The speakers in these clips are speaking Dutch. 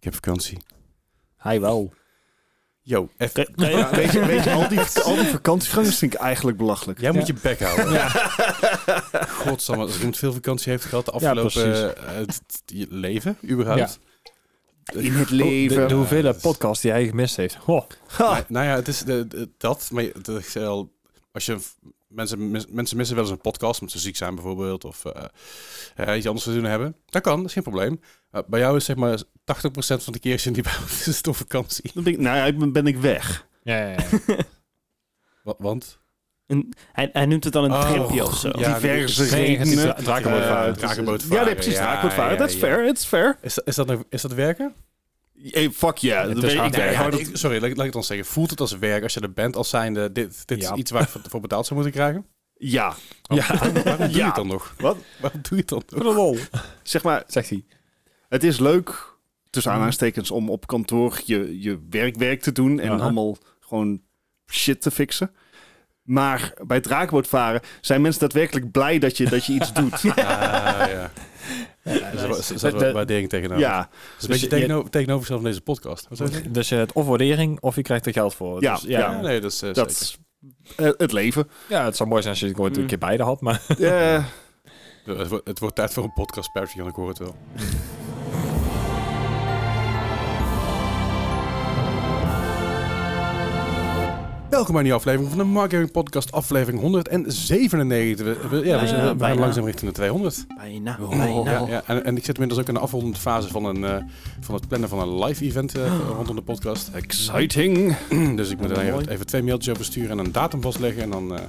Ik heb vakantie. Hij wel. Yo, even. Je- Ja, weet je, weet je, al die, al die vakantiegangers vind ik eigenlijk belachelijk. Jij moet je bek houden. Ja. Godsamme, als iemand veel vakantie heeft gehad de Ja, afgelopen eh, het- je leven, überhaupt. In het De, leven. de hoeveelheid podcast die hij gemist heeft. Goh. Ha. Nou, nou ja, het is de, de- dat, maar je- dat is wel, als je mensen, mis- mensen missen wel eens een podcast omdat ze ziek zijn bijvoorbeeld of eh, eh, iets anders te doen hebben. Dat kan, dat is geen probleem. Uh, bij jou is zeg maar 80% van de keer als je niet bij ons is het op vakantie. Dan ben ik, nou ja, ben, ben ik weg. Ja, ja, ja. Wa- Want? Een- hij, hij noemt het dan een Oh, tripje of zo. ja, Diverse die- redenen. dra- drakenboot Eh, varen. het is- Drakenboot Ja, nee, precies. ja, Drakenboot varen. ja, Dat is fair. It's fair. Is is dat, is dat werken? Hey, fuck yeah. Het Dat is hard ik, sorry, laat, ik- laat ik het dan zeggen. Voelt het als werk als je er bent als zijnde, dit, dit Ja. is iets waar ik voor- betaald zou moeten krijgen? ja. Ja. Waarom doe je het dan nog? Wat? Waarom doe je het dan nog? Voor de lol. Zeg maar, Zegt hij. het is leuk, tussen aanhalingstekens, om op kantoor je, je werkwerk te doen en Aha. allemaal gewoon shit te fixen. Maar bij het drakenbootvaren zijn mensen daadwerkelijk blij dat je, dat je iets doet. Ah, ja. Dus er is er De- waardering tegenover. ja, is een Dus beetje je- tegenover, tegenovergesteld van deze podcast. Dus je hebt of waardering of je krijgt er geld voor. Ja, Dus, ja. Ja, nee, dat is eh, dat is eh, het leven. Ja, het zou mooi zijn als je het ooit een Mm. keer beide had, maar... Eh, Het wordt, het wordt tijd voor een podcast, Pertje, ik hoor het wel. Welkom bij een nieuwe aflevering van de Marketing Podcast, aflevering 197. We, we- ja, we, zijn, we gaan bijna. langzaam richting de 200. Bijna, Oh. bijna. Ja, ja, en, en ik zit inmiddels ook in de afrondende fase van, een, eh, van het plannen van een live event eh, rondom de podcast. exciting. Dus ik moet er mooi. even, even twee mailtjes over sturen en een datum vastleggen. En dan, eh,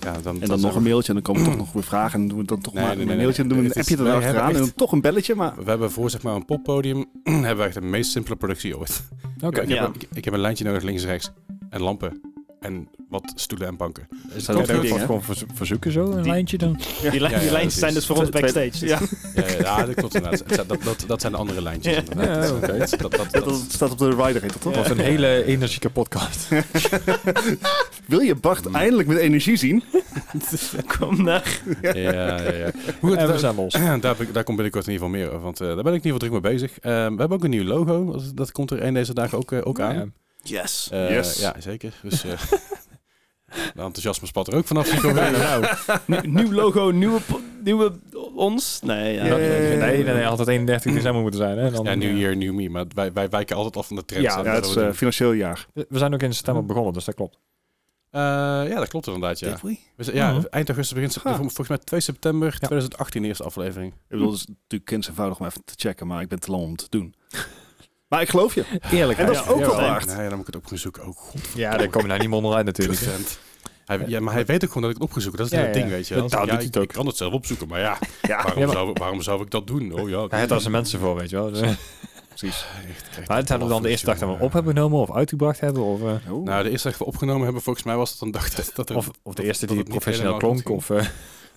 ja, dan, En dan nog een mailtje en dan komen toch nog weer vragen. En doen we dan toch Nee, maar nee, een nee, mailtje en doen we een appje erachteraan. En dan toch een belletje, maar... We hebben voor zeg maar een poppodium hebben we echt de meest simpele productie ooit. Oké. Ik, Ja. heb, ik, ik heb een lijntje nodig links en rechts. En lampen. En wat stoelen en banken. Is dat dat ook gewoon verzo- verzoeken zo, een Die- lijntje dan? Die, lijn- Ja, die ja, lijntjes zijn dus voor ons backstage. Ja, Ja, ja, dat klopt inderdaad. Dat, dat, dat, zijn de andere lijntjes. Inderdaad. Ja. Dat, dat, dat, dat, dat- staat op de rider, heet dat toch? Dat was een hele energieke podcast. Wil je Bart eindelijk met energie zien? Kom naar. ja, ja, ja. Goed, en we daar, zijn los. daar, daar komt binnenkort in ieder geval meer over. Want eh, daar ben ik in ieder geval druk mee bezig. Eh, we hebben ook een nieuw logo. Dat, dat komt er een deze dagen ook, eh, ook aan. Ja. Yes. Eh, Yes. Ja, zeker. Dus eh de enthousiasme spat er ook vanaf. Nou, Nieuw, nieuw logo, nieuwe, nieuwe ons. Nee, ja. nee, nee, nee, altijd 31 december moeten zijn. Hè? Dan, Ja, ja. Year, New Me. Maar wij, wij wijken altijd af van de trends. Ja, Ja, het is eh, financieel jaar. We zijn ook in september begonnen, dus dat klopt. Eh, ja, dat klopt inderdaad, ja. we? Ja, Mhm. eind augustus begint september. Ha. Volgens mij 2 september 2018 de eerste aflevering. Ik bedoel, het is natuurlijk kindseenvoudig om even te checken, maar ik ben te lang om te doen. Maar ik geloof je. Eerlijk. En dat is ook wel waard. Nee, dan moet ik het op gaan zoeken. Oh, god. Ja, daar kom je nou niet meer onderuit natuurlijk. Hij, ja, maar hij weet ook gewoon dat ik het op ga zoeken. Dat is Ja, het ja. ding, weet je. Dat- nou, ja, doet hij ik, het ook. ik kan het zelf opzoeken, maar ja, Ja, waarom, Ja, maar- zou, waarom zou ik dat doen? Oh ja, Hij heeft daar zijn mensen voor, weet je wel. Dus, precies. maar het hebben we dan de eerste dag dat we hem op hebben genomen of uitgebracht hebben. Of, eh, Oh. Nou, de eerste dag we opgenomen hebben, volgens mij was het een dag dat, dat er... of, of de eerste dat die het niet professioneel klonk. Of, eh,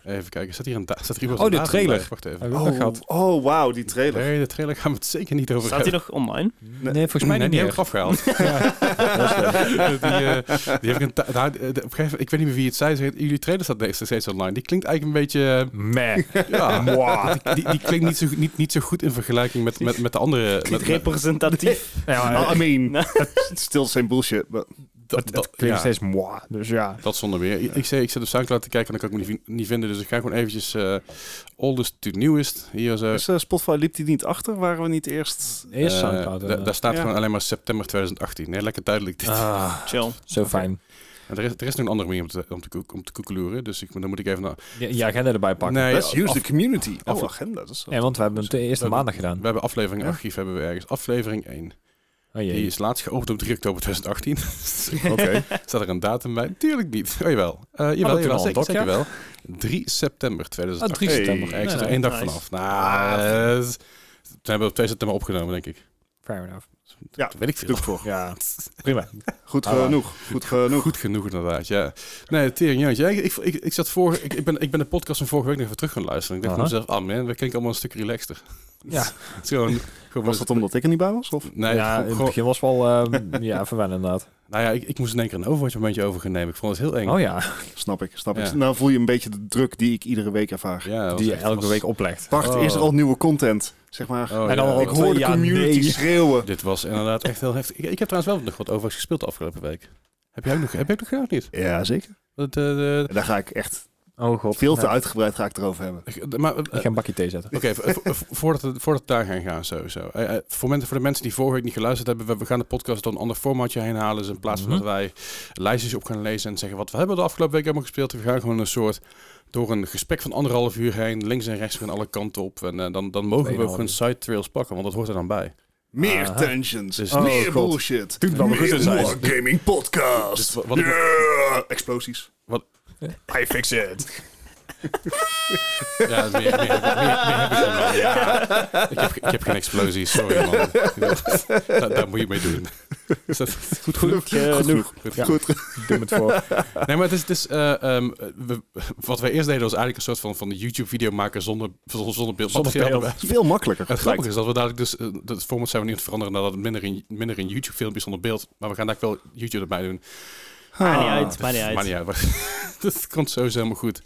Even kijken, staat hier een, staat hier Oh, de trailer. bij? Wacht even. oh, gehad. oh, wauw, die trailer. Nee, de trailer gaan we het zeker niet over Staat hij nog online? Nee, volgens mij Nee, niet die heb ik meer. afgehaald. die, eh, die heb ik een nou, de- de- op een gegeven ik weet niet meer wie het zei, zei jullie trailer staat steeds online. Die klinkt eigenlijk een beetje, Meh. eh, ja, die, die, die klinkt niet zo, niet, niet zo goed in vergelijking met, met, met de andere. Met, met- Representatief. Ja, Oh, I mean, it's still same bullshit. But dat, het dat, klinkt ja, steeds moi. Dus ja. dat zonder meer. Ik, ik, zei, ik zit op Soundcloud te kijken en dan kan ik me niet, niet vinden, dus ik ga gewoon eventjes eh oldest to newest hier zo. is, eh, Spotify liep die niet achter? Waren we niet eerst... Eerst Eh, Soundcloud. da- eh. daar staat Ja. gewoon alleen maar september 2018. Nee, lekker duidelijk dit. Ah, Chill. zo fijn. En er, is, er is nog een andere manier om te, om te, om te koekeloeren, dus ik, dan moet ik even naar... Je, je agenda erbij pakken. Nee, Let's use af- the community. af- Oh, agenda. Dat is Ja, want we hebben het de eerste We- maandag gedaan. We hebben aflevering Ja. archief hebben we ergens. Aflevering 1. Oh Die is laatst geopend op 3 oktober 2018. Oké. Staat er een datum bij? Tuurlijk niet. Oh jawel. Eh jawel, toen jawel zeker, zeker ja? wel. 3 september Ah, 2018. 3 Hey. september. Ja, ik zit er één dag nice. vanaf. Nou, eh, toen hebben we op 2 september opgenomen, denk ik. Fair enough. Ja, Dat weet ik veel. doe ik voor. Ja, prima. Goed Ah. genoeg. Goed genoeg. Goed genoeg inderdaad, ja. Nee, tering, jantje. Ik, ik, ik, zat vorige, ik, ik, ben, ik ben de podcast van vorige week nog even terug gaan luisteren. Ik dacht Aha. van mezelf, ah man, we klinken allemaal een stuk relaxter. Ja. Het is gewoon, Gewoon Was dat omdat ik er niet bij was? Of? Nee, ja, in het begin was wel ehm, ja, verwennen inderdaad. nou ja, ik, ik moest in één keer een Overwatch momentje over gaan nemen. Ik vond het heel eng. Oh ja, Snap ik, snap Ja. ik. Nou voel je een beetje de druk die ik iedere week ervaar. Ja, die je elke was- week oplegt. Oh. is er al nieuwe content? Zeg maar. Oh, En dan ja, ik hoor de community nee. schreeuwen. Dit was inderdaad echt heel heftig. Ik, ik heb trouwens wel nog wat Overwatch gespeeld de afgelopen week. Heb jij ook nog, heb jij ook nog gedaan of niet? Ja, zeker. Dat, eh, Daar ga ik echt Oh god. veel te Ja. uitgebreid ga ik erover hebben. ik- maar, eh, Ik ga een bakje thee zetten. Oké, voordat, we, voordat we daar gaan gaan, sowieso. Eh, eh, voor, mensen, voor de mensen die vorige week niet geluisterd hebben, we, we gaan de podcast door een ander formatje heen halen. Dus in plaats van Mhm. dat wij lijstjes op gaan lezen en zeggen wat we hebben de afgelopen week helemaal gespeeld, we gaan gewoon een soort door een gesprek van anderhalf uur heen, links en rechts van alle kanten op. En eh, dan, dan mogen we ook gewoon side trails pakken, want dat hoort er dan bij. Meer Aha. tensions, Dus- meer Oh, God. bullshit. Maar meer goed in zijn. Wargaming podcast. Dus wat- wat Yeah! Explosies. I fix it. Ja, meer, meer, meer, heb ik dan wel. Ja. Ik, heb, ik heb geen explosie, sorry man. daar, daar moet je mee doen. Is dat goed genoeg? Genoeg. Goed. Ja. Goed. Doe het voor. Nee, maar het is, het is eh, ehm, we- wat wij eerst deden was eigenlijk een soort van, van de YouTube-video maken zonder, zonder, zonder beeld. Zonder beeld. erbij. Veel makkelijker. Het grappige is dat we dadelijk dus, eh, het format zijn we niet aan het veranderen nadat het minder in, minder in YouTube-filmpjes zonder beeld. Maar we gaan daar wel YouTube erbij doen. Maakt niet Ah. uit, maakt niet uit. Maar niet uit. dat komt sowieso helemaal goed.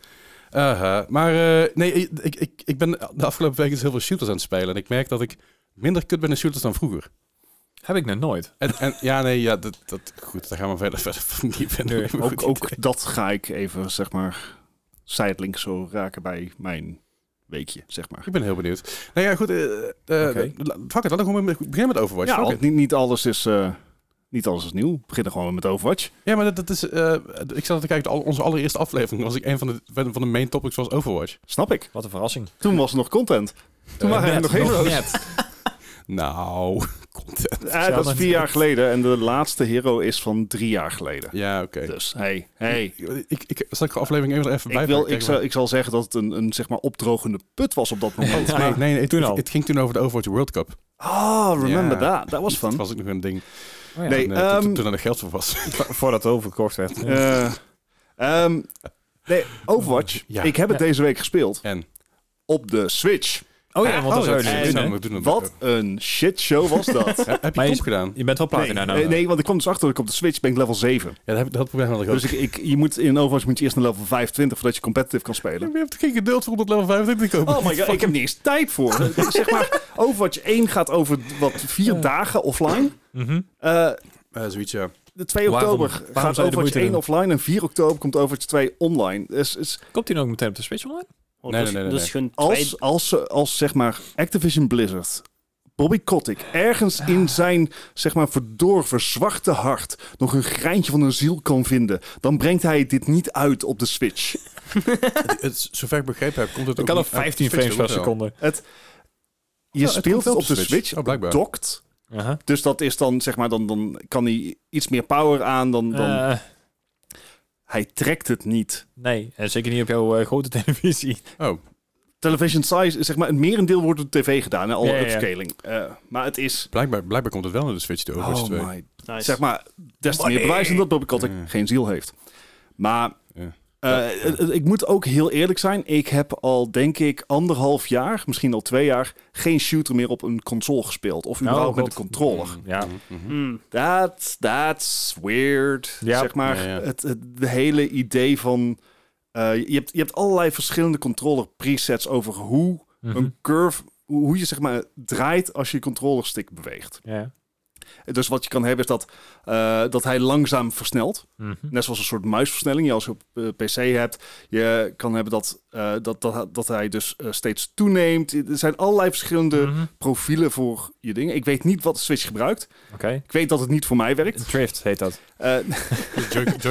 Uh-huh. Maar eh, nee, ik, ik, ik, ben de afgelopen weken dus heel veel shooters aan het spelen. En ik merk dat ik minder kut ben in shooters dan vroeger. Heb ik nog nooit. En, en ja, nee, ja, dat, dat, goed, daar gaan we verder, verder van niet. Nee, Maar Ook, ook dat ga ik even, zeg maar, sidelink zo raken bij mijn weekje, zeg maar. Ik ben heel benieuwd. Nou ja, goed. eh eh Oké. la- Fuck it, laten we gewoon beginnen met Overwatch. Ja, niet, niet alles is... eh, niet alles is nieuw. We beginnen gewoon met Overwatch. ja maar dat, dat is... eh, ik zat te kijken, al, onze allereerste aflevering was ik een van de, van de main topics was Overwatch. Snap ik. Wat een verrassing. Toen was er nog content. Toen waren er nog heroes. net. Nou, content. Eh, dat is vier jaar geleden en de laatste hero is van drie jaar geleden. Ja, oké. Dus, hey, hey. Ik, ik, zal ik de aflevering even, even bij Ik, wil, ik, zal, ik zal zeggen dat het een, een zeg maar opdrogende put was op dat moment. Ja. Nee, nee, nee, het, Toen het, al. het ging toen over de Overwatch World Cup. Oh, remember Ja. that. Dat was Dat fun. was ook nog een ding. Oh ja. Nee, toen, eh, toen- ehm, er nog geld voor was. Voordat het overgekocht werd. Eh, ehm, nee, Overwatch. Ja. Ik heb het deze week gespeeld. En? op de Switch. Oh ja, want dat zou je dat- niet en- doen, hè? we doen het. Wat een shitshow was dat. Heb je top gedaan? Je bent wel nee, platina nou. eh, nee, want ik kwam dus achter dat ik op de Switch ben ik level 7. Ja, dat, heb, dat probleem had ik ook. Dus ik, ik, je moet in Overwatch moet je eerst naar level 25 voordat je competitive kan spelen. je hebt geen geduld voor om dat level 25 te kopen. Oh my god, ik heb niet eens tijd voor. zeg maar, Overwatch 1 gaat over wat vier dagen offline. Mhm. Eh, Eh, zoiets, ja. de 2 Waarom- oktober waarom gaat je de Overwatch moeite 1 doen? offline en 4 oktober komt Overwatch 2 online. Dus, is, Komt hij nou ook meteen op de Switch online? Oh, Nee, dus, nee, nee, dus nee. als, als, ze- als zeg maar Activision Blizzard, Bobby Kotick, ergens in zijn zeg maar verdorven zwarte hart nog een greintje van een ziel kan vinden, dan brengt hij dit niet uit op de Switch. Het, het, zover ik begrepen heb, komt het Ik ook kan op niet uit 15 Switch, frames per seconde. Het, je speelt het op de Switch, Oh, blijkbaar. dokt. Dus dat is dan, zeg maar, dan, dan kan hij iets meer power aan. Dan, dan, Eh, hij trekt het niet. nee, en zeker niet op jouw eh, grote televisie. Oh, Television size, zeg maar, het merendeel wordt op tv gedaan, hè, al Ja, ja, ja. upscaling. Eh, maar het is... blijkbaar, blijkbaar komt het wel naar de Switch, de Overwatch Oh 2. my Nice. Zeg maar, des te meer bewijzen dat Bobby Kotick geen ziel heeft. Maar Ja. eh, het- het- ik moet ook heel eerlijk zijn. Ik heb al, denk ik, anderhalf jaar, misschien al twee jaar, geen shooter meer op een console gespeeld. Of überhaupt met een controller. Ja. Mhm. Hmm. That's, that's weird. Ja. Zeg maar, Ja, ja. Het, het de hele idee van... eh, je, hebt, je hebt allerlei verschillende controller presets over hoe Mhm. een curve... Hoe hoe je zeg maar draait als je je controller stick beweegt. Ja. Dus wat je kan hebben is dat, eh, dat hij langzaam versnelt. Mhm. Net zoals een soort muisversnelling. Je als je op eh, PC hebt. Je kan hebben dat, eh, dat, dat, dat hij dus steeds toeneemt. Er zijn allerlei verschillende Mhm. profielen voor je dingen. Ik weet niet wat de Switch gebruikt. Oké. Ik weet dat het niet voor mij werkt. Drift heet dat. Eh,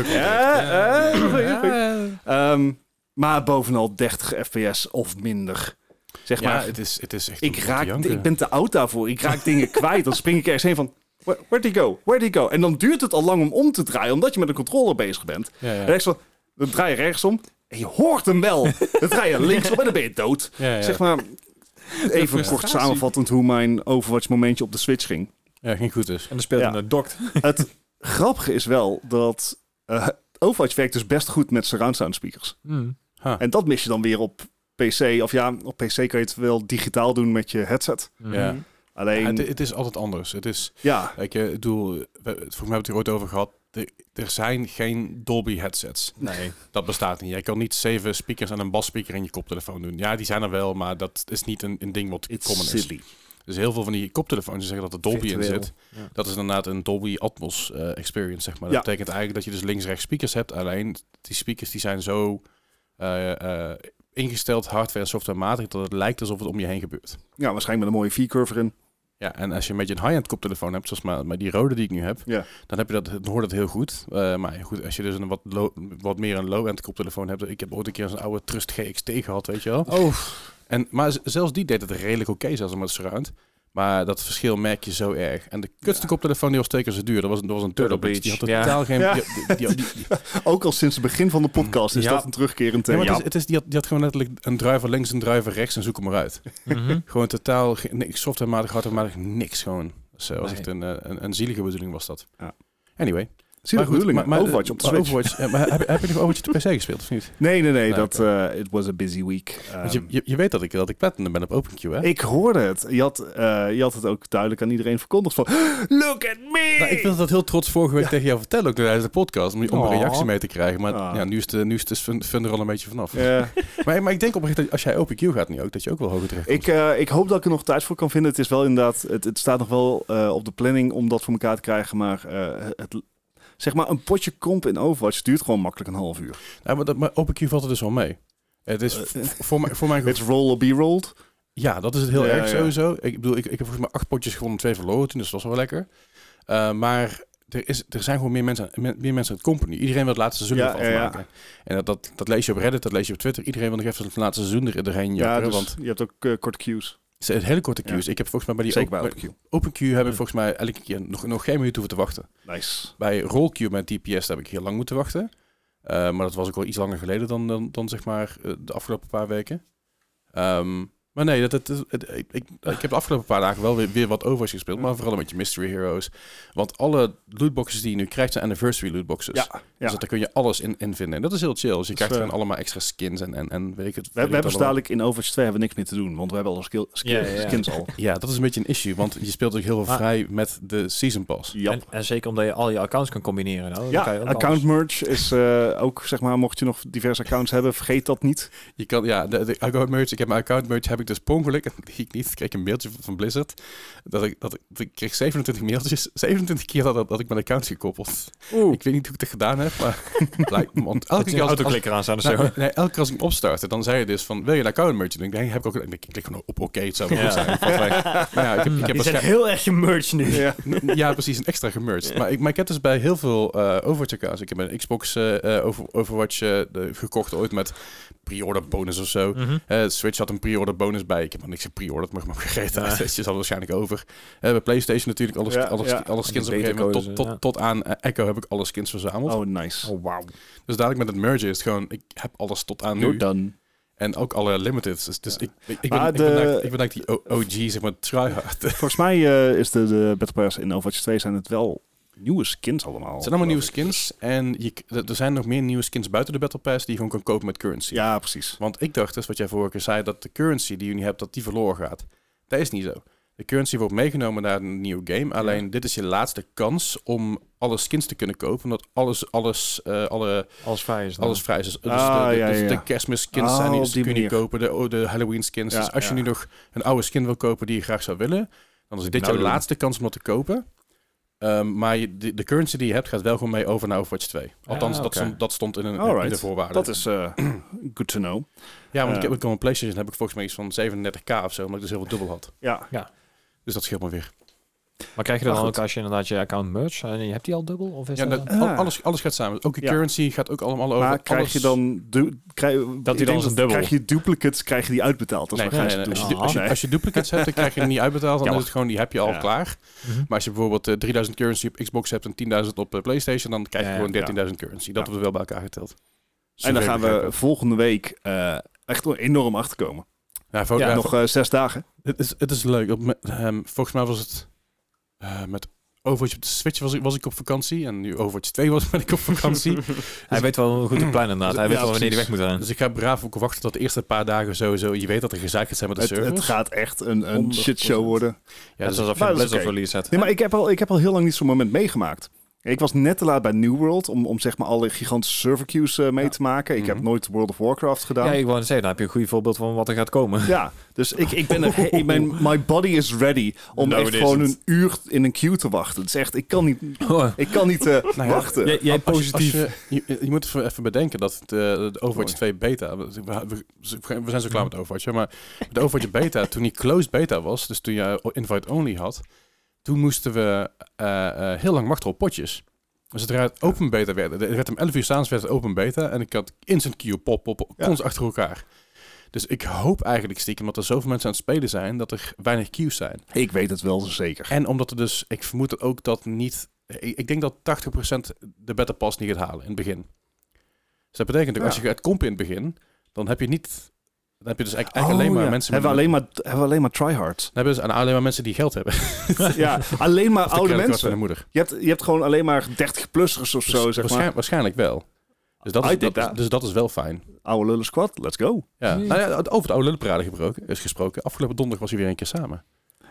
Ja, eh, ja. ehm, maar bovenal 30 fps of minder. Zeg Ja, maar, het is, het is echt... ik, raak, ik ben te oud daarvoor. Ik raak dingen kwijt. Dan spring ik ergens heen van... "Where- Where'd he go? Where'd he go? En dan duurt het al lang om om te draaien, omdat je met een controller bezig bent. Ja, ja. En van, dan draai je rechtsom. En je hoort hem wel. Dan draai je linksom en dan ben je dood. Ja, ja. Zeg maar, even kort samenvattend hoe mijn Overwatch momentje op de Switch ging. ja, ging goed dus. En dan speelt Ja. een dokt. Het grappige is wel dat eh, Overwatch werkt dus best goed met surround sound speakers. Mm. Huh. En dat mis je dan weer op PC. Of ja, op PC kan je het wel digitaal doen met je headset. Ja. Alleen, Ja, ja, het, het is altijd anders. Het is, eh, ik bedoel, volgens mij hebben we het hier ooit over gehad. Er, er zijn geen Dolby headsets. Nee. Dat bestaat niet. Jij kan niet zeven speakers en een basspeaker in je koptelefoon doen. Ja, die zijn er wel, maar dat is niet een, een ding wat it's common is. silly. Dus heel veel van die koptelefoons die zeggen dat er Dolby in zit. Ja. Dat is inderdaad een Dolby Atmos eh, experience, zeg maar. Dat Ja. betekent eigenlijk dat je dus links-rechts speakers hebt. Alleen die speakers die zijn zo eh, eh, ingesteld, hardware en softwarematig, dat het lijkt alsof het om je heen gebeurt. Ja, waarschijnlijk met een mooie V-curve erin. Ja, en als je een beetje een high-end koptelefoon hebt, zoals maar, maar die rode die ik nu heb, Ja. dan, heb je dat, dan hoort het heel goed. Eh, maar goed, als je dus een wat, low, wat meer een low-end koptelefoon hebt, ik heb ooit een keer zo'n oude Trust GXT gehad, weet je wel. Oh, En, maar zelfs die deed het redelijk oké, zelfs met surround. Maar dat verschil merk je zo erg. En de kutste Ja. koptelefoon die was twee keer zo duur. Dat was, dat was een Turtle Turtle Beach. Die had ja. totaal geen... Ja. Die, die, die- die- Ook al sinds het begin van de podcast is Ja. dat een terugkerend Ja, maar thema. het is, het is, die, had, die had gewoon letterlijk een driver links, een driver rechts en zoek hem maar uit. mhm. Gewoon totaal, niks softwarematig, hardwarematig, niks gewoon. Dus, was Nee. echt een, eh, een, een zielige bedoeling was dat. Ja. Anyway. Zie de goed, maar- maar- Overwatch op de maar Switch. Overwatch, maar heb, heb je nog Overwatch op PC gespeeld of niet? Nee, nee, nee. Nee, dat, eh, it was a busy week. Je, Ehm, je, je weet dat ik, dat ik platinum ben op OpenQ, hè? ik hoorde het. Je had, eh, je had het ook duidelijk aan iedereen verkondigd van... Look at me! Nou, ik wilde dat heel trots vorige week tegen jou vertellen, ook tijdens de podcast, om, om een reactie mee te krijgen. Maar Ah. ja, nu is de, nu is de fun, fun er al een beetje vanaf. Maar, maar ik denk oprecht dat als jij OpenQ gaat nu ook, dat je ook wel hoger terecht ik, eh, ik hoop dat ik er nog tijd voor kan vinden. Het is wel inderdaad... Het, het staat nog wel op de planning om dat voor elkaar te krijgen. Maar het, zeg maar, een potje komp in Overwatch duurt gewoon makkelijk een half uur. Ja, maar, dat, maar OpenQ valt er dus wel mee. Het is Eh, voor, mijn, voor mijn It's roll or be rolled. Ja, dat is het heel Ja, erg ja. sowieso. Ik bedoel, ik, ik heb volgens mij acht potjes gewonnen, twee verloren toen, dus dat was wel lekker. Uh, maar er, is, er zijn gewoon meer mensen, meer mensen uit company. Iedereen wil het laatste seizoen Ja, ervan ja, ja. maken. En dat, dat, dat lees je op Reddit, dat lees je op Twitter. Iedereen wil nog even het laatste seizoen er, erheen Ja, jakkeren. dus want je hebt ook eh, korte queues. Het zijn hele korte Ja. queues. Ik heb volgens mij bij die Zeker bij open. OpenQ heb ik volgens mij elke keer nog, nog geen minuut hoeven te wachten. Nice. Bij RollQ met DPS heb ik heel lang moeten wachten. Uh, maar dat was ook wel iets langer geleden dan, dan, dan zeg maar uh, de afgelopen paar weken. Um, maar nee, dat, het, ik, ik, ik heb de afgelopen paar dagen wel weer, weer wat Overwatch gespeeld. Maar vooral met je Mystery Heroes. Want alle lootboxes die je nu krijgt zijn anniversary lootboxes. Ja, Dus ja. daar kun je alles in, in vinden. En dat is heel chill. Dus je Dus, krijgt gewoon uh, allemaal extra skins en, en, en weet ik het. We, hebben dus dadelijk in Overwatch 2 hebben we niks meer te doen, want we hebben al skill, skill, Ja, ja, ja. skins al. Ja, dat is een beetje een issue. Want je speelt ook heel veel vrij met de Season Pass. Ja, En, en zeker omdat je al je accounts kan combineren. Nou, dan ja kan je ook account alles. merge is eh, ook, zeg maar, mocht je nog diverse accounts hebben, vergeet dat niet. Je kan, ja, de, de account merge. Ik heb mijn account merge heb ik dus per ongeluk, en die ik niet, ik kreeg een mailtje van Blizzard. Dat ik, dat ik, dat ik kreeg 27 mailtjes, 27 keer dat, dat, dat ik mijn account gekoppeld. Oeh. Ik weet niet hoe ik het gedaan heb, maar. Want elke keer als, aan staan nee, zo. nee, nee, elke keer als ik hem opstartte, dan zei je dus van, wil je een account merge? En ik denk, heb ik ook, ik klik gewoon op oké, het zou wel goed Ja. zijn. Maar ja, ik heb, ik heb zijn heel erg gemerged nu. Ja. ja, precies, een extra gemerged. Maar ik, maar ik heb dus bij heel veel eh, Overwatch accounts, ik heb een Xbox eh, eh, over, Overwatch eh, gekocht ooit met pre-order bonus of zo. Mhm. Eh, Switch had een pre-order bonus bij. Ik heb nog niks gepreorderd, mag maar vergeten. Ja. Het is al waarschijnlijk over. Eh, bij PlayStation natuurlijk alles, Ja, alles, ja. alle skins op een Die gegeven moment. Tot, tot, aan Echo heb ik alle skins verzameld. Oh, nice. Oh, wauw. Dus dadelijk met het merge is het gewoon, ik heb alles tot aan You're nu. done. En ook alle limiteds. Dus, dus ik, ik, ik, ben, ik, ben, eigenlijk- ik ben eigenlijk die OG, zeg maar, tryhard. Het Volgens mij eh, is de, de Battle Pass in Overwatch 2 zijn het wel nieuwe skins allemaal. zijn allemaal nieuwe skins. En je, er zijn nog meer nieuwe skins buiten de Battle Pass die je gewoon kan kopen met currency. Ja, precies. Want ik dacht dus, wat jij vorige keer zei, dat de currency die je nu hebt, dat die verloren gaat. Dat is niet zo. De currency wordt meegenomen naar een nieuwe game. Alleen dit is je laatste kans om alle skins te kunnen kopen. Omdat alles, alles, eh, alle, Alles vrij is dan. alles vrij is. Dus, dus Ah, de, de, ja, dus ja, de ja. kerstmis skins zijn die, dus die kun je niet kopen. De, oh, de Halloween skins. Ja, dus als je ja. nu nog een oude skin wil kopen die je graag zou willen, dan is dit Nou je doen. laatste kans om dat te kopen. Ehm, maar je, de, de currency die je hebt gaat wel gewoon mee over naar Overwatch 2. Althans, Ah, dat, dat stond in, een, in Alright. de voorwaarden. Dat is eh, good to know. Ja, want ik Eh. heb ik op een PlayStation heb ik volgens mij iets van 37k of zo, omdat ik dus heel veel dubbel had. Ja, Dus dat scheelt me weer. Maar krijg je dan Maar ook als je inderdaad je account merge en je hebt die al dubbel? Of is Ja, dat... dat, al- Ah. alles, alles gaat samen. Ook de Ja. currency gaat ook allemaal over. maar krijg alles- je dan... Du krijg, ik dan denk als een dubbel. Krijg je duplicates, krijg je die uitbetaald. Dat Nee, nee, nee. Als, je, als, je, als je duplicates hebt, dan krijg je die niet uitbetaald. Dan is het gewoon, die heb je al Ja. klaar. Mhm. Maar als je bijvoorbeeld eh, 3000 currency op Xbox hebt en 10.000 op eh, PlayStation, dan krijg je Ja, gewoon ja. 13.000 currency. Dat Ja. wordt wel bij elkaar geteld. En dan gaan we volgende week eh, echt enorm achterkomen. Ja, voor, Ja, ja, Nog voor- eh, zes dagen. het, is, het is leuk. Op, ehm, volgens mij was het eh, met Overwatch op de Switch was ik, was ik op vakantie. En nu Overwatch 2 was ben ik op vakantie. Hij weet wel goed te plannen inderdaad. Hij Ja, weet wel wanneer hij weg moet gaan. dus ik ga braaf ook wachten tot de eerste paar dagen sowieso. Je weet dat er gezeik gaat zijn met de Het, servers. het gaat echt een, een 100%. shitshow worden. ja, Ja, dus, alsof je een dat is Blizzard oké. release hebt. Nee, maar ik heb, al, ik heb al heel lang niet zo'n moment meegemaakt. Ik was net te laat bij New World om, om zeg maar alle gigantische server queues eh, mee Ja. te maken. Ik heb Mhm. nooit World of Warcraft gedaan. Ja, Ja, ik wou zeggen, dan heb je een goed voorbeeld van wat er gaat komen. dus ik, ik ben er, ik ben, my body is ready om No, echt gewoon isn't. een uur in een queue te wachten. Het is echt, ik kan niet, Oh, ik kan niet eh, Nou ja, wachten. jij, jij als je- positief. als je, je, je moet even, bedenken dat het, eh, de Overwatch Mooi. 2 beta... We, we, we zijn zo klaar met Overwatch, maar de Overwatch beta, toen die closed beta was, dus toen je invite only had, toen moesten we eh, eh, heel lang wachten op potjes. Dus het open beta werd, het werd om 11 uur s'avonds werd het open beta en ik had instant queue pop, pop, Ja. constant achter elkaar. Dus ik hoop eigenlijk stiekem dat er zoveel mensen aan het spelen zijn, dat er weinig queues zijn. Ik weet het wel zeker. En omdat er dus, ik vermoed ook dat niet, ik, ik denk dat 80% de Battle Pass niet gaat halen in het begin. Dus dat betekent ook, Ja. als je gaat kompen in het begin, dan heb je niet, dan heb je dus eigenlijk, eigenlijk alleen Oh, maar ja. mensen hebben we alleen maar, hebben we alleen maar tryhards. dan hebben ze aan alleen maar mensen die geld hebben. ja, alleen maar oude creditcard van de mensen. moeder. Je hebt, je hebt gewoon alleen maar 30-plussers of zo, Dus zeg waarschijn- maar. Waarschijnlijk wel. Dus dat, is, dat, dus dat is wel fijn. Oude lullen squad, let's go. Ja. Hmm. Nou ja, over de oude lullenparade gebroken, is gesproken. Afgelopen donderdag was hij weer een keer samen.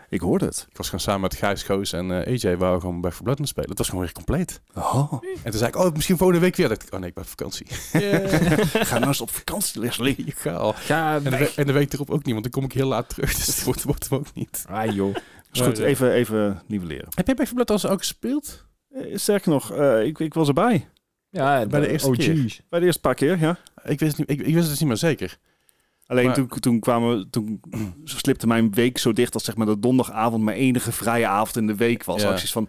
Ik hoorde het. Ik was gewoon samen met Gijs, Goos en eh, AJ, waar we gewoon Back 4 Blood aan het spelen. Het was gewoon weer compleet. Oh. En toen zei ik, oh, misschien volgende week weer. Dat ik, oh nee, ik ben op vakantie. Ga nou eens op vakantie, Leslie. Je ga al. Ga En de, en de week erop ook niet, want dan kom ik heel laat terug. Dus het wordt, wordt hem ook niet. Ah joh. Goed, even, even nivelleren. Heb jij Back 4 Blood als ook gespeeld? Eh, Sterker nog, eh, ik, ik was erbij. Ja, Bij de eerste keer. Bij de eerste paar keer, ja. Ik wist, het niet, ik, ik wist het dus niet meer zeker. Alleen Maar- toen, toen kwamen, toen slipte mijn week zo dicht als zeg maar de donderdagavond mijn enige vrije avond in de week was. Ja. Zoiets van,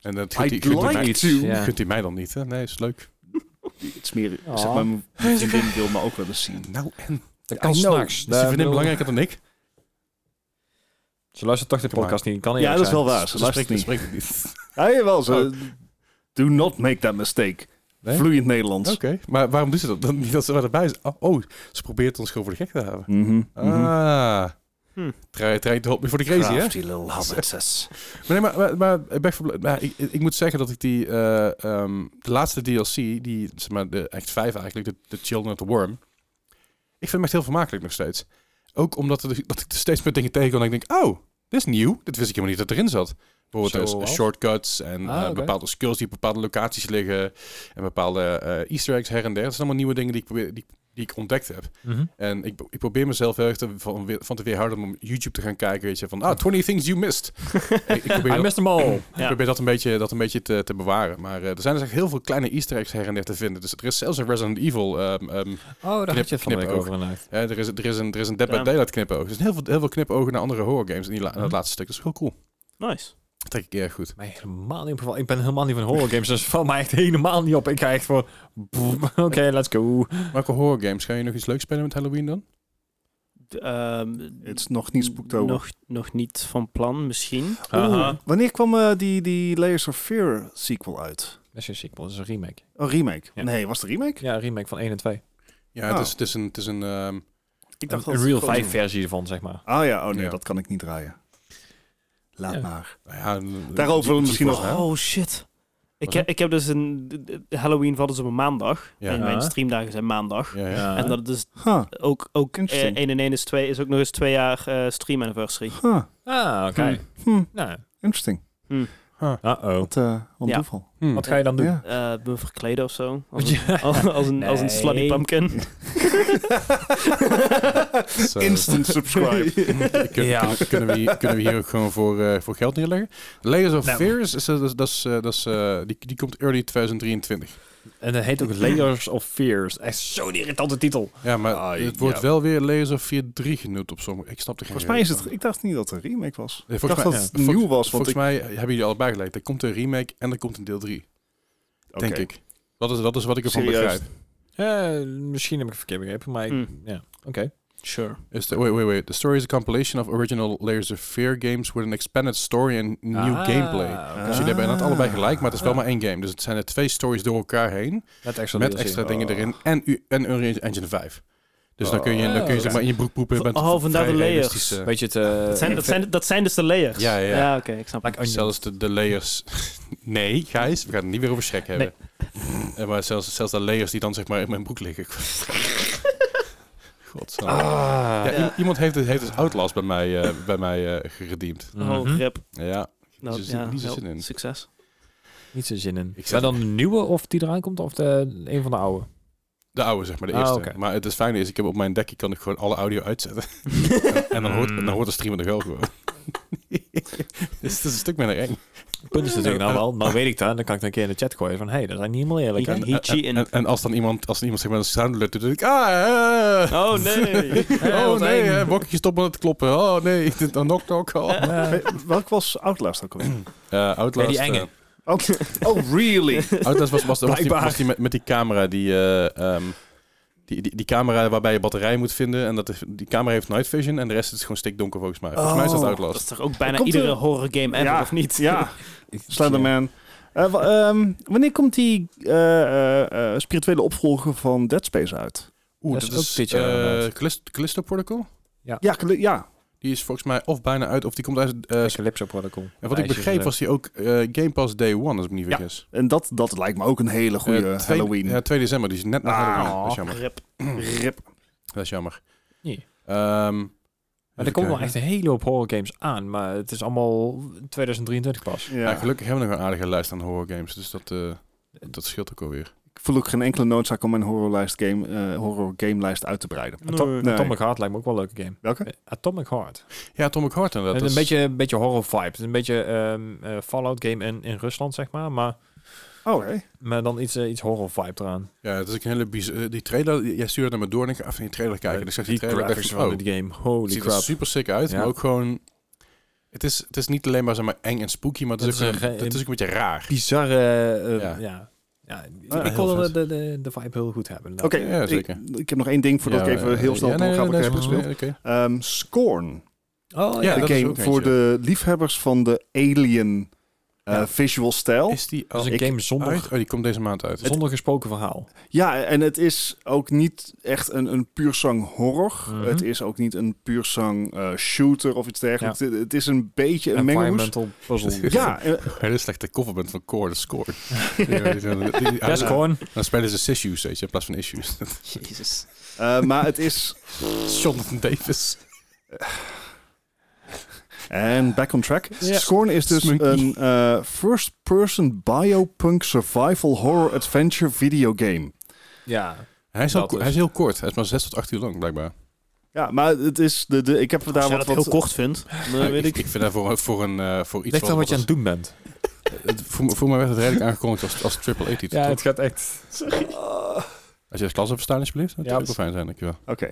En dat gunt hij- gunt like mij- to. Ja. gunt hij mij dan niet, hè? Nee, is leuk. het is meer, Oh. zeg maar, mijn vriendin wil me ook wel eens zien. Nou, en? Dat kan s'nachts. Is die vriendin belangrijker dan ik? Ze luistert toch de podcast niet. Kan niet Ja, dat is wel waar. Ze Ze luistert niet. spreekt niet. Ja, jawel. Ze, Oh. Do not make that mistake. Nee? Vloeiend Nederlands. Oké, maar waarom doet ze dat? Dan niet dat ze erbij is. Oh, oh, ze probeert ons gewoon voor de gek te houden. Mhm, mhm. Ah. Hm. To help me for the crazy, hè? Crafty little hobbitses. Maar nee, maar, maar, maar, Back 4 Blood- maar ik, ik moet zeggen dat ik die, eh, ehm, de laatste DLC, die, zeg maar, de echt vijf eigenlijk, de, de Children of the Worm, ik vind hem echt heel vermakelijk nog steeds. Ook omdat er, dat ik er steeds meer dingen tegenkom en ik denk, oh, dit is nieuw. Dit wist ik helemaal niet dat erin zat. Bijvoorbeeld Zoals? shortcuts en Ah, eh, bepaalde skills die op bepaalde locaties liggen. En bepaalde eh, easter eggs her en der. Dat zijn allemaal nieuwe dingen die ik, probeer, die, die ik ontdekt heb. Mhm. En ik, ik probeer mezelf heel erg te, van, weer- van te weerhouden om YouTube te gaan kijken. Weet je, van, ah, 20 things you missed. ik, ik probeer I missed them all. ik Ja. probeer dat een beetje, dat een beetje te, te bewaren. Maar eh, er zijn dus echt heel veel kleine easter eggs her en der te vinden. Dus er is zelfs een Resident Evil. ehm, ehm, Oh, daar Knip- je het van over ja, er, is, er, is een, er is een Dead by. Daylight knipoog. Er zijn heel veel, heel veel knipogen naar andere horror games in, die la- Mhm. dat laatste stuk. Dat is heel cool. Nice. Trek ik erg goed. Mij helemaal niet. Ik ben helemaal niet van horror games, dus valt mij echt helemaal niet op. Ik ga echt voor... Oké, let's go. Welke horror games? Ga je nog iets leuks spelen met Halloween dan? Ehm, Het is nog niet Spooktober. nog, nog niet van plan, misschien. Aha. Wanneer kwam eh, die, die Layers of Fear sequel uit? Dat is een sequel, dat is een remake. Oh, remake. Ja. Nee, was het een remake? Ja, een remake van 1 en 2. Ja, Oh. het, is, het is een... Het is een ehm, Ik Een, dat een het Real gewoon- 5 versie ervan, zeg maar. Ah ja, oh nee, Ja. dat kan ik niet draaien. Laat Ja. maar. nou ja, een- Daarover die- misschien nog-? Oh shit. Ik, heb, ik heb dus een Halloween valt dus op een maandag. Ja. En mijn streamdagen zijn maandag. Ja, ja. En dat is Huh, ook, ook eh, Interesting. 1 en 1 is 2 is ook nog eens twee jaar eh, stream anniversary. huh, Ah, oké. hm, Nou, interesting. Uh-oh. Wat, eh, wat een Ja. toeval. Hm. Wat ga je dan doen? Ja. Eh me verkleden of zo. Als een, als, als een, als een Nee. slutty pumpkin. Instant subscribe. Kun- Ja. kunnen, kunnen, we hier, kunnen we hier ook gewoon voor, eh, voor geld neerleggen? Layers of Nou. Fears, is, dat is, dat is, eh, dat is, eh, die, die komt early 2023. En dat heet ook Layers of Fears. Echt zo'n irritante titel. Ja, maar Ah, het wordt ja. wel weer Layers of Fear 3 genoemd op sommige. Ik snap er geen Volgens mij is het... van. Ik dacht niet dat het een remake was. Nee, Ik volgens dacht mij- dat het nieuw was. Want Volgens mij hebben jullie allebei gelijk. Er komt een remake en er komt een deel 3. ik, Denk ik. Dat is, dat is wat ik ervan Serieus? begrijp. Eh, misschien heb ik het verkeerd begrepen, maar ik- Hmm. ja, oké. Sure. Is the, wait, wait, wait. The story is a compilation of original Layers of Fear games with an expanded story and new Ah, gameplay. Dus jullie hebben inderdaad allebei gelijk, maar het is wel Ah. maar één game. Dus het zijn er twee stories door elkaar heen. Met extra met DLC. extra dingen Oh. erin. En, u- en Unreal Engine 5. Dus dan kun je, dan kun je zeg maar in je broek poepen. Je bent Oh, vandaar de layers. Weet je het... eh, Dat zijn, dat, zijn, dat zijn dus de layers. Ja, ja, ja. oké, ik snap het. like. Zelfs de, de layers. nee, Gijs, we gaan het niet meer over Shrek hebben. Eh, maar zelfs, zelfs de layers die dan zeg maar in mijn broek liggen. God. Ah. ja. Iemand heeft, het- heeft dus Outlast bij mij, eh bij mij eh geredeemd. Oh, Mhm. grip. Ja, Nou, Niet zo zin- ja, niet zo zin in. Succes. Niet zo zin in. Ik zet- dan de nieuwe of die eraan komt of de, een van de oude? De oude zeg maar, de Ah, eerste. Maar het is fijn is, ik heb op mijn dekje kan ik gewoon alle audio uitzetten. en dan hoort, dan hoort de streamer nog wel gewoon. dus het is een stuk minder eng. Het punt is natuurlijk nou wel, nou weet ik dat, dan kan ik dan een keer in de chat gooien van, hé, hey, dat zijn niet helemaal eerlijk. Cheating. En, en als dan iemand, als dan iemand zeg maar een sound alert doet, dan denk ik, ah, eh. Oh nee. Oh nee, hè, bokketje stoppen met het kloppen. Oh nee, knock knock. Oh. Ja. Weet- Welk was Outlast ook alweer? Eh, Outlast, Ja, die enge. Oh, oh really? Outlast was, was, was, die, was die met, met die camera die, eh, ehm, die, die, die camera waarbij je batterij moet vinden. En dat is, die camera heeft night vision en de rest is gewoon stikdonker volgens mij. Volgens mij is dat Oh. Dat Outlast. is toch ook bijna Komt iedere er- horror game ever, Ja. of niet? Ja, Slenderman. Wa- ehm, wanneer komt die eh, spirituele opvolger van Dead Space uit? Oeh, Dat dat is ook is dit jaar eh. Callisto, Protocol. Ja, gelu- ja. Die is volgens mij of bijna uit of die komt uit... eh, Calypso Protocol. en wat ik begreep was die ook eh, Game Pass Day One, als ik me niet Ja. vergis. En dat, dat lijkt me ook een hele goede Eh, twee- Halloween. Ja, 2 december, die is net na Ah. Halloween. Dat is jammer. Rip. Rip. Dat is jammer. Ja. Ehm, Maar er komt wel echt een hele hoop horror games aan, maar het is allemaal 2023 pas. Ja. Ja, gelukkig hebben we nog een aardige lijst aan horror games, dus dat, eh, dat scheelt ook alweer. Ik voel ook geen enkele noodzaak om mijn horrorlijst game, eh horror game lijst uit te breiden. Atom- Nee. Atomic Heart lijkt me ook wel een leuke game. Welke? Eh, Atomic Heart. Ja, Atomic Heart inderdaad. Het is dat een beetje, een beetje horror vibe. Het is een beetje ehm, eh, Fallout game in, in Rusland, zeg maar. Maar, Oh, maar dan iets, iets horror vibe eraan. Ja, het is een hele bizar... Die trailer, jij stuurde naar me door en ik ga even die trailer kijken. En ik zag die die trailer en ik graphics van van, dit oh, game. het Holy ziet er super sick uit, Ja. maar ook gewoon... Het is, het is niet alleen maar, zeg maar eng en spooky, maar het is, Het ook, is een, een- het is ook een beetje raar. Bizarre, eh, Ja. ja. Ja. Ja, ik wil de, de, de, vibe heel goed hebben. Oké, Ja, ik, zeker. ik heb nog één ding voordat Ja, ik even heel snel ja, nee, doorga wat nee, ik heb nee, gespeeld. Ehm, Scorn. Oh Ja, ja, de dat is game ook voor eentje. de liefhebbers van de Alien Ja. visual stijl. Is die dat al is een game zonder, uit? Oh, die komt deze maand uit. zonder gesproken verhaal. Ja, en het is ook niet echt een, een puur zang horror. Mhm. Het is ook niet een puur zang eh, shooter of iets dergelijks. Het, het is een beetje een mengelmoes. Environmental puzzle. Ja, eh, Hele slechte coverband van Core, de Score. Ja, Scorn. Dan spelen ze issues, weet je, in plaats van issues. Jezus. eh, maar het is... Jonathan Davis. En back on track. Ja. Scorn is dus Smunky. een eh, first-person biopunk survival horror adventure videogame. Ja. Hij is, al, hij is heel kort. Hij is maar 6 tot 8 uur lang, blijkbaar. Ja, maar het is de, de ik heb Als daar wat, dat wat heel kort vindt, dan Ja, weet ik... ik vind dat voor, voor, een, eh, voor iets Ligt aan wat je aan het doen bent. het, voor, voor mij werd het redelijk aangekondigd als, als triple-A-titel. Ja, toch? het gaat echt... Als je het klas verstaan alsjeblieft, dat Ja, zou ook wel fijn zijn, dankjewel. Oké.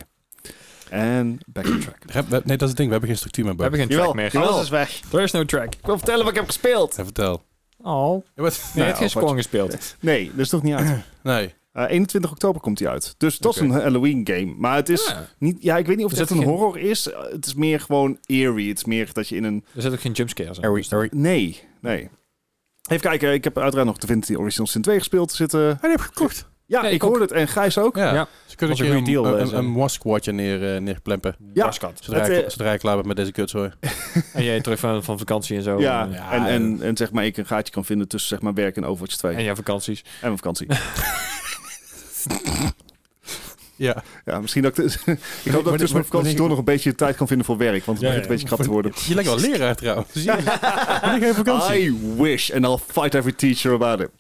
En back on track. Nee, dat is het ding, we hebben geen structuur meer We hebben geen track meer. jawel. Alles is weg. There is no track. Ik wil vertellen wat ik heb gespeeld. Ja, vertel. Oh. Wat? Nee, je Nou, hebt geen je- gespeeld. Nee, dat is nog niet uit. Nee. Eh, 21 oktober komt hij uit. Dus dat is een Halloween game. Maar het is Ja. niet... Ja, ik weet niet of Er het een geen- horror is. Eh, Het is meer gewoon eerie. Het is meer dat je in een... Er zit ook geen jumpscares in. Harry. Nee, nee. Even kijken, ik heb uiteraard nog Divinity Original Sin 2 gespeeld. Er Zitten... Ah, die heb ik gekocht. Ja, ik hoorde het. En Gijs ook. Ja. Ja. Ze kunnen Was een deal, een, eh, een, een wasquadje neer, eh, neerplempen. Ja. Waskat. Zodra, Het, ik, eh, zodra ik klaar ben met deze kutzooi. En jij terug van, van vakantie en zo. Ja, En, Ja, en, en, en zeg maar ik een gaatje kan vinden tussen zeg maar werk en Overwatch 2. en En jouw vakanties. mijn vakantie. Ja. ja, misschien dat ik... ik hoop dat ik tussen mijn vakantie door nog een beetje tijd kan vinden voor werk. Want het Ja, begint een beetje krap te worden. Je lijkt wel leraar trouwens. Zie je? Je vakantie? I wish. And I'll fight every teacher about it.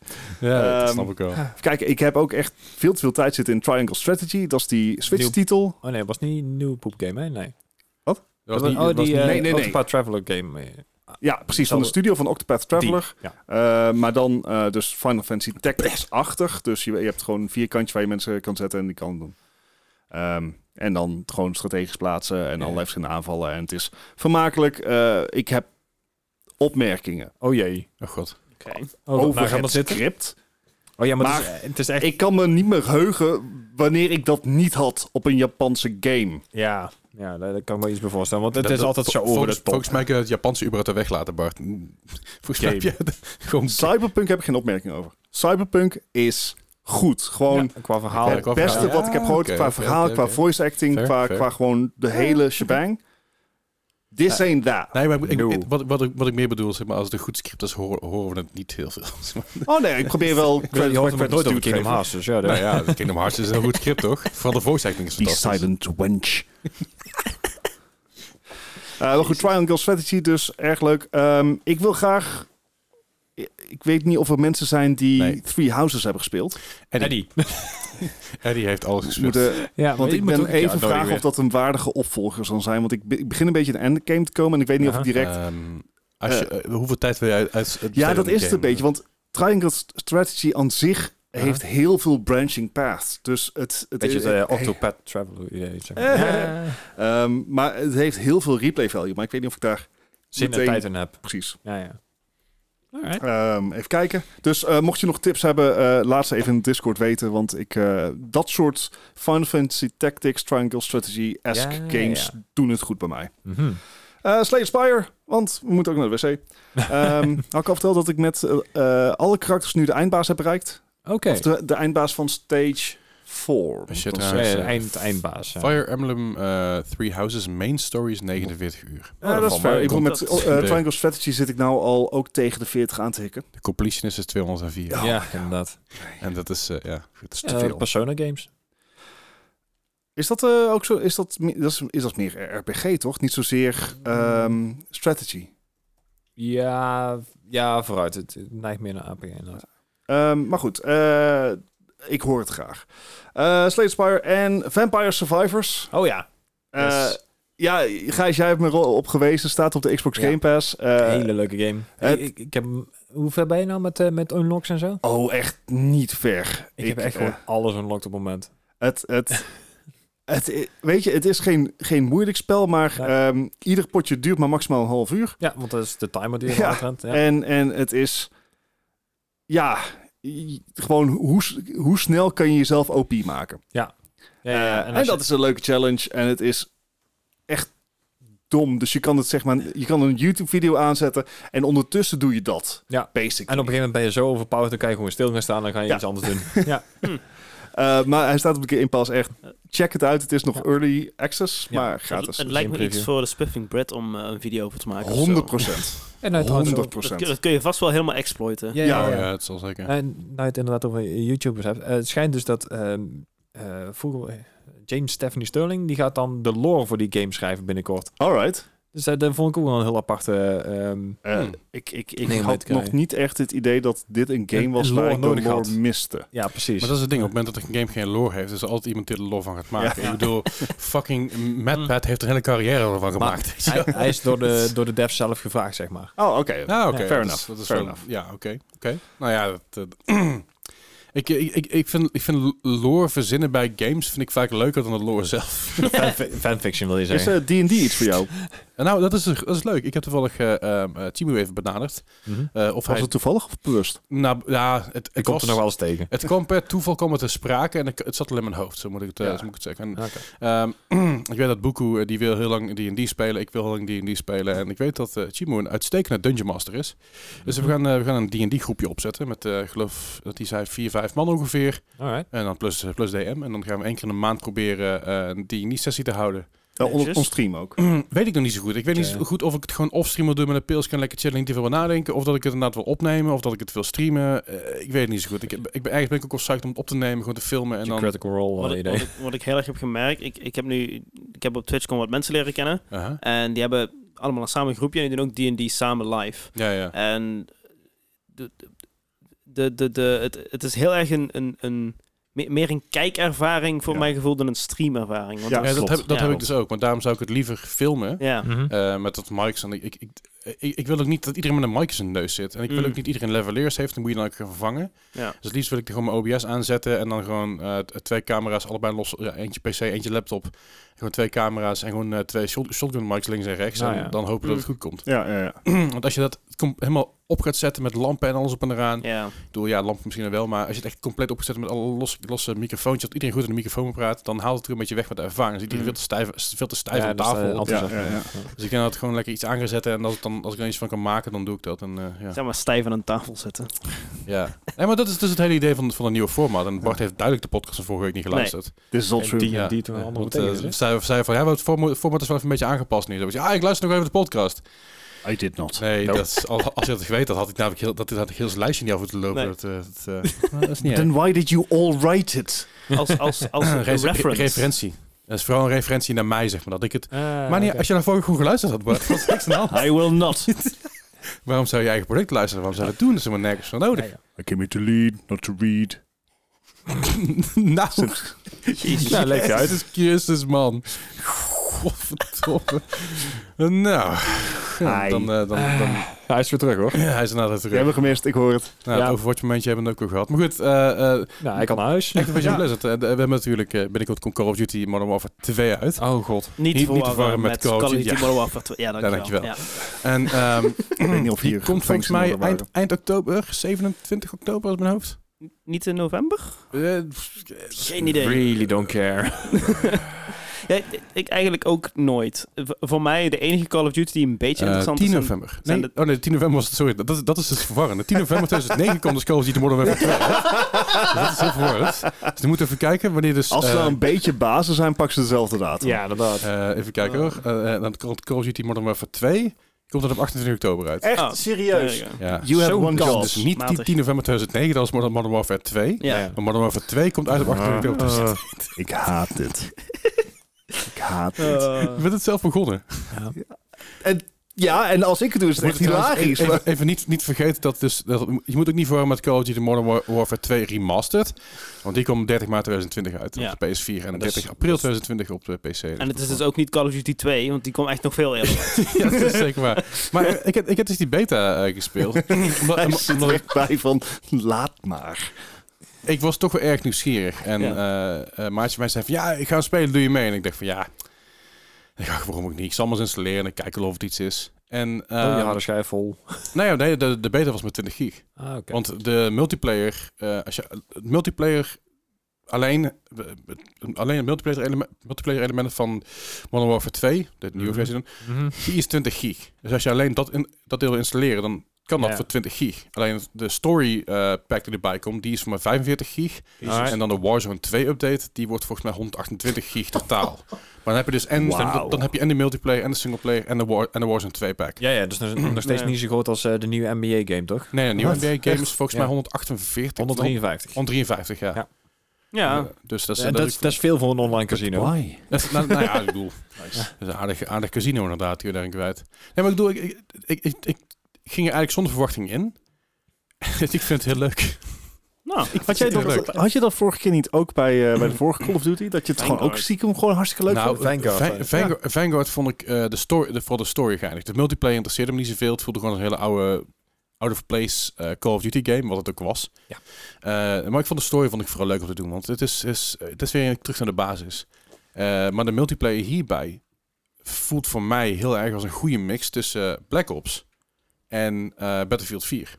Ja, dat Ehm, snap ik wel. Even kijken, ik heb ook echt veel te veel tijd zitten in Triangle Strategy. Dat is die Switch-titel. Oh nee, het was niet een nieuwe poepgame, hè? Nee. Dat was niet, oh, dat was die niet- eh, nee, nee, nee. Octopath Traveler game. eh, Ja, precies. Van de studio van Octopath Traveler. Die, Eh, maar dan eh, dus Final Fantasy Tactics-achtig. Dus je, je hebt gewoon een vierkantje waar je mensen kan zetten en die kan doen. Ehm, en dan gewoon strategisch plaatsen en Ja. allerlei verschillende aanvallen. En het is vermakelijk. Eh, ik heb opmerkingen Oh jee. Oh god. Oké. Oh, over nou, het zitten. script. Oh ja, maar, Maar het, is, het is echt... Ik kan me niet meer heugen wanneer ik dat niet had op een Japanse game. ja, ja, daar kan ik me iets bij voorstellen. Want het Dat- is altijd zo over volgens, de top. Volgens mij kun je het Japanse überhaupt er weglaten, Bart. Volgens mij heb je het gewoon... Cyberpunk heb ik geen opmerking over. Cyberpunk is goed. Gewoon Ja, qua verhaal. Het beste wat ik heb gehoord qua verhaal, qua voice acting, Fair, qua, fair. qua gewoon de hele shebang. This ain't that. Nee, maar ik, No. ik- wat, wat, ik, wat ik meer bedoel, zeg maar, als het een goed script is, horen, horen we het niet heel veel. Oh nee, ik probeer wel Je credit hoort nooit over te Kingdom. Hearts, dus ja. nou ja, Kingdom Hearts is een goed script, toch? Vooral de voice acting is Die fantastisch. silent wench. Eh maar goed, Triangle Strategy dus erg leuk. Ehm, ik wil graag... Ik weet niet of er mensen zijn die Nee. Three Houses hebben gespeeld. Eddie, Eddie heeft alles gespeeld. Moeten, Ja, want ik ben even vragen of dat een waardige opvolger zal zijn. Want ik, be- ik begin een beetje in de endgame te komen. En ik weet niet of ik direct... Ehm, als je, eh, hoeveel tijd wil je uit, ja, dat is het een beetje. Want Triangle Strategy aan zich Ja. heeft heel veel branching paths. Dus het... het Beetje is- het uh, Octopath Traveler idee. Zeg maar. Eh. Ehm, maar het heeft heel veel replay value. Maar ik weet niet of ik daar Zin en tijd in heb. precies... Ja, ja. Ehm, even kijken. Dus eh, mocht je nog tips hebben, eh, laat ze even in Discord weten. Want ik, eh, dat soort Final Fantasy Tactics, Triangle Strategy-esque Ja, games ja. doen het goed bij mij. Mhm. Slay Spire, want we moeten ook naar de wc. Ehm had ik al verteld dat ik met alle karakters nu de eindbaas heb bereikt? Oké. Of de, de eindbaas van stage 4. Als je moet ik het Ja, ja, eind, eindbaas. ja. Fire Emblem eh, Three Houses main story is 49 uur. Ja, dat is fair. Ik bedoel, met eh, de- Triangle Strategy zit ik nou al ook tegen de 40 aan te hikken. De completionist is 204. Ja, inderdaad. En dat is, eh, ja. Dat is te Eh, veel. Persona games. Is dat eh, ook zo? Is dat, is, is dat meer RPG toch? Niet zozeer ehm, strategy. Ja, ja, vooruit. Het het neigt meer naar APG inderdaad. Ehm, maar goed, eh, ik hoor het graag. Slade Spire en Vampire Survivors. Oh ja. Eh, Yes. Ja, Gijs, jij hebt me op gewezen. Staat op de Xbox Ja. Game Pass. Eh, Hele leuke game. het- ik, ik, heb, hoe ver ben je nou met, met unlocks en zo? Oh, echt niet ver. Ik, heb echt gewoon alles unlocked op het moment. Het, het, het, weet je, het is geen, geen moeilijk spel, maar ehm, ieder potje duurt maar maximaal een half uur. Ja, want dat is de timer die je Ja. ja. Ja. En, en het is, ja, gewoon hoe, hoe snel kan je jezelf OP maken. Ja, ja, ja. Eh, en dat je- is een leuke challenge en het is echt dom. Dus je kan het zeg maar, je kan een YouTube video aanzetten en ondertussen doe je dat. Ja. Basic. En op een gegeven moment ben je zo overpowered, dan kan je gewoon stil gaan staan en dan ga je Ja. iets anders doen. ja. Eh, maar hij staat op de Game Pass echt. Check het uit. Het is nog Ja. early access, Ja. maar Het, gratis. het lijkt me iets voor de Spiffing Bread om eh, een video over te maken. of zo. 100 procent. En nou, trouwens, 100 Dat, procent. kun- dat kun je vast wel helemaal exploiten. Ja, Ja, ja, ja. ja, het zal zeker. En nou je het inderdaad over YouTubers hebt. eh, het schijnt dus dat vroeger, eh, James Stephanie Sterling, die gaat dan de lore voor die game schrijven binnenkort. Alright. Dus dat, dat vond ik ook wel een heel aparte... ehm, Eh, Hmm. Ik, ik, ik Nee, had nog niet echt het idee dat dit een game was een waar ik de nodig lore had. miste. ja, precies. Maar dat is het ding, op het moment dat een game geen lore heeft, is er altijd iemand die er lore van gaat maken. Ja. Ik bedoel, fucking MadPad heeft er een hele carrière van Maar gemaakt. hij, hij is door de, door de devs zelf gevraagd, zeg maar. Oh, oké. Ja, oké. Ja, fair dat is- enough, dat is fair wel- enough. Ja, oké. oké. Nou ja, dat, eh, ik, ik, ik, ik, vind, ik vind lore verzinnen bij games vind ik vaak leuker dan de lore zelf. Fan- Fanfiction wil je Is zeggen. eh, D&D iets voor jou? En nou, dat is, dat is leuk. Ik heb toevallig eh, Timo even benaderd. Mhm. eh, of Was hij... het toevallig of bewust? Nou, ja, het, Ik het, was, er nog wel eens tegen. het kwam per toeval kwam het te sprake en ik, het zat al in mijn hoofd, zo moet ik het, Ja. zo moet ik het zeggen. En. Ehm, ik weet dat Boekoe, die wil heel lang D&D spelen. Ik wil heel lang D&D spelen. En ik weet dat eh Chimo een uitstekende Dungeon Master is. Dus we, gaan, eh, we gaan een D&D groepje opzetten. Met, ik geloof dat hij zei, vier, vijf man ongeveer. Alright. En dan plus, plus DM. En dan gaan we één keer in de maand proberen een D&D sessie te houden. Uh, on, stream ook. weet ik nog niet zo goed. Ik weet niet zo goed of ik het gewoon off-stream wil doen met een pils. Kan lekker chillen, niet te veel wil nadenken. Of dat ik het inderdaad wil opnemen. Of dat ik het wil streamen. Eh, ik weet het niet zo goed. Ik, ik ben, eigenlijk ben ik ook al psyched om het op te nemen. Gewoon te filmen. En dan... Critical Role Wat ik, idee. wat, ik, wat ik heel erg heb gemerkt, ik, ik heb nu, ik heb op Twitch gewoon wat mensen leren kennen. En die hebben allemaal een samen groepje en die doen ook D&D samen live. Ja, ja. En de, de, de, de, het, het is heel erg een, een, een me- meer een kijkervaring voor Ja. mijn gevoel dan een streamervaring. Want Ja, Ja, dat heb, dat Ja, heb ik dus ook. Want daarom zou ik het liever filmen. ja. Mhm. eh, met dat mics. En ik, ik, ik, ik, ik wil ook niet dat iedereen met een mic in zijn neus zit. En ik wil Mm. ook niet iedereen leveleers heeft. Dan moet je dan ook gaan vervangen. Ja. Dus het liefst wil ik er gewoon mijn OBS aanzetten. En dan gewoon eh, twee camera's, allebei los. Ja, eentje PC, eentje laptop. Gewoon twee camera's en gewoon eh, twee shot, shotgun mics links en rechts. Nou en ja. dan hopen dat het Mm. goed komt. Ja, ja, ja. Want als je dat helemaal op gaat zetten met lampen en alles op en eraan. ja. Ik bedoel, ja, lampen misschien wel. Maar als je het echt compleet opgezet met alle losse, losse microfoontjes. Dat iedereen goed in de microfoon praat. Dan haalt het er een beetje weg met de ervaring. Dan zit iedereen Mm. veel te stijf, veel te stijf Ja, dat eh, tafel. altijd Ja, zo. ja, ja. Dus ik denk dat het gewoon lekker iets aan gaan zetten. En als het dan kan, als ik er eentje van kan maken, dan doe ik dat. En, eh, ja. Zeg maar stijf aan een tafel zitten. ja. Nee, maar dat is dus het hele idee van, van een nieuwe format. En Bart heeft duidelijk de podcast van vorige week niet geluisterd. This is all En true. die Ja. en die toen Ja, andere want, tegen eh, zei, zei van, ja, maar het forma- format is wel even een beetje aangepast nu. Was je, ah, ik luister nog even de podcast. I did not. Nee, Nope. dat is, al- als je dat geweten had, had ik namelijk heel, dat had ik heel zijn lijstje niet af moeten lopen. Nee. Dat, eh, dat, dat is niet. Then why did you all write it? Als, als, als een Re- reference. referentie. Dat is vooral een referentie naar mij, zeg maar. Dat ik het... Ah, maar niet, als je daarvoor goed geluisterd had, Bart, was niks aan. I will not. Waarom zou je eigen product luisteren? Waarom zou je dat doen? Dat is helemaal nergens voor nodig. Ja, ja. I came here to lead, not to read. nou, Jezus. Nou, leef je uit. Jezus Christus, man. Godverdomme. nou, ja, Ai. dan, eh, dan, dan, Hij is weer terug hoor. hij is inderdaad We terug. hebben gemist, ik hoor het. Nou, Ja. het Overwatch momentje hebben we ook al gehad. Maar goed, eh eh Nou, hij kan naar huis. Activision Blizzard. eh, we hebben natuurlijk eh binnenkort komt Call of Duty Modern Warfare 2 uit. Oh god. Niet, Niet- te niet te verwarren met, met Call of Duty ja. Modern Warfare 2. Ja, dankjewel. dankjewel. Ja. En ehm, Ik weet niet of die hier komt volgens mij eind, eind oktober, 27 oktober uit mijn hoofd. Niet in november? Eh, Geen idee. Really don't care. Ja, ik eigenlijk ook nooit. V- voor mij de enige Call of Duty die een beetje Eh, interessant 10 is. november. zijn Nee, oh nee, 10 november was het, sorry, dat, is- dat is dus verwarrend. 10 november 2009 komt dus Call of Duty Modern Warfare 2 uit. Dus dat is heel verwarrend. Dus we moeten even kijken wanneer dus... Als ze eh, nou een beetje basis zijn, pak ze dezelfde datum. ja, inderdaad. eh, even kijken hoor. Dan komt Call of Duty Modern Warfare 2 komt er op 28 oktober uit. Echt Oh, serieus. Ja. You have one job. Dus niet 10, Matig. 10 november 2009, dat was Modern, Modern Warfare 2. Ja. Ja. Maar Modern Warfare 2 komt uit op 28 oktober. Uh, ik haat dit. ik haat dit. Eh, Je bent het zelf begonnen. Ja, en als ik het doe, is het echt hilarisch. Even, even niet, niet vergeten dat dus... Dat, je moet ook niet voor met Call of Duty Modern War- Warfare 2 Remastered. Want die komt 30 maart 2020 uit Ja. op de PS4 en dat 30 is- april 2020 op de PC. en het is dus ook niet Call of Duty 2, want die komt echt nog veel eerder. ja, dat is zeker waar. Maar eh, ik heb, ik heb dus die beta eh, gespeeld. Hij omdat- zit er ik, echt bij van, laat maar. ik was toch wel erg nieuwsgierig. En eh eh, Maatje mij zei van, ja, ik ga spelen, doe je mee? En ik dacht van, ja, ja waarom ook niet? Ik zal maar eens installeren en ik kijk wel of het iets is. En, Oh, je eh, harde schijf vol. nou ja, nee, de, de beta was met 20 gig. Ah. Want de multiplayer, eh, als je het multiplayer alleen, eh, alleen het multiplayer element, multiplayer element van Modern Warfare 2, de nieuwe Mhm. versie dan, Mhm. die is 20 gig. Dus als je alleen dat, in, dat deel wil installeren, dan kan dat Ja. voor 20 gig. Alleen de story eh, pack die erbij komt, die is voor maar 45 gig. En dan de Warzone 2 update, die wordt volgens mij 128 gig totaal. maar dan heb je dus en Wauw. dan, dan heb je en de multiplayer en de singleplayer en de, War, en de Warzone 2 pack. Ja, ja, dus nog, steeds Nee. niet zo groot als eh, de nieuwe NBA-game, toch? Nee, een nieuwe Wat? NBA game is volgens Ja. mij 148. 153. 153, ja. Ja. Ja, Ja, dus dat is, En dat dat, is, dat is veel voor een online casino. Why? dat is- nou, nou ja, ik bedoel, dat is een aardig, aardig casino inderdaad, die we daarin kwijt. Nee, maar ik bedoel, ik, ik, ik, ik, ik ging er eigenlijk zonder verwachting in. ik vind het heel leuk. nou, Ik Had, jij dat, leuk. had je dat vorige keer niet ook bij, eh, bij de vorige Call of Duty? Dat je het gewoon ook stiekem gewoon hartstikke leuk Nou, vond? Vanguard, Va- ja. Vanguard, Vanguard vond ik eh, de story, de, vooral de story geinig. De multiplayer interesseerde me niet zoveel. Het voelde gewoon een hele oude, out of place eh, Call of Duty game, wat het ook was. Ja. Eh, maar ik vond de story vond ik vooral leuk om te doen, want het is, is, het is weer terug naar de basis. Eh, maar de multiplayer hierbij voelt voor mij heel erg als een goede mix tussen Black Ops en eh, Battlefield 4.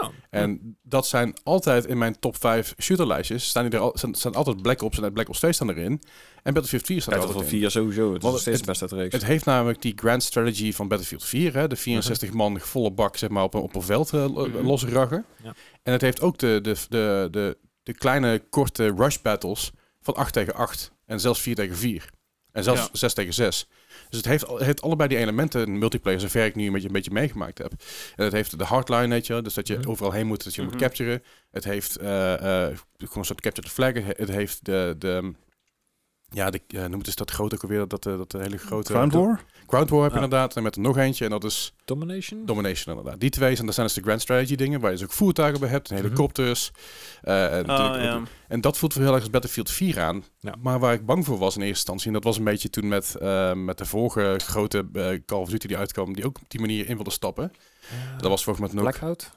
Oh. En dat zijn altijd in mijn top 5 shooterlijstjes. Staan, die er al, staan, staan altijd Black Ops en Black Ops 2 staan erin. En Battlefield 4 staat er altijd Battlefield in. 4 sowieso. Het is Want nog steeds het- beste uit de reeks. Het heeft namelijk die grand strategy van Battlefield 4. Hè? De 64 man volle bak zeg maar, op, een, op een veld eh, lo- Mhm. losraggen. Ja. En het heeft ook de, de, de, de, de kleine korte rush battles van 8 tegen 8. En zelfs 4 tegen 4. En zelfs Ja. 6 tegen 6. Dus het heeft, het heeft allebei die elementen in multiplayer, zover ik nu een beetje, een beetje meegemaakt heb. En het heeft de hardline, weet je, dus dat je Mhm. overal heen moet, dat je Mhm. moet capturen. Het heeft eh, eh, gewoon een soort capture the flag. Het heeft de, de ja, de, noem het eens dat grote ook alweer, dat, eh, dat hele grote... Ground War? Ground War heb je inderdaad. En met er nog eentje. En dat is Domination? Domination inderdaad. Die twee zijn, dat zijn dus de Grand Strategy dingen. Waar je dus ook voertuigen bij hebt. En Mhm. helikopters. eh, en, Oh, ja. ook- en dat voelt voor heel erg als Battlefield 4 aan. Ja. Maar waar ik bang voor was in eerste instantie. En dat was een beetje toen met, eh, met de vorige grote eh, Call of Duty die uitkwam. Die ook op die manier in wilde stappen. Dat was volgens mij ook... Blackout?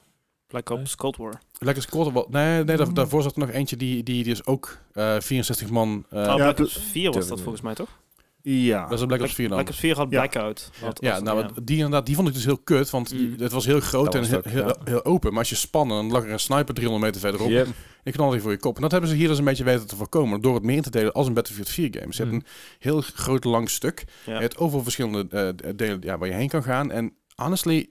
Black Ops Cold War. Lekker scoren. wel- Nee, nee daar, daarvoor zat er nog eentje die, die dus ook eh 64 man... eh, oh, ja, Black Ops 4 was dat volgens mij toch? Ja. dat is een Black Ops 4 dan. Black Ops 4 had Ja. Blackout. Ja, dat, nou, die inderdaad, die vond ik dus heel kut, want Mm. het was heel groot Dat en heel, het ook, heel, ja. heel open. Maar als je spannen, dan lag er een sniper 300 meter verderop. Yep. Ik knal die voor je kop. En dat hebben ze hier dus een beetje weten te voorkomen door het meer in te delen als een Battlefield 4 game. Ze Mm. hebben een heel groot lang stuk. Ja. Je hebt overal verschillende eh, delen ja, waar je heen kan gaan. En honestly,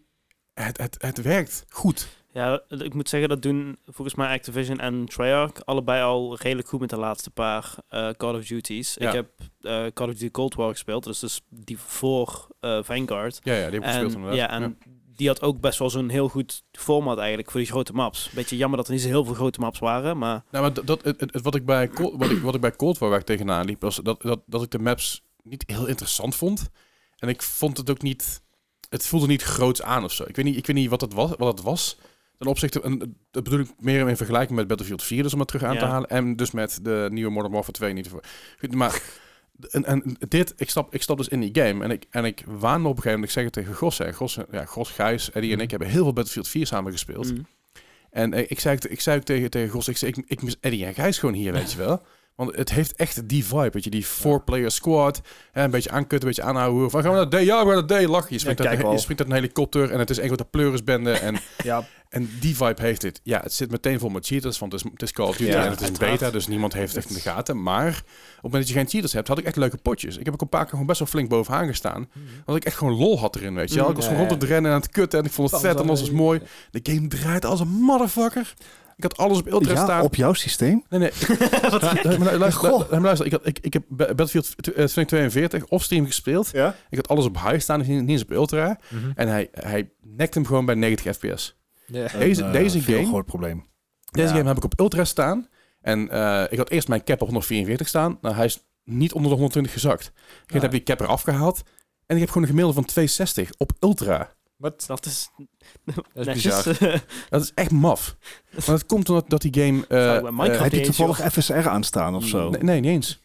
het, het, het werkt goed. Ja, ik moet zeggen, dat doen volgens mij Activision en Treyarch allebei al redelijk goed met de laatste paar eh, Call of Duties. Ja. Ik heb eh, Call of Duty Cold War gespeeld, dus, dus die voor eh, Vanguard. Ja, ja, die heb ik gespeeld En, inderdaad. ja, en die had ook best wel zo'n heel goed format eigenlijk voor die grote maps. Beetje jammer dat er niet zo heel veel grote maps waren, maar Nou, maar dat, dat, het, het- wat, ik bij Cold, wat, ik, wat ik bij Cold War waar ik tegenaan liep, was dat, dat, dat ik de maps niet heel interessant vond. En ik vond het ook niet... Het voelde niet groots aan of zo. Ik weet niet, ik weet niet wat het was. Wat het was. Ten opzichte, en dat bedoel ik meer in vergelijking met Battlefield 4, dus om het terug aan te halen. En dus met de nieuwe Modern Warfare 2 niet. Voor. Goed, Maar en, en dit, ik stap, ik stap dus in die game en ik, en ik waan op een gegeven moment, ik zeg het tegen Gos, hè, Gos, ja, Gos, Gijs, Eddie en ik hebben heel veel Battlefield 4 samen gespeeld. mm, En eh, ik zei, ik zei tegen, tegen Gos, ik, zei, ik, ik mis Eddie en Gijs gewoon hier, weet je wel. Want het heeft echt die vibe, weet je, die four-player squad. Hè, een beetje aankutten, een beetje aanhouden. Van, gaan we naar D? Ja, we gaan naar D. Lach. Je springt, Ja, uit, een- je springt uit een helikopter en het is echt wat pleurisbende. En, Ja, en die vibe heeft dit. Ja, het zit meteen vol met cheaters, want het is, het is Call of Duty Ja, en het is beta, dus niemand heeft echt in de gaten. Maar op het moment dat je geen cheaters hebt, had ik echt leuke potjes. Ik heb ook een paar keer gewoon best wel flink bovenaan gestaan. Want ik echt gewoon lol had erin, weet je. Mm, Ik was gewoon rond het rennen en aan het kutten en ik vond het vet en alles was mooi. De game draait als een motherfucker. Ik had alles op ultra Ja, staan. op jouw systeem? Nee, nee. Luister, lu- maar luister, ik, had, ik, ik heb Ba- Battlefield tw- eh, 2042 offstream gespeeld. Ja. Ik had alles op high staan, dus niet niet eens op ultra. Mhm. En hij, hij nekt hem gewoon bij 90 fps. Ja. Deze- deze eh, game- groot probleem. Deze Ja. game heb ik op ultra staan. En eh, ik had eerst mijn cap op 144 staan. Nou, hij is niet onder de 120 gezakt. Ik Ja. heb die cap eraf gehaald. En ik heb gewoon een gemiddelde van 260 op ultra. Wat? dat is Dat is netjes. bizar. Dat is echt maf. Maar dat komt omdat dat die game... eh, eh, Heb je toevallig FSR aanstaan of zo? Nee, nee, niet eens.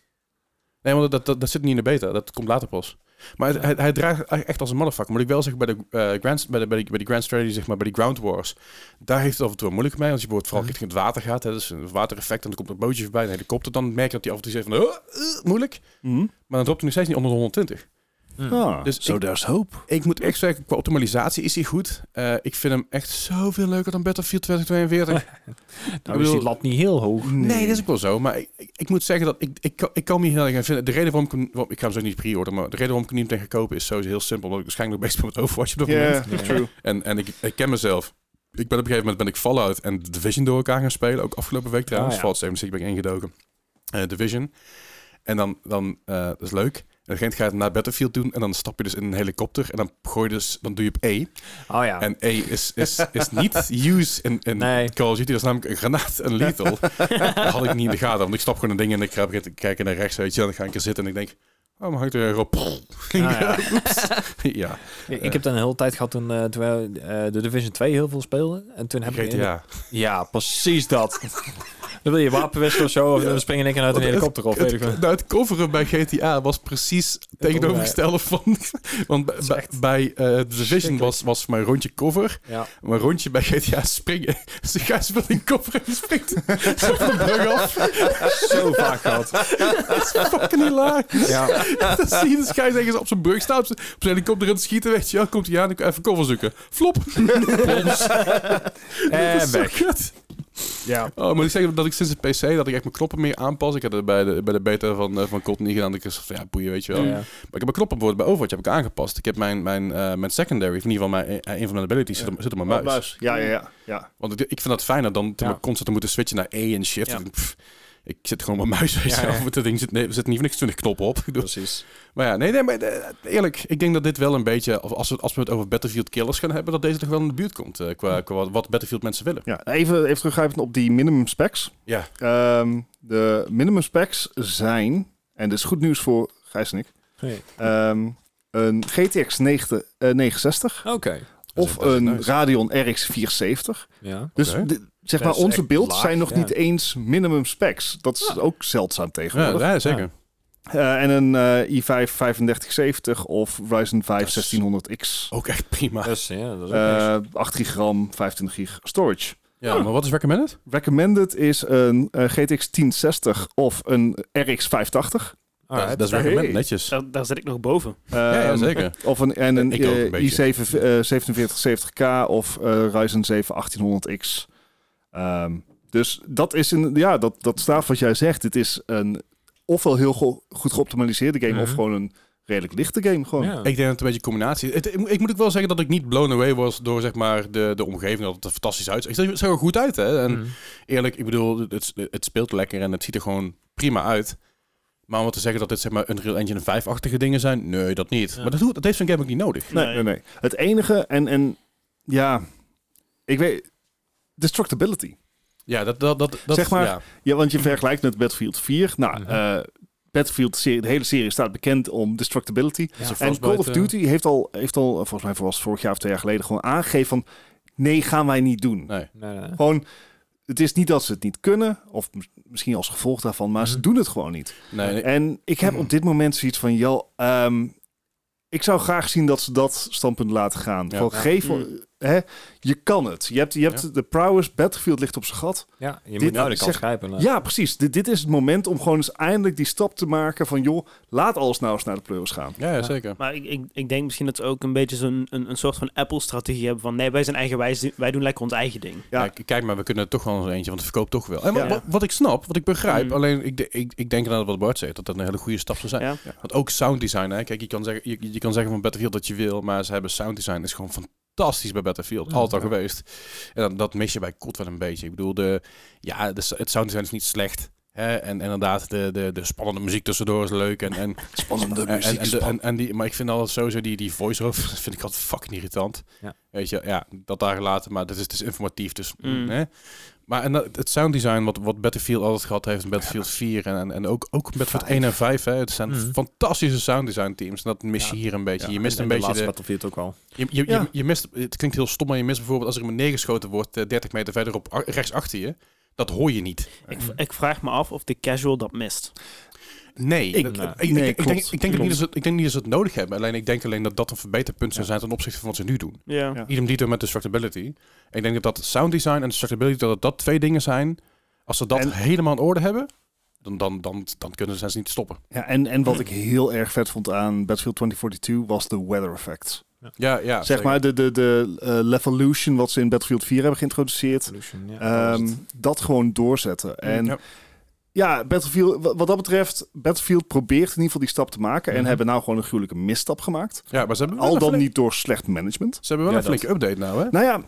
Nee, want dat, dat, dat zit niet in de beta. Dat komt later pas. Maar het- hij, hij draait echt als een motherfucker. Moet ik wel zeggen, bij de, eh, grand, bij de, bij de, bij de Grand Strategy, zeg maar, bij die Ground Wars, daar heeft het af en toe moeilijk mee. Als je bijvoorbeeld vooral Mhm. richting het water gaat, hè, dus een watereffect, en dan komt een bootje voorbij, een helikopter, dan merk je dat hij af en toe zegt van, "Oh, eh, moeilijk. Hm? Maar dan dropt hij nog steeds niet onder de 120. Ah, Dus so ik- there's hope. Ik moet echt zeggen, qua optimalisatie is hij goed. Eh, ik vind hem echt zoveel leuker dan Battlefield 2042. Nou is die lat niet heel hoog. Nee, dat is ook wel zo. Maar ik, ik, ik moet zeggen dat ik, ik, ik kan me heel erg aan vinden. De reden waarom ik waarom- ik ga hem zo niet pre-orderen, maar de reden waarom ik hem niet tegen kopen is sowieso heel simpel. Omdat ik waarschijnlijk nog bezig ben met Overwatch op dat moment. true. En, en ik, ik ken mezelf. Ik ben op een gegeven moment ben ik Fallout en Division door elkaar gaan spelen. Ook afgelopen week trouwens. Ah, ja. Fallout 76 ben ik ingedoken. Eh, Division. En dan, dan eh, dat is leuk. En dan ga je het naar Battlefield doen. En dan stap je dus in een helikopter. En dan gooi je dus, dan doe je op E. Oh ja. En E is, is, is niet use in, in Nee. Call of Duty. Dat is namelijk een granaat, een lethal. dat had ik niet in de gaten. Want ik stap gewoon een ding en ik ga beginnen kijken naar rechts. Weet je, en dan ga ik er zitten en ik denk... Oh, maar hangt er een op. ja. ja, Ik, ik heb dan een hele tijd gehad toen, terwijl eh, de Division 2 heel veel speelde. En toen heb ik... in- GTA. Ja, precies dat. dan wil je wapen wisselen of zo. Of dan spring je in één keer uit een helikopter of het, weet ik wat. nou, het coveren bij GTA was precies tegenovergestelde van... Want bij, eh, The Division was, was mijn rondje cover. Maar rondje bij GTA springen. Dus de gast wil in cover en springt zo van de brug af. Zo vaak gehad. Dat is fucking hilarisch. Ja. Dan zie je de schijf zeggen op zijn brug staan, op zijn op zijn helikopter aan het schieten, weet je wel. Komt hij aan, ik even cover zoeken. Flop. En weg. Ja. Oh, moet ik zeggen dat ik sinds de PC, dat ik echt mijn knoppen meer aanpas. Ik had het bij de, bij de beta van, eh, van COD niet gedaan. Ik dacht van, ja, boeien, weet je wel. Ja. Maar ik heb mijn knoppen bijvoorbeeld bij Overwatch heb ik aangepast. Ik heb mijn, mijn, eh, mijn secondary, of in ieder geval mijn, eh, een van mijn abilities, zit, op, zit op mijn muis. Ja, ja, ja. ja. Want ik, ik vind dat fijner dan te constant te moeten switchen naar E en shift. Pff, ik zit gewoon mijn muis, weet je Ja, ja. Met dat ding zit, nee, er zitten niet voor niks 20 knoppen op. Precies. Maar ja, nee, nee, maar eh, eerlijk, ik denk dat dit wel een beetje, als als we, als we het over Battlefield killers gaan hebben, dat deze toch wel in de buurt komt eh, qua, qua wat- Battlefield mensen willen. ja. Even, even teruggrijpend op die minimum specs. Ja. Ehm, de minimum specs zijn, en dit is goed nieuws voor Gijs en ik, ehm, een GTX 9, eh, 960 Oké. Of een nice. Radeon RX 470. Ja. Dus Oké. de- zeg maar, onze beelds laag, zijn nog ja. niet eens minimum specs. Dat is ook zeldzaam tegenwoordig. ja, zeker. Eh, en een eh, i5 3570 of Ryzen 5 Dat is- 1600X. Ook echt prima. Dus, ja, dat is ook nice. Eh 8 gigram, 25 gig storage. Ja, maar wat is recommended? Recommended is een eh, GTX 1060 of een RX 580. Alright. dat is hey. recommended, netjes. Daar, daar zit ik nog boven. ja, ja, zeker. Of een, en een Ik ook een eh, beetje. i7 eh, 4770K of eh, Ryzen 7 1800X. Ehm, dus dat is een, ja, dat, dat staat wat jij zegt. Het is een ofwel heel go- goed geoptimaliseerde game Mhm. of gewoon een redelijk lichte game gewoon. Ja. Ik denk dat het een beetje een combinatie is. Het- Ik, moet- ik moet ook wel zeggen dat ik niet blown away was door zeg maar, de, de omgeving. Dat het er fantastisch uitziet. Het zag er goed uit, hè? En Mhm. eerlijk, ik bedoel, het, het speelt lekker en het ziet er gewoon prima uit. Maar om te zeggen dat dit zeg maar Unreal Engine 5-achtige dingen zijn, nee, dat niet. Ja. Maar dat, hoeft- dat heeft zo'n game ook niet nodig. Nee, Nee. nee, nee. Het enige, en, en ja, ik weet, destructibility. Ja, dat, dat, dat, dat Zeg maar, ja. Ja, want je vergelijkt met Battlefield 4. Nou, eh, Battlefield, serie, de hele serie staat bekend om destructibility. Ja. En Call of Duty heeft al, heeft al, volgens mij was vorig jaar of twee jaar geleden, gewoon aangegeven van, nee, gaan wij niet doen. Nee. Nee, nee. Gewoon, het is niet dat ze het niet kunnen, of mis- misschien als gevolg daarvan, maar ze Mhm. doen het gewoon niet. Nee, nee. En ik heb op dit moment zoiets van, joh, ehm, ik zou graag zien dat ze dat standpunt laten gaan. Ja. Gewoon Ja. geef, Mm. Hè, je kan het. Je hebt, je hebt Ja. de prowess, Battlefield ligt op zijn gat. Ja, je Dit- moet nou de kans grijpen. hè. Ja, precies. Dit, dit is het moment om gewoon eens eindelijk die stap te maken van, joh, laat alles nou eens naar de pleuris gaan. Ja, ja, zeker. Maar ik, ik, ik denk misschien dat ze ook een beetje zo'n een, een soort van Apple-strategie hebben van nee, wij zijn eigenwijs, wij doen lekker ons eigen ding. Ja. Kijk maar, we kunnen er toch wel eens eentje, want het verkoopt toch wel. En wat, wat ik snap, wat ik begrijp, Mm. alleen ik, ik, ik denk inderdaad wat Bart zegt, dat dat een hele goede stap zou zijn. Ja. Want ook sound design, hè. Kijk, je kan, zeggen, je, je kan zeggen van Battlefield dat je wil, maar ze hebben sound design is gewoon fantastisch bij Battlefield. Ja, Altijd ja. geweest. En dat, dat mis je bij COD wel een beetje. Ik bedoel, de, ja, de, het sound design is niet slecht. Hè? En, en inderdaad, de, de, de spannende muziek tussendoor is leuk. En, en, Spannende en, en, en, de- en, en die, maar ik vind altijd sowieso die, die voice-over, dat vind ik altijd fucking irritant. Ja. Weet je, ja, dat daar gelaten, maar dat is, is informatief, dus... Mm. Hè? Maar en het sound design wat, wat Battlefield altijd gehad heeft, Battlefield 4 en, en, ook, ook Battlefield Vijf. 1 en 5, hè, het zijn Mhm. fantastische sound design teams. En dat mis je hier een beetje. Je mist en- een en de beetje laatste de, Battlefield ook wel. je, je, je, je mist, het klinkt heel stom, maar je mist bijvoorbeeld als er iemand neergeschoten wordt, eh, 30 meter verderop, rechts achter je. Dat hoor je niet. Ik, ik vraag me af of de casual dat mist. Nee, Ik- dat- nee. ik, ik, Nee, ik, denk, ik, niet dat ze, ik denk niet dat ze het nodig hebben. Alleen ik denk alleen dat dat een verbeterpunt zou Ja. zijn ten opzichte van wat ze nu doen. Ja. Ja. Idem dito met destructibility. Ik denk dat dat sound design en destructibility, dat dat twee dingen zijn. Als ze dat En- helemaal in orde hebben, dan, dan, dan, dan kunnen ze ze niet stoppen. Ja, en, en wat ik heel erg vet vond aan Battlefield 2042 was de weather effects. Ja, ja. zeg maar de, de, de eh, Levolution wat ze in Battlefield 4 hebben geïntroduceerd. Ja, ehm, dat gewoon doorzetten. En Ja. Ja, Battlefield, wa- wat dat betreft, Battlefield probeert in ieder geval die stap te maken. En Mhm. hebben nou gewoon een gruwelijke misstap gemaakt. Ja, maar ze hebben wel Al dan flink- niet door slecht management. Ze hebben wel Ja, een flinke update nou, hè? Nou ja,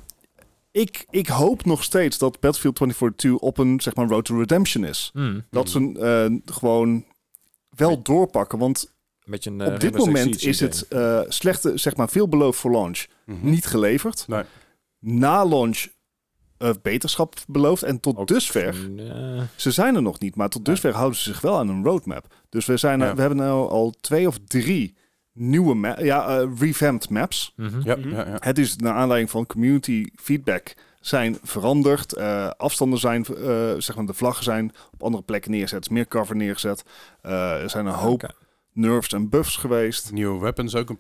ik, ik hoop nog steeds dat Battlefield 2042 op een zeg maar road to redemption is. Hmm. Dat ze eh, gewoon wel doorpakken. Want een, eh, op dit moment is het eh, slechte, zeg maar veel beloofd voor launch, Mhm. niet geleverd. Nee. Na launch eh, beterschap beloofd. En tot Ook dusver, eh, ze zijn er nog niet, maar tot Nee. dusver houden ze zich wel aan een roadmap. Dus we, zijn, Ja. we hebben nu al twee of drie nieuwe ma- ja, eh, revamped maps. mhm. Ja, ja, ja. Het is naar aanleiding van community feedback zijn veranderd. Eh, afstanden zijn, eh, zeg maar de vlaggen zijn op andere plekken neergezet. Meer cover neergezet. Eh, er zijn een hoop Oké. Nerfs en buffs geweest. Nieuwe weapons ook, een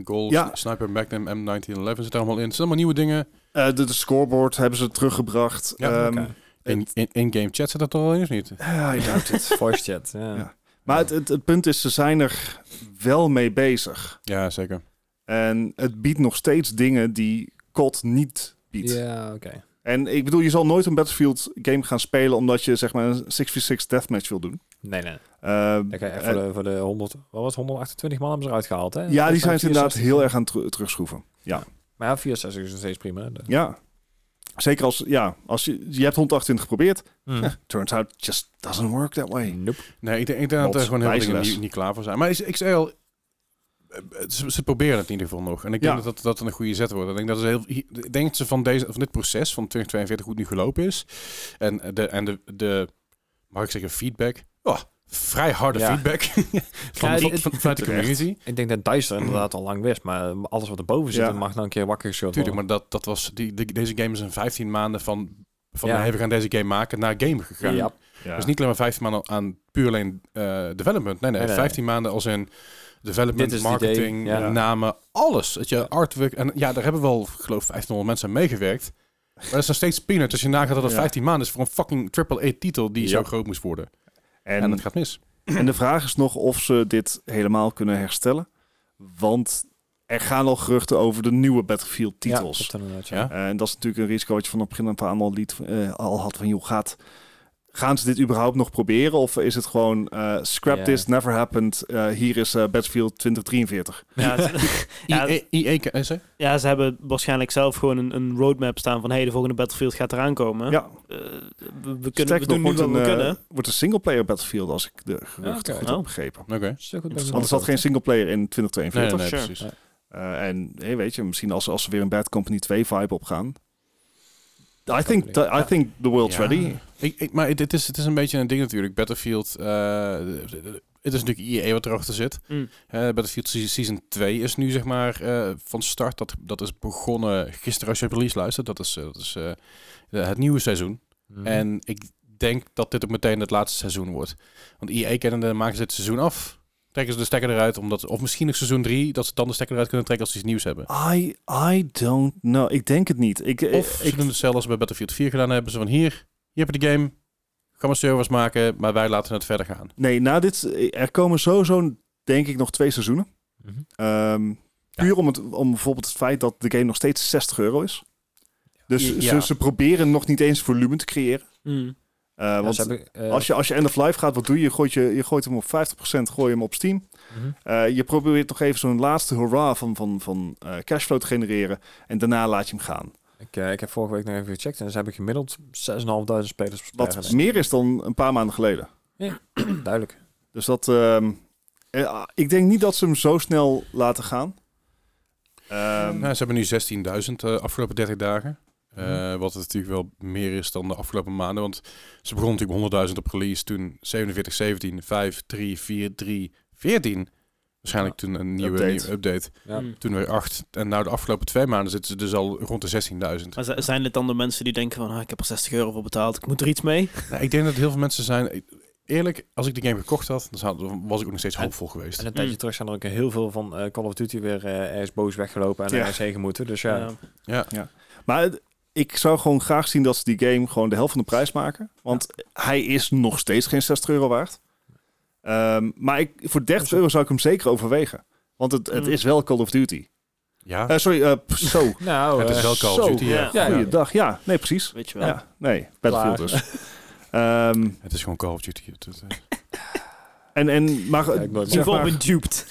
P19, Gold, Ja. Sniper Magnum, M1911 zit er allemaal in. Het zijn allemaal nieuwe dingen. Eh, de, de scoreboard hebben ze teruggebracht. Ja, Ehm. In, in, in-game chat zit dat er al of niet? ja, I doubt it. Voice chat, ja. Ja. Maar het, het, het punt is, ze zijn er wel mee bezig. Ja, zeker. En het biedt nog steeds dingen die COD niet biedt. Ja, oké. En ik bedoel, je zal nooit een Battlefield game gaan spelen omdat je zeg maar een 6v6 deathmatch wil doen. Nee, nee. Eh, echt voor, de, voor de 100, wat was het, 128 man hebben ze eruit gehaald, hè? ja, die zijn ze inderdaad 64. heel erg aan het teru- terugschroeven. Ja. Maar ja, 64 is nog steeds prima. hè. Ja. Zeker als, ja, als je, je hebt 128 geprobeerd. Hmm. Turns out, just doesn't work that way. Nope. Nee, ik denk, ik denk dat er gewoon heel veel dingen niet, niet klaar voor zijn. Maar ik, ik zei al, eh, ze, ze proberen het in ieder geval nog. En ik Ja. denk dat, dat dat een goede zet wordt. Ik denk dat, ze heel, ik denk dat ze van, deze, van dit proces van 2042 goed nu gelopen is. En de, en de, de mag ik zeggen, feedback. Oh, vrij harde Ja. feedback van, Ja, van, het- van, vanuit de community. Ik denk dat Dice er inderdaad al lang wist, maar alles wat erboven zit, Ja. dat mag nou een keer wakker geschud Tuurlijk, worden. maar dat, dat was, die, die- deze game is in 15 maanden van, van Ja. hey, we gaan deze game maken naar game gegaan. Ja. Ja. Dus niet alleen maar 15 maanden aan puur alleen eh, development. Nee, nee, Nee, nee. 15 maanden als in development, marketing, namen, alles. Het je artwork. En ja, daar hebben wel, geloof ik, 1500 mensen aan meegewerkt. Maar dat is nog steeds peanut. Als je nagaat dat het Ja. 15 maanden is voor een fucking AAA-titel die zo groot moest worden. En, En, dat gaat mis. en de vraag is nog of ze dit helemaal kunnen herstellen. Want er gaan al geruchten over de nieuwe Battlefield-titels. Ja. Eh, en dat is natuurlijk een risico wat je van het begin af aan al, liet, eh, al had van, joh, gaat... gaan ze dit überhaupt nog proberen? Of is het gewoon eh, scrap this, never happened. eh, hier is eh, Battlefield 2043. Ja, ja, ja, ze hebben waarschijnlijk zelf gewoon een, een roadmap staan van hey, de volgende Battlefield gaat eraan komen. Ja, Eh, we, we, kunnen, we doen nog, nu wordt wat een, we kunnen. wordt een singleplayer Battlefield als ik de geruchten goed Oh. heb begrepen. Oké. Goed Want er zat geen singleplayer in 2042. Nee, nee, sure. precies. Ja. Eh, en hey, weet je, misschien als, als ze weer een Bad Company 2 vibe opgaan. I think, I think the world's Ja. ready. Ik, ik, maar het, het is, het is een beetje een ding natuurlijk. Battlefield, eh, het is natuurlijk EA wat erachter zit. Mm. Eh, Battlefield Se- Season 2 is nu zeg maar eh, van start. Dat, dat is begonnen gisteren als je op release luistert. Dat is, dat is eh, het nieuwe seizoen. Mhm. En ik denk dat dit ook meteen het laatste seizoen wordt. Want EA kennende maken ze dit seizoen af. Trekken ze de stekker eruit. Omdat, of misschien nog seizoen 3. Dat ze dan de stekker eruit kunnen trekken als ze iets nieuws hebben. I, I don't know. Ik denk het niet. Ik, Of ik, ze doen hetzelfde als ze bij Battlefield 4 gedaan hebben. Ze van hier, hier heb je de game. Ga maar servers maken. Maar wij laten het verder gaan. nee, na dit, er komen sowieso, denk ik, nog twee seizoenen. Mhm. Ehm, Puur om, het, om bijvoorbeeld het feit dat de game nog steeds 60 euro is. Dus Ja. ze, ze proberen nog niet eens volume te creëren. Mm. Eh, Ja, want eh, als, je, als je end of life gaat, wat doe je? Je gooit, je, je gooit hem op 50%, gooi je hem op Steam. mhm. Eh, je probeert nog even zo'n laatste hurra van, van, van eh, cashflow te genereren. En daarna laat je hem gaan. ik, ik heb vorige week nog even gecheckt en ze hebben gemiddeld 6.500 spelers per Wat meer is dan een paar maanden geleden. Duidelijk. Dus dat... ehm, eh, ik denk niet dat ze hem zo snel laten gaan. Ehm, Nou, ze hebben nu 16.000 eh afgelopen 30 dagen. Eh. Wat natuurlijk wel meer is dan de afgelopen maanden. Want ze begonnen natuurlijk 100.000 op release. Toen 47, 17, 5, 3, 4, 3, 14. Waarschijnlijk toen een nieuwe Update. nieuwe update. Ja. Mm. Toen weer 8. En nou de afgelopen twee maanden zitten ze dus al rond de 16.000. Maar zijn dit dan de mensen die denken van ah, ik heb er 60 euro voor betaald, ik moet er iets mee? Nou, ik denk dat heel veel mensen zijn... Eerlijk, als ik de game gekocht had, dan was ik ook nog steeds hoopvol geweest. En een tijdje Mm. terug zijn er ook heel veel van eh, Call of Duty weer eh, ergens boos weggelopen en Ja. ergens heen gemoeten. Dus ja, Ja. Maar het- ik zou gewoon graag zien dat ze die game gewoon de helft van de prijs maken. Want hij is nog steeds geen 60 euro waard. Ehm, maar ik, voor 30 euro zou ik hem zeker overwegen. Want het, het Mm. is wel Call of Duty. Ja, Eh, sorry, eh, zo. nou, het is eh, wel Call zo. of Duty. Ja. Ja. Ja, goeiedag. Ja, nee, precies. Weet je wel. Ja, nee, Battlefield dus. Ehm, Het is gewoon Call of Duty. En, en, maar, Ja, ik duped.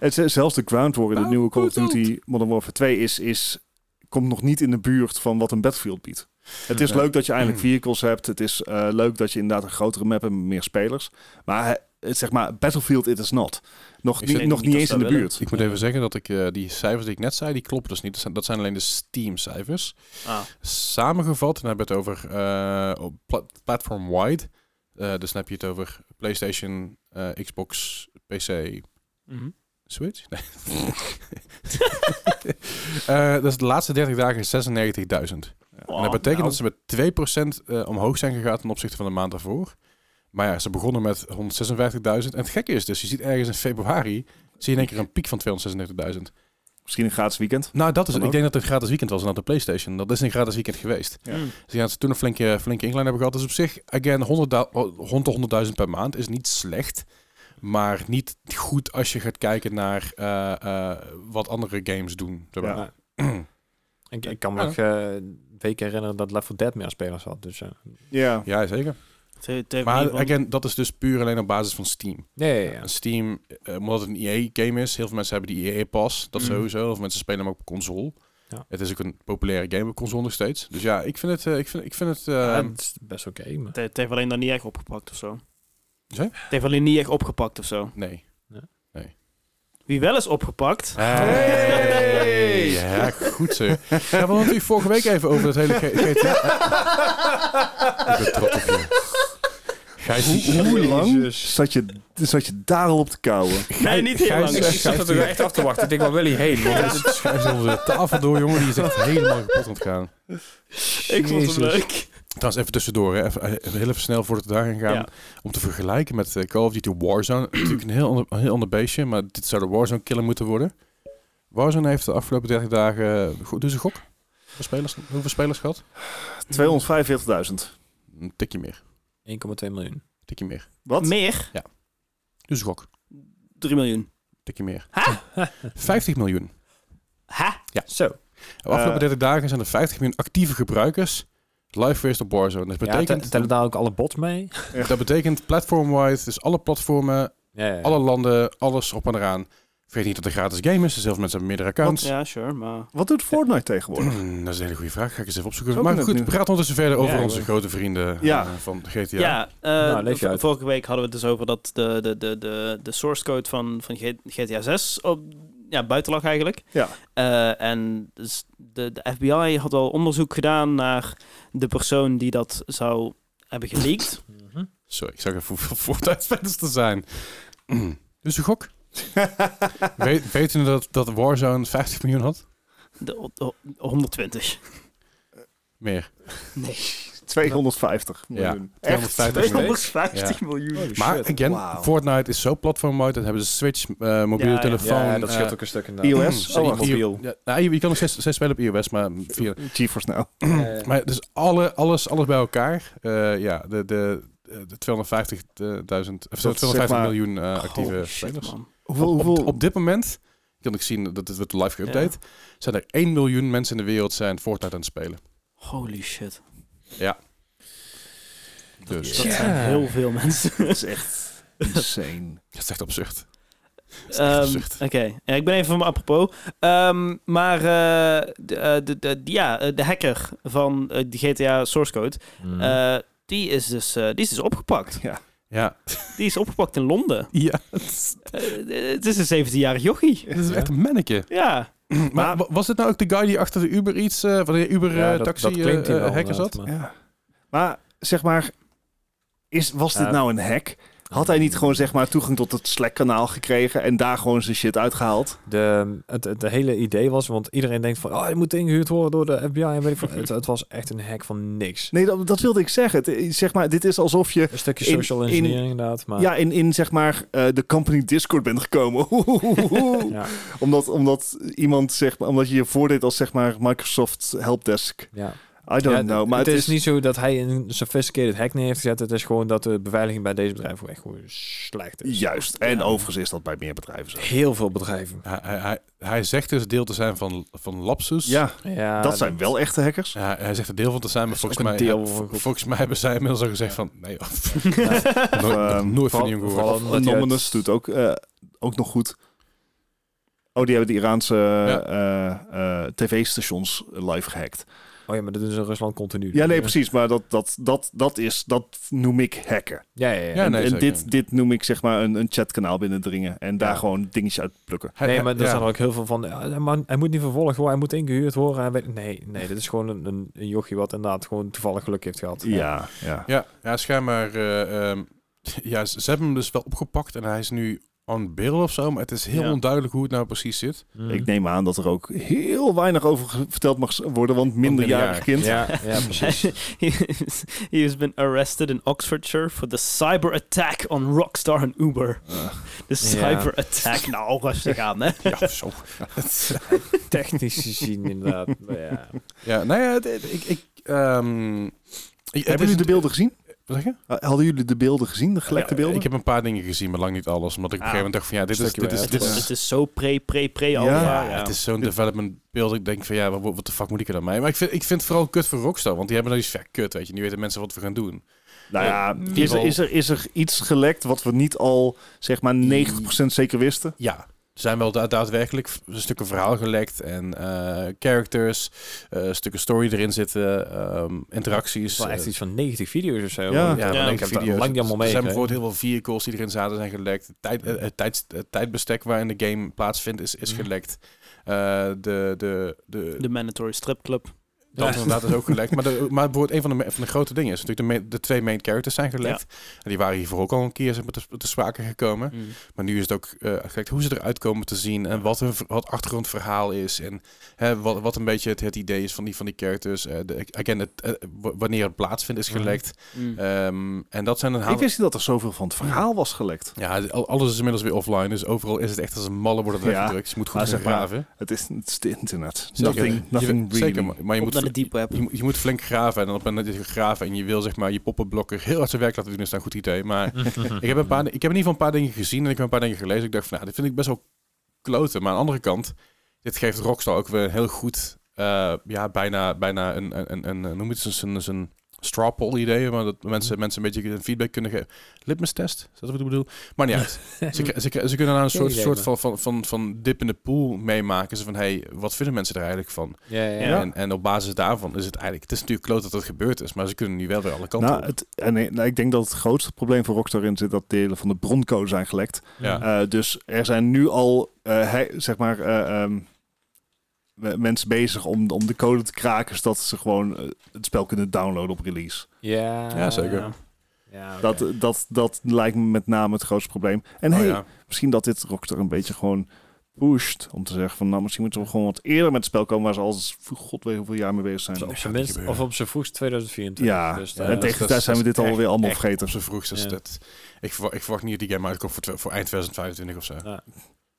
z- zelfs de Ground War in de Oh, nieuwe Call of Duty Modern Warfare 2 is, is, komt nog niet in de buurt van wat een Battlefield biedt. Het is Ja. leuk dat je eindelijk vehicles hebt. Het is eh, leuk dat je inderdaad een grotere map hebt met meer spelers. Maar eh, het, zeg maar, Battlefield it is not. Nog, nog niet eens in de willen. buurt. Ik moet even zeggen dat ik eh, die cijfers die ik net zei, die kloppen dus niet. Dat zijn, dat zijn alleen de Steam-cijfers. Ah. Samengevat, dan hebben we het over eh, op pla- platform-wide. Eh, dus dan heb je het over PlayStation, eh, Xbox, PC, Mhm. Switch? Nee. Eh, dat is de laatste 30 dagen 96.000. En dat betekent nou. dat ze met 2% eh, omhoog zijn gegaan ten opzichte van de maand daarvoor. Maar ja, ze begonnen met 156.000. En het gekke is dus, je ziet ergens in februari, zie je in één keer een piek van 236.000. Misschien een gratis weekend. Nou, dat is, ik denk dat het een gratis weekend was naar de PlayStation. Dat is een gratis weekend geweest. Ja. Mm. Dus ja, dat ze toen een flinke, flinke incline hebben gehad. Dus op zich, again, 100 da- rond de 100.000 per maand is niet slecht. Maar niet goed als je gaat kijken naar eh, eh, wat andere games doen. maar. ik, ik kan me Ja. nog eh, een week herinneren dat Left 4 Dead meer spelers had. Dus eh, Ja. Ja, zeker. Maar again, dat is dus puur alleen op basis van Steam. ja, ja, ja. Steam, omdat het een EA-game is, heel veel mensen hebben die EA-pas, dat Mhm. sowieso. Heel veel mensen spelen hem ook op console. Ja. Het is ook een populaire game op console nog steeds. Dus ja, ik vind het, eh, ik vind, ik vind het, eh, Ja, het is best oké. maar... Het, het heeft alleen dan niet echt opgepakt of zo. Het heeft alleen niet echt opgepakt of zo. nee. Wie wel is opgepakt. Hey. Ja, goed zo. Ja, we hadden natuurlijk vorige week even over het hele GTA. ik ben trots op je. Gijs, Hoe, hoe lang zat je, zat je daar al op te kouwen? Nee, niet heel Gijs- lang. Ik, ik zat er echt af te wachten. Ik denk, waar wil hij heen? Want het is- onder de tafel door, jongen. Die is echt helemaal kapot aan het gaan. Ik vond hem leuk. Trouwens, even tussendoor, hè. Even, even heel even snel voordat we daarheen gaan. Ja. Om te vergelijken met eh, Call of Duty Warzone. Natuurlijk een heel ander, een heel ander beestje, maar dit zou de Warzone killer moeten worden. Warzone heeft de afgelopen 30 dagen... eh, Goed, doe ze gok. Hoeveel spelers, hoeveel spelers gehad? 245.000. Een tikje meer. 1,2 miljoen. Een tikje meer. Wat? Meer? Doe ze gok. 3 miljoen. Een tikje meer. 50 miljoen. Ha? Zo. De afgelopen Eh. 30 dagen zijn er 50 miljoen actieve gebruikers live geweest op Warzone. Dat Ja, betekent, te- tellen daar ook alle bots mee? dat betekent platform-wide, dus alle platformen, Ja, ja. alle landen, alles op en eraan. Vergeet niet dat het een gratis game is, dus heel veel mensen hebben meerdere accounts. Ja, sure, maar... Wat doet Fortnite tegenwoordig? Dat is een hele goede vraag. Ga ik eens even opzoeken. Zo Maar goed, we praten ondertussen verder over Ja, onze grote vrienden Ja. eh, van GTA. Ja, Nou, uit. vorige week hadden we het dus over dat de, de, de, de, de source code van, van GTA 6 op, ja, buiten lag eigenlijk. Ja. Eh, en dus de, de FBI had al onderzoek gedaan naar de persoon die dat zou hebben geleakt. Mhm. Sorry, ik zag even hoeveel voortijdsspelers te zijn. dus een gok. Weet, weten we dat, dat Warzone 50 miljoen had? De, de- 120. Meer. Nee. 250 Ja, miljoen. 250 Echt? miljoen. 250 miljoen. Holy Maar, shit. again. Fortnite is zo platform-wide. Dat hebben ze Switch, eh, mobiele Ja, ja. telefoon. Ja, dat scheelt eh, ook een stuk inderdaad. iOS? sorry, Oh, mobiel. Ja, nou, je, je kan nog steeds, steeds spelen op iOS, maar via... GeForce Now. Ja, ja. Maar dus alle, alles, alles bij elkaar. eh, ja, de, de, de 250.000, of zo, Dat 250 zeg maar- miljoen actieve spelers. Hoeveel, Op, hoeveel, op, op dit moment, kan ik zien dat het wordt live geüpdate, zijn er 1 miljoen mensen in de wereld zijn Fortnite aan het spelen. Holy shit. Dus Dat Ja. zijn heel veel mensen. dat is echt insane. dat is echt absurd. Ehm, absurd. Oké, ja, ik ben even van me apropos. Ehm, maar eh, de, eh, de, de, ja, eh, de hacker van die GTA source code, eh, die, is dus, eh, die is dus opgepakt. Ja, Die is opgepakt in Londen. ja het is, het is een 17-jarig jochie. het is echt een manneke. Ja. Maar wa- was het nou ook de guy die achter de Uber iets, eh van de Uber Ja, eh, dat- taxi dat hij eh, wel, hacker zat? maar- Ja. Maar zeg maar, is, was dit nou een hack? Had hij niet gewoon zeg maar toegang tot het Slack-kanaal gekregen en daar gewoon zijn shit uitgehaald? De, het, het de hele idee was, want iedereen denkt van, oh, je moet ingehuurd worden door de FBI. En weet ik veel. het, het was echt een hack van niks. Nee, dat, dat wilde ik zeggen. Het, zeg maar, dit is alsof je Een stukje social in- engineering inderdaad. Maar ja, in, in zeg maar eh, de company Discord bent gekomen. ja, omdat, omdat iemand zeg maar, omdat je je voordeed als zeg maar Microsoft helpdesk. ja. I don't Ja, know. Maar het, is, niet zo dat hij een sophisticated hack neer heeft gezet. Het is gewoon dat de beveiliging bij deze bedrijven gewoon echt gewoon slecht is. Juist. En Ja. overigens is dat bij meer bedrijven zo. Heel veel bedrijven. Hij, hij, hij, zegt dus deel te zijn van, van Lapsus. Ja, Ja, dat zijn wel echte hackers. Ja, hij zegt er deel van te zijn, maar volgens mij, deel volgens mij hebben zij inmiddels al gezegd van, nee, nooit, ehm, nooit van jongen gehoord. Anonymous doet ook, eh, ook nog goed. Oh, die hebben de Iraanse Ja. eh, eh, tv-stations live gehackt. Oh ja, maar dat ze in Rusland continu. Ja, nee, precies. Maar dat, dat, dat, dat, is, dat noem ik hacken. Ja, ja, ja. Ja, en nee, en zeker. dit, dit noem ik zeg maar een, een chatkanaal binnendringen. En daar Ja. gewoon dingetjes uit plukken. Hij- nee, maar er ja. zijn er ook heel veel van. Ja, hij moet- hij moet niet vervolgd worden, hij moet ingehuurd worden. Hij weet, nee, nee, dit is gewoon een, een, een jochie wat inderdaad gewoon toevallig geluk heeft gehad. Ja, ja. Ja, ja schijnbaar. eh, ehm, ja, ze ze hebben hem dus wel opgepakt en hij is nu on bail of zo, maar het is heel Ja. onduidelijk hoe het nou precies zit. Mhm. Ik neem aan dat er ook heel weinig over verteld mag worden, want minderjarig kind. Ja, ja, precies. He has been arrested in Oxfordshire for the cyber attack on Rockstar en Uber. De cyber attack. Nou, rustig aan, hè? Ja, zo. Het- Technisch gezien inderdaad. Maar ja. ja, nou ja, ik... ik ehm, ik- het Hebben jullie de beelden gezien? Wat zeg je? Uh, Hadden jullie de beelden gezien, de gelekte Ja, beelden? Ik heb een paar dingen gezien, maar lang niet alles. Omdat ik op een gegeven moment dacht van ja, dit is, dit is, dit is, Het is zo pre, pre, pre Ja, alpha. ja, Ja, het is zo'n development beeld. Ik denk van ja, wat, wat de fuck moet ik er dan mee? Maar ik vind, ik vind het vooral kut voor Rockstar, want die hebben nou iets van ja, kut, weet je. Nu weten mensen wat we gaan doen. Nou ja, ieder is er, is, er, is er iets gelekt wat we niet al, zeg maar, 90% zeker wisten? Ja, zijn wel da- daadwerkelijk stukken verhaal gelekt en eh, characters, eh, stukken story erin zitten, ehm, interacties. wel echt eh, iets van 90 video's of zo. Ja. ja, Ja, maar ik denk ik heb video's. lang niet allemaal Er zijn bijvoorbeeld heel veel vehicles die erin zaten zijn gelekt. Het, tijd, het, het tijdbestek waarin de game plaatsvindt is, is Mhm. gelekt. Eh, de, de, de, De mandatory stripclub. Dat inderdaad is ook gelekt. Maar, de, maar bijvoorbeeld een van de, van de grote dingen is natuurlijk de, me- de twee main characters zijn gelekt. En die waren hiervoor ook al een keer zeg maar, te, te sprake gekomen. Mm. Maar nu is het ook eh gelekt hoe ze eruit komen te zien. En wat hun wat achtergrondverhaal is. En hè, wat, wat een beetje het, het idee is van die, van die characters. Eh, de, again, het, eh, wanneer het plaatsvindt is Mhm. gelekt. Mm. Ehm, en dat zijn een Ik haal- wist niet dat er zoveel van het verhaal was gelekt. Ja, al- alles is inmiddels weer offline. Dus overal is het echt als een malle wordt het Ja. weggedrukt. Dus je moet goed Maar gaan graven. Het is, het is de internet. Nothing, nothing really. Zeker, maar, maar je moet de deep web. je, moet- je moet flink graven. En dan op het moment dat je graven en je wil zeg maar je poppenblokker heel hard zijn werk laten doen, is dat een goed idee. Maar ik, heb een paar, ik heb in ieder geval een paar dingen gezien en ik heb een paar dingen gelezen. Ik dacht van, nou, dit vind ik best wel kloten. Maar aan de andere kant, dit geeft Rockstar ook weer een heel goed eh, ja, bijna, bijna een, een, een, een, een- noem het eens een, een, een straw poll idee, maar dat mensen, mensen een beetje feedback kunnen geven. Litmus test, is dat wat ik bedoel? Maar niet uit. ze, ze, ze kunnen daar een Geen soort, idee, soort van, van, van, van dip in de pool meemaken. Ze van, hey, wat vinden mensen er eigenlijk van? Ja, ja, Ja. En, en op basis daarvan is het eigenlijk... Het is natuurlijk kloot dat het gebeurd is, maar ze kunnen nu wel weer alle kanten Nou, op. het, en, eh, nou, ik denk dat het grootste probleem voor Rockstar in zit dat delen van de broncode zijn gelekt. Ja. Eh, dus er zijn nu al, eh, hij- zeg maar, eh, ehm, mensen bezig om, om de code te kraken, zodat ze gewoon eh, het spel kunnen downloaden op release. Ja, Ja, zeker. Ja. Dat, dat, dat lijkt me met name het grootste probleem. En Oh, hey, ja. misschien dat dit Rockstar een beetje gewoon pusht om te zeggen van, nou, misschien moeten we gewoon wat eerder met het spel komen waar ze al god weet hoeveel jaar mee bezig zijn. Zo. op gaat zijn niet minst, of op zijn vroegst 2024. Ja, Dus, Ja, en tegen tijd zijn we dit alweer allemaal echt vergeten. Op zijn vroegst dat... Ik verwacht, ik verwacht niet dat die game uitkomt voor, voor eind 2025 of zo.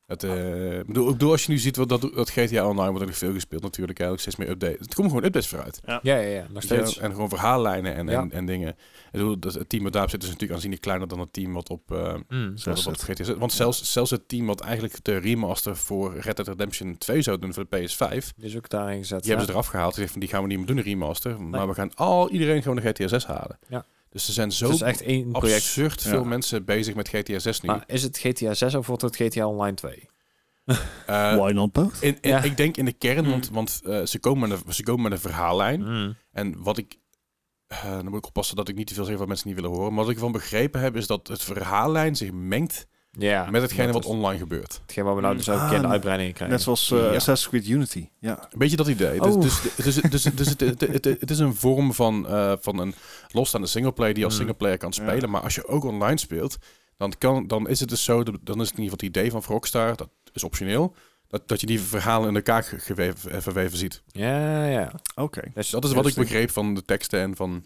Ja. Het, eh, bedoel, ik bedoel, als je nu ziet wat dat, dat GTA Online wordt er veel gespeeld natuurlijk. Eigenlijk steeds meer updates. Het komen gewoon updates vooruit. ja, ja, ja, nog je steeds. En gewoon verhaallijnen en, Ja. en, en dingen. Bedoel, dat, het team wat daarop zit is natuurlijk aanzienlijk kleiner dan het team wat op, Mm. wat zit. GTA zit. Want zelfs, zelfs het team wat eigenlijk de remaster voor Red Dead Redemption 2 zou doen voor de PS5, Die is ook daarin gezet. die hebben ze ja. eraf gehaald. Die, zeggen van, die gaan we niet meer doen, een remaster. Maar we gaan al iedereen gewoon de GTA 6 halen. Ja. Dus er zijn zo echt één project. absurd Ja. veel mensen bezig met GTA 6 nu. Maar is het GTA 6 of wordt het GTA Online 2? Eh, Why not both? in, in- Ja. Ik denk in de kern, Mm. want, want eh, ze, komen met een, ze komen met een verhaallijn. Mm. En wat ik. eh, dan moet ik oppassen dat ik niet te veel zeg wat mensen niet willen horen. Maar wat ik van begrepen heb, is dat het verhaallijn zich mengt Ja, met hetgene dat wat online gebeurt. Hetgeen wat we nou dus ook Ah, in de net- uitbreiding krijgen. Net zoals eh, Ja. Assassin's Creed Unity. Ja. Een beetje dat idee. Dus, Oh. dus, dus, dus, dus het, het, het, het is een vorm van, eh, van een losstaande singleplayer die je als Mm. singleplayer kan Ja. spelen. Maar als je ook online speelt, dan, kan, dan is het dus zo, dan is het in ieder geval het idee van Rockstar, dat is optioneel, dat, dat je die verhalen in elkaar ge- geweven, eh, verweven ziet. Ja, ja. Oké. Dus Dat is wat ik begreep van de teksten en van...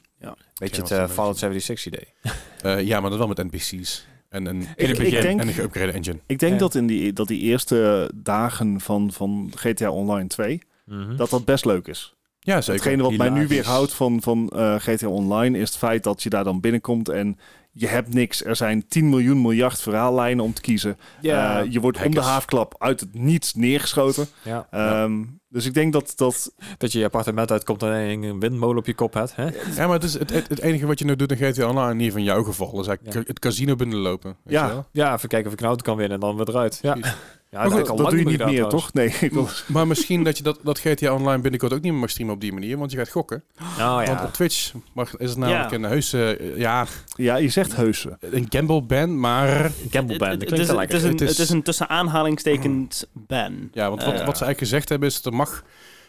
Beetje het Ja, wat Fallout 76 idee. eh, ja, maar dan wel met NPC's. En een, In het Ik, begin. ik denk, en een geüpgrade engine. ik denk Ja. dat in die, dat die eerste dagen van, van GTA Online 2, Mhm. dat dat best leuk is. Ja, zeker. Hetgene wat mij nu Hilarisch. weerhoudt van, van eh, GTA Online is het feit dat je daar dan binnenkomt en je hebt niks. Er zijn 10 miljoen miljard verhaallijnen om te kiezen. ja, Eh, je wordt om de haafklap uit het niets neergeschoten. ja. Ehm, Dus ik denk dat dat... Dat je je appartement uitkomt en een windmolen op je kop hebt. Hè? Ja, maar het, is het, het, het enige wat je nu doet in GTA Online, in ieder van jouw geval, is eigenlijk Ja. het casino binnenlopen. Weet Ja. je wel? Ja, even kijken of ik een auto kan winnen en dan weer eruit. Ja. ja dat doe je niet meer, trouwens. toch? Nee, ik. Maar misschien dat je dat, dat GTA Online binnenkort ook niet meer mag streamen op die manier, want je gaat gokken. Oh Want ja. op Twitch mag, is het namelijk Ja. een heuse, eh, ja, Ja, je zegt heuse. een gamble ban, maar... Gamble band, dat het, klinkt is, wel het, lekker. is een, Het is- het is een tussen aanhalingstekens ban. Ja, want wat, Eh, wat ze eigenlijk gezegd hebben is, er mag,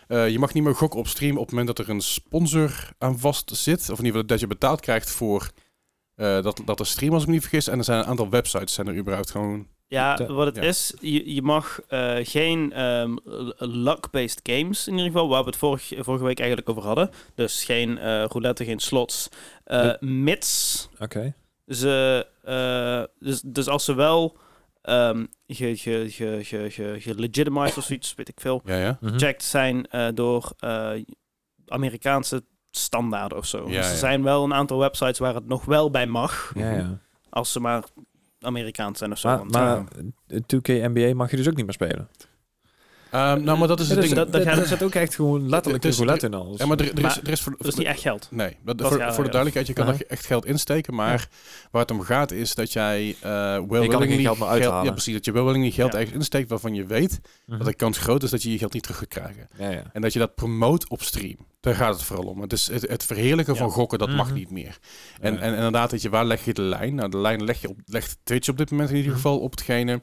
eh, je mag niet meer gokken op stream op het moment dat er een sponsor aan vast zit. Of in ieder geval dat je betaald krijgt voor eh, dat, dat de stream, als ik me niet vergis. En er zijn een aantal websites, zijn er überhaupt gewoon... Ja, wat het ja. is, je, je mag eh, geen ehm, luck-based games, in ieder geval, waar we het vorig, vorige week eigenlijk over hadden. Dus geen eh, roulette, geen slots. eh, mits Oké. ze, eh, dus, dus als ze wel ehm ge, ge, ge, ge, ge, gelegitimized of zoiets, weet ik veel, Ja, ja. Mhm. checked zijn eh, door eh, Amerikaanse standaarden of zo. Ja, dus er ja. zijn wel een aantal websites waar het nog wel bij mag, Ja, ja. als ze maar Amerikaans zijn of zo. Maar, maar eh, eh, 2K NBA mag je dus ook niet meer spelen. Ehm, nou, maar dat is het dus ding. dat, dat, dat zit ook echt gewoon letterlijk Dus- een roulette in alles. Ja, maar er, er is, Maar er is voor, dat is niet echt geld. Nee, dat, voor, voor de duidelijkheid, je kan echt geld insteken, maar waar het om gaat is dat jij eh wel geld uithalen. Ja, precies, dat je wel willingly geld Ja. ergens insteekt waarvan je weet Mhm. dat de kans groot is dat je je geld niet terug gaat krijgen. Ja, ja. En dat je dat promoot op stream. Daar gaat het vooral om. Het, is het, het verheerlijken Ja. van gokken, dat mag Mhm. niet meer. En, en inderdaad, dat je, waar leg je de lijn? Nou, de lijn leg je op, legt Twitch op dit moment in ieder Mhm. geval op hetgene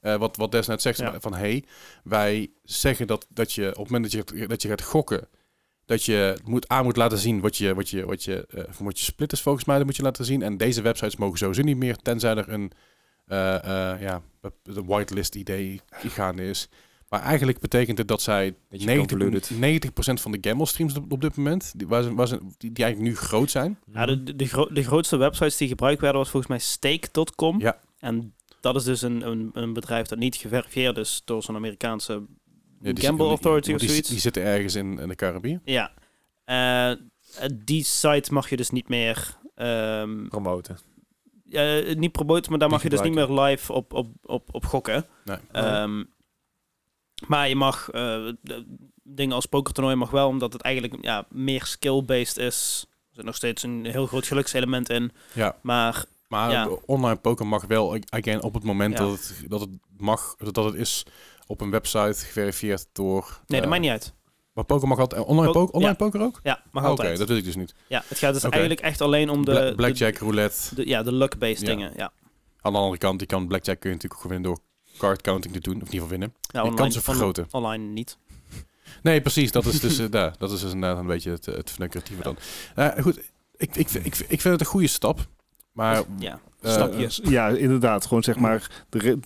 eh, wat, wat Des net zegt. Ja. Van, hey, wij zeggen dat, dat je op het moment dat je, dat je gaat gokken, dat je moet, aan moet laten zien wat je, wat je, wat je, eh, wat je split is volgens mij, dat moet je laten zien. En deze websites mogen sowieso niet meer, tenzij er een, eh, eh, ja, een whitelist idee gaande is. Maar eigenlijk betekent het dat zij Beetje 90, convoluted. 90% van de gamble streams op, op dit moment, die, waar ze, waar ze, die, die eigenlijk nu groot zijn. Ja, de, de, de, gro- de grootste websites die gebruikt werden was volgens mij stake.com. Ja. En dat is dus een, een, een bedrijf dat niet geverifieerd is door zo'n Amerikaanse Ja, Gamble Authority die, of zoiets. die zitten ergens in, in de Caribië. Ja. Eh, die site mag je dus niet meer... ehm, Promoten. eh, niet promoten, maar daar Die mag je dus niet meer live op, op, op, op gokken. Nee. Ehm, Maar je mag de- dingen als pokertoernooi mag wel, omdat het eigenlijk ja, meer skill-based is. Er zit nog steeds een heel groot gelukselement in. Ja, Maar maar Ja. online poker mag wel, again, op het moment Ja. dat, het, dat het mag, dat het is op een website geverifieerd door... nee, dat eh, maakt niet uit. Maar poker mag altijd, online, Po- poker, online ja. poker ook? Ja, mag Ah, Oké, altijd. dat weet ik dus niet. Ja, het gaat dus eigenlijk echt alleen om de... Bla- de- blackjack, roulette. de- ja, de luck-based Ja. dingen. Ja. Aan de andere kant, die kan blackjack kun je natuurlijk ook winnen door card counting te doen, of in ieder geval winnen. Nou, Je kansen vergroten. Online niet. Nee, precies. Dat is dus, eh, daar, dat is dus inderdaad een beetje het, het dan. Eh, goed, ik, ik, ik, ik vind het een goede stap. Maar Ja, eh, stapjes. Ja, inderdaad. Gewoon zeg maar, de, re-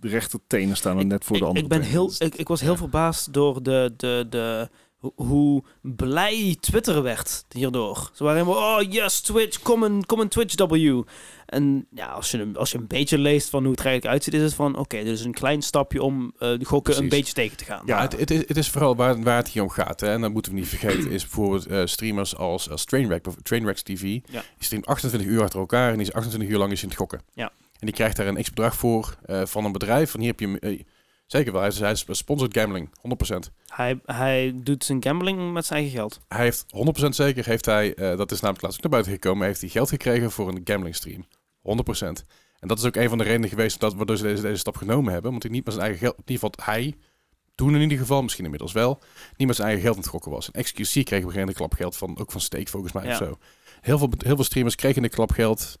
de rechter tenen staan er net voor ik, de andere ik, ben heel, ik, ik was heel verbaasd door de, de, de, ho- hoe blij Twitter werd hierdoor. Ze waren helemaal, oh yes, Twitch, kom een, kom een Twitch W. En ja, als je, een- als je een beetje leest van hoe het er eigenlijk uitziet, is het van, oké, dit is een klein stapje om eh de gokken een beetje tegen te gaan. Ja. Het, het, is, het is vooral waar, waar het hier om gaat. Hè. En dat moeten we niet vergeten. Is bijvoorbeeld eh, streamers als, als Trainwreck, Trainwrecks TV. Ja. Die streamt 28 uur achter elkaar. En die is 28 uur lang is in het gokken. Ja. En die krijgt daar een x-bedrag voor eh, van een bedrijf. Van hier heb je... zeker wel. Hij is, hij is sponsored gambling. 100%. Hij, hij doet zijn gambling met zijn eigen geld. Hij heeft 100% zeker, heeft hij, eh, dat is namelijk laatst ook naar buiten gekomen, heeft hij geld gekregen voor een gambling stream. 100%. En dat is ook een van de redenen geweest dat, waardoor ze deze, deze stap genomen hebben. Want hij niet met zijn eigen geld, in ieder geval hij, toen in ieder geval, misschien inmiddels wel, niet met zijn eigen geld aan het gokken was. En XQC kreeg op een gegeven een klapgeld van, ook van Steak volgens mij Ja. of zo. Heel veel, heel veel streamers kregen een klapgeld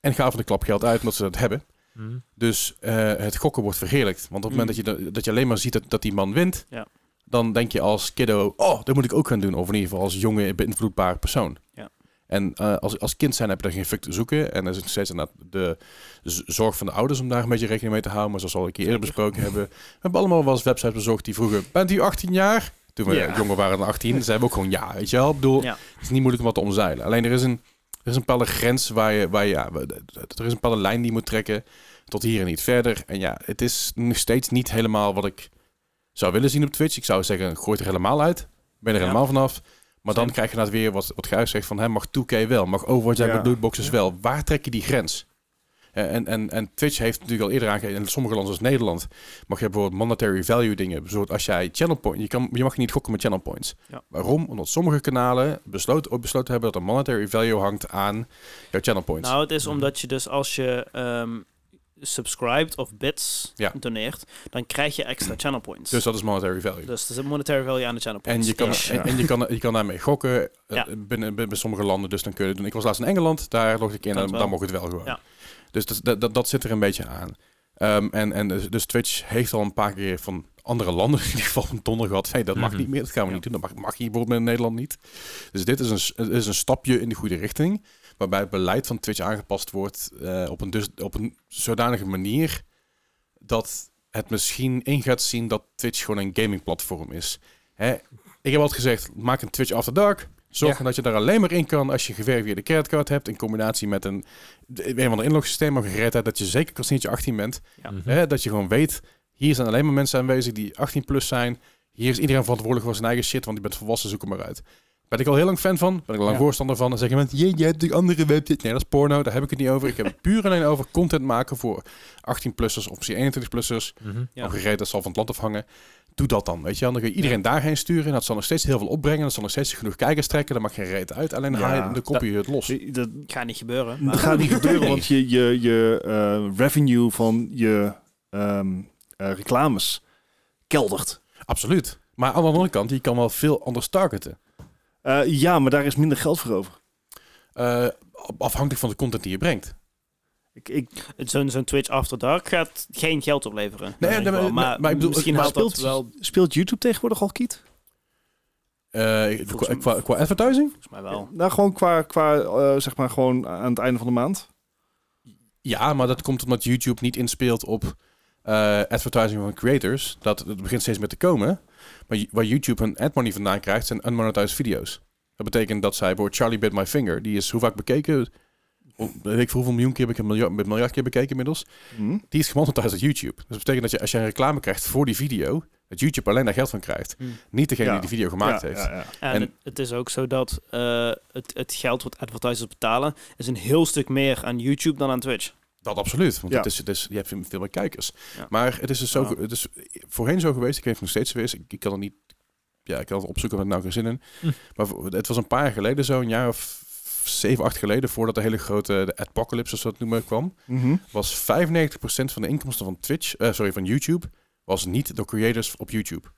en gaven de klapgeld uit omdat ze dat hebben. Mhm. Dus eh, het gokken wordt verheerlijkt. Want op het moment dat je, dat je alleen maar ziet dat, dat die man wint, Ja. dan denk je als kiddo, oh, dat moet ik ook gaan doen. Of in ieder geval als jonge, beïnvloedbare persoon. Ja. En eh, als, als kind zijn heb je daar geen fuck te zoeken. En er is nog steeds inderdaad de zorg van de ouders om daar een beetje rekening mee te houden. Maar zoals we al een keer eerder besproken hebben. We hebben allemaal wel eens websites bezocht die vroegen, bent u 18 jaar? Toen we Ja. jonger waren dan 18, zeiden we ook gewoon ja, weet je wel. Ik bedoel, Ja. het is niet moeilijk om wat te omzeilen. Alleen er is een, er is een bepaalde grens waar je, waar je ja, er is een bepaalde lijn die je moet trekken. Tot hier en niet verder. En ja, het is nog steeds niet helemaal wat ik zou willen zien op Twitch. Ik zou zeggen, gooi het er helemaal uit. Ben er Ja. helemaal vanaf. Maar dan krijg je inderdaad weer wat, wat Gijs zegt van... Hè, mag 2K wel, mag Overwatch Ja. hebben, lootboxes wel. Waar trek je die grens? Eh, En, en, en Twitch heeft natuurlijk al eerder aangegeven... in sommige landen zoals Nederland... mag je bijvoorbeeld monetary value dingen. Bijvoorbeeld als jij channel point... Je, kan, je mag niet gokken met channel points. Ja. Waarom? Omdat sommige kanalen besloten, besloten hebben... dat er monetary value hangt aan jouw channel points. Nou, het is omdat je dus als je ehm subscribed of bits Ja. doneert, dan krijg je extra channel points. dus dat is monetary value. Dus er zit monetary value aan de channel En points. je kan, en, en je kan, je kan daarmee gokken eh, Ja. binnen, binnen, sommige landen. Dus dan kun je het doen. Ik was laatst in Engeland, daar logde ik in en wel. mocht het wel gewoon. Ja. Dus dat, dat, dat, zit er een beetje aan. Ehm, en, en dus, dus Twitch heeft al een paar keer van andere landen in ieder geval een donder gehad. Hey, dat mag Mhm. niet meer, dat gaan we Ja. niet doen. Dat mag, mag hier bijvoorbeeld in Nederland niet. Dus dit is een, is een stapje in de goede richting. Waarbij het beleid van Twitch aangepast wordt eh, op, een dus, op een zodanige manier dat het misschien in gaat zien dat Twitch gewoon een gamingplatform is. Hè? Ik heb altijd gezegd, maak een Twitch After Dark. Zorg Ja. dat je daar alleen maar in kan als je geverifieerde creditcard hebt. In combinatie met een, een van de inlogsystemen of gereedheid. Dat je zeker kan zien dat je 18 bent. Ja. Mhm. Hè? Dat je gewoon weet, hier zijn alleen maar mensen aanwezig die 18 plus zijn. Hier is iedereen verantwoordelijk voor zijn eigen shit, want je bent volwassen, zoek hem maar uit. Ben ik al heel lang fan van, ben ik al lang Ja. voorstander van. Dan zeggen mensen, je, je hebt die andere website. Nee, dat is porno, daar heb ik het niet over. Ik heb het puur alleen over content maken voor 18-plussers of misschien 21-plussers. Mhm. Ja. Of gereed, dat zal van het land afhangen. Doe dat dan, weet je. Dan kun je iedereen daarheen sturen. En dat zal nog steeds heel veel opbrengen. Dat zal nog steeds genoeg kijkers trekken. Dan mag geen reet uit. Alleen haal je de kopie het los. Dat Gaat niet gebeuren. dat Maar gaat niet gebeuren, want je, je, je eh, revenue van je ehm, eh, reclames keldert. Absoluut. Maar aan de andere kant, je kan wel veel anders targeten. Eh, ja, maar daar is minder geld voor over. Eh, afhankelijk van de content die je brengt. Ik, ik, zo'n zo'n Twitch After Dark gaat geen geld opleveren. Nee, maar- maar, maar ik bedoel, misschien maar speelt, wel speelt YouTube tegenwoordig al kiet? Eh, qua, qua, qua advertising? volgens mij wel. Nou, gewoon qua, qua eh, zeg maar gewoon aan het einde van de maand. Ja, maar dat komt omdat YouTube niet inspeelt op eh, advertising van creators. Dat, dat begint steeds meer te komen. Maar waar YouTube hun ad money vandaan krijgt, zijn unmonetized video's. Dat betekent dat zij voor Charlie Bit My Finger, die is hoe vaak bekeken? Weet ik voor hoeveel miljoen keer, heb ik een miljard, met miljard keer bekeken inmiddels. Hm? Die is gemonetized op YouTube. Dus dat betekent dat je als je een reclame krijgt voor die video, dat YouTube alleen daar geld van krijgt. Hmm. Niet degene Ja. die die video gemaakt Ja, heeft. ja, ja. En, En- het, het is ook zo dat eh, het, het geld wat advertisers betalen is een heel stuk meer aan YouTube dan aan Twitch. Dat absoluut, want Ja. het is, het is, je hebt veel meer kijkers. Ja. Maar het is dus zo, het is voorheen zo geweest, ik weet het nog steeds is, ik, ik kan het niet, ja, ik kan het opzoeken, met nou geen zin in. Hm. Maar voor- het was een paar jaar geleden, zo een jaar of zeven, acht geleden, voordat de hele grote de apocalypse, zoals dat noemen, kwam, Mhm. was 95% van de inkomsten van Twitch, eh, sorry, van YouTube, was niet door creators op YouTube.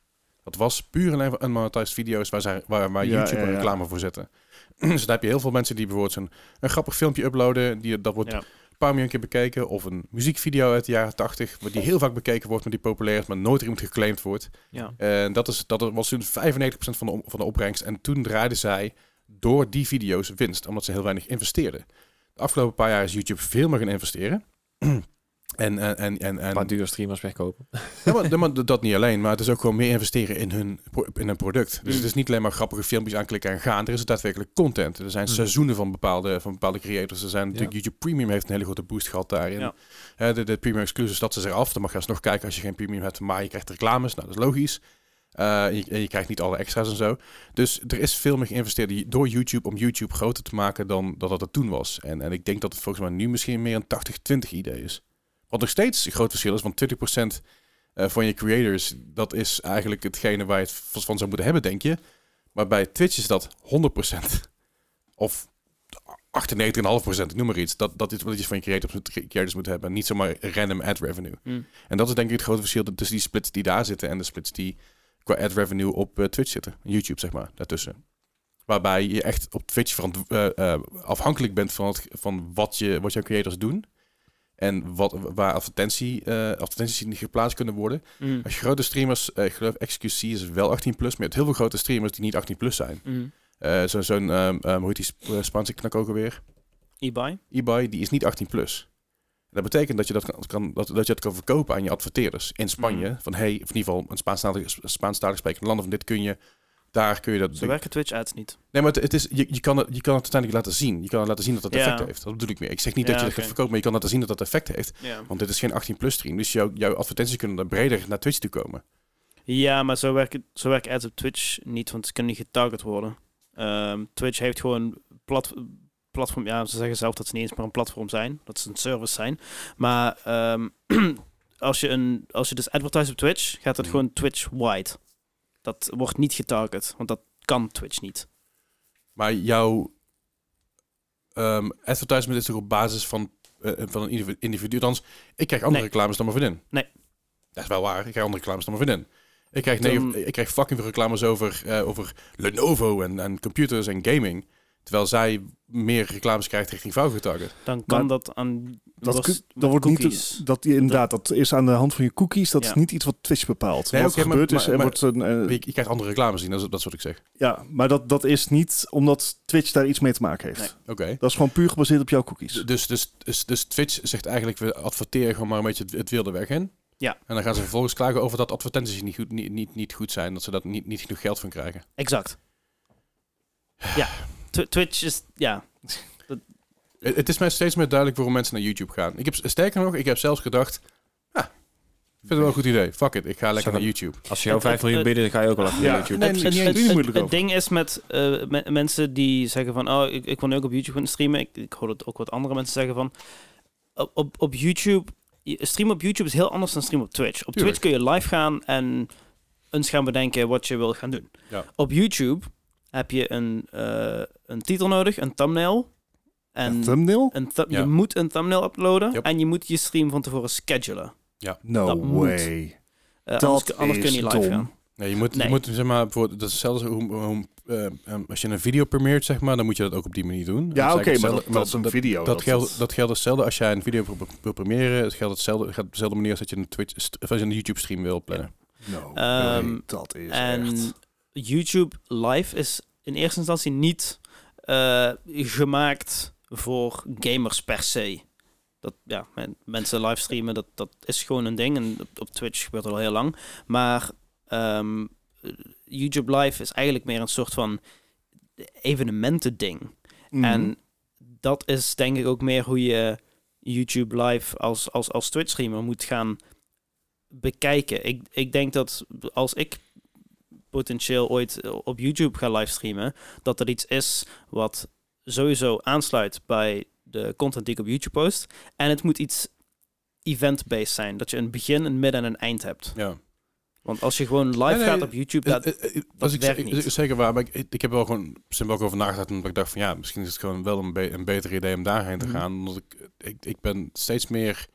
Dat was puur en alleen unmonetized video's waar, zij, waar, waar Ja, YouTube ja, een ja. reclame voor zetten. dus dan heb je heel veel mensen die bijvoorbeeld zo'n een grappig filmpje uploaden, die, dat wordt een paar miljoen keer bekeken, of een muziekvideo uit de jaren 80, die heel vaak bekeken wordt, maar die populair is, maar nooit iemand geclaimd wordt. Ja. En dat, is, dat was toen 95% van de, van de opbrengst. En toen draaiden zij door die video's winst, omdat ze heel weinig investeerden. De afgelopen paar jaar is YouTube veel meer gaan investeren. En, en, en, en, en paar dure streamers wegkopen. ja, maar, maar dat niet alleen, maar het is ook gewoon meer investeren in hun, in hun product. Dus Mm. het is niet alleen maar grappige filmpjes aanklikken en gaan. Er is daadwerkelijk content. Er zijn Mm. seizoenen van bepaalde, van bepaalde creators. Er zijn natuurlijk YouTube Premium heeft een hele grote boost gehad daarin. Ja. De, de Premium Exclusives, dat is eraf. Dan mag je alsnog kijken als je geen Premium hebt. Maar je krijgt reclames, nou dat is logisch. Eh, en je, en je krijgt niet alle extra's en zo. Dus er is veel meer geïnvesteerd door YouTube om YouTube groter te maken dan dat het toen was. En, en ik denk dat het volgens mij nu misschien meer een 80-20 idee is. Wat nog steeds een groot verschil is, want 20% eh, van je creators, dat is eigenlijk hetgene waar je het van zou moeten hebben, denk je. Maar bij Twitch is dat 100%. Of 98,5%, ik noem maar iets. Dat, dat is wat je van je creators moet, creators moet hebben. Niet zomaar random ad revenue. Hm. En dat is denk ik het grote verschil tussen die splits die daar zitten en de splits die qua ad revenue op eh, Twitch zitten. YouTube, zeg maar, daartussen. Waarbij je echt op Twitch eh, afhankelijk bent van, het, van wat, je, wat jouw creators doen. En wat, waar advertentie, advertenties in geplaatst kunnen worden. Hm. Als je grote streamers, ik geloof XQC is wel 18 plus, maar je hebt heel veel grote streamers die niet 18 plus zijn. Hm. Eh, zo- Zo'n, ehm, ehm, hoe heet die Sp- Spaanse knak ook alweer? E-buy? eBay, die is niet 18 plus. Dat betekent dat je dat kan, kan, dat, dat je het kan verkopen aan je adverteerders in Spanje. Mm. Van hey, of in ieder geval een Spaanstalig, Spaanstalig sprekende landen van dit kun je, daar kun je dat. Zo werken Twitch ads niet. Nee, maar het, het is, je, je, kan het, je kan het uiteindelijk laten zien. Je kan het laten zien dat het Ja. effect heeft. Dat bedoel ik meer. Ik zeg niet dat je het oké. gaat verkopen, maar je kan laten zien dat dat effect heeft. Ja. Want dit is geen 18 plus stream. Dus jouw, jouw advertenties kunnen dan breder naar Twitch toe komen. Ja, maar zo werken, zo werken ads op Twitch niet, want ze kunnen niet getarget worden. Ehm, Twitch heeft gewoon plat, platform, ja, ze zeggen zelf dat ze niet eens maar een platform zijn, dat ze een service zijn. Maar ehm, als, je een, als je dus advertise op Twitch, gaat het Mhm. gewoon Twitch-wide. Dat wordt niet getarget, want dat kan Twitch niet. Maar jouw ehm, advertisement is toch op basis van, eh, van een individu-. Althans, ik krijg andere Nee. reclames dan mijn vriendin. Nee. Dat is wel waar. Ik krijg andere reclames dan mijn vriendin. Ik krijg, Dan- negen- ik krijg fucking veel reclames over, eh, over Lenovo en, en computers en gaming. Terwijl zij meer reclames krijgt richting vrouw getarget. Dan kan Maar dat aan Dat, met dat wordt cookies. niet, dat, inderdaad, dat is aan de hand van je cookies. Dat Ja. is niet iets wat Twitch bepaalt. Nee, wat er maar- gebeurt is, maar- er maar- wordt een, eh, Je, je krijgt andere reclames zien, dat is, dat is wat ik zeg. ja, maar dat, dat is niet omdat Twitch daar iets mee te maken heeft. Nee. Oké. Dat is gewoon puur gebaseerd op jouw cookies. Dus, dus, dus, dus Twitch zegt eigenlijk, we adverteren gewoon maar een beetje het, het wilde weg in. Ja. En dan gaan ze vervolgens klagen over dat advertenties niet goed, niet, niet, niet goed zijn. Dat ze dat niet, niet genoeg geld van krijgen. Exact. Ja, Tw- Twitch is, ja, Het, het is mij steeds meer duidelijk waarom mensen naar YouTube gaan. Ik heb, sterker nog, ik heb zelfs gedacht, ja, ik vind het wel een goed idee. Fuck it, ik ga lekker naar YouTube. Als je jou Het- 5 miljoen bieden, dan ga je ook wel even Ja. naar YouTube. Nee, het, ding is met eh, me- mensen die zeggen van, oh, ik, ik wil nu ook op YouTube gaan streamen. Ik, ik hoor het ook wat andere mensen zeggen van, op, op, op YouTube, je- streamen op YouTube is heel anders dan streamen op Twitch. Op Tuurlijk. Twitch kun je live gaan en eens gaan bedenken wat je wil gaan doen. Ja. Op YouTube heb je een, eh, een titel nodig, een thumbnail. En Een thumbnail? een thu- Ja. je moet een thumbnail uploaden Yep. en je moet je stream van tevoren schedulen. No dat moet. way. Dat anders, anders kun je is niet live dom. gaan. Nee, je moet, Nee. je moet zeg maar, bijvoorbeeld, dat is hetzelfde hoe, hoe, eh, als je een video premieert, zeg maar, dan moet je dat ook op die manier doen. Dat Ja, oké, maar dat, dat is een dat, video. dat, geldt, dat geldt hetzelfde als jij een video wil- wil premieren. Het geldt hetzelfde, gaat op dezelfde manier als dat je een Twitch, st- of als je een YouTube stream wil plannen. No Ehm, way, dat is En echt... YouTube Live is in eerste instantie niet eh, gemaakt voor gamers per se. Dat, ja, men- mensen livestreamen, dat, dat is gewoon een ding. En op, op Twitch gebeurt dat al heel lang. Maar ehm, eh, YouTube Live is eigenlijk meer een soort van evenementen-ding. Mhm. En dat is denk ik ook meer hoe je YouTube live als, als, als Twitch streamer moet gaan bekijken. Ik, ik denk dat als ik potentieel ooit op YouTube ga livestreamen, dat dat iets is wat sowieso aansluit bij de content die ik op YouTube post. En het moet iets event-based zijn. Dat je een begin, een midden en een eind hebt. Ja. Want als je gewoon live Nee, nee, gaat op YouTube, dat, Eh, eh, eh, dat was ik werkt zeker- niet. zeker waar, maar ik, ik heb wel gewoon simpel ook over nagedacht omdat ik dacht van ja, misschien is het gewoon wel een, be- een beter idee om daarheen te Mhm. gaan. Omdat ik, ik, ik ben steeds meer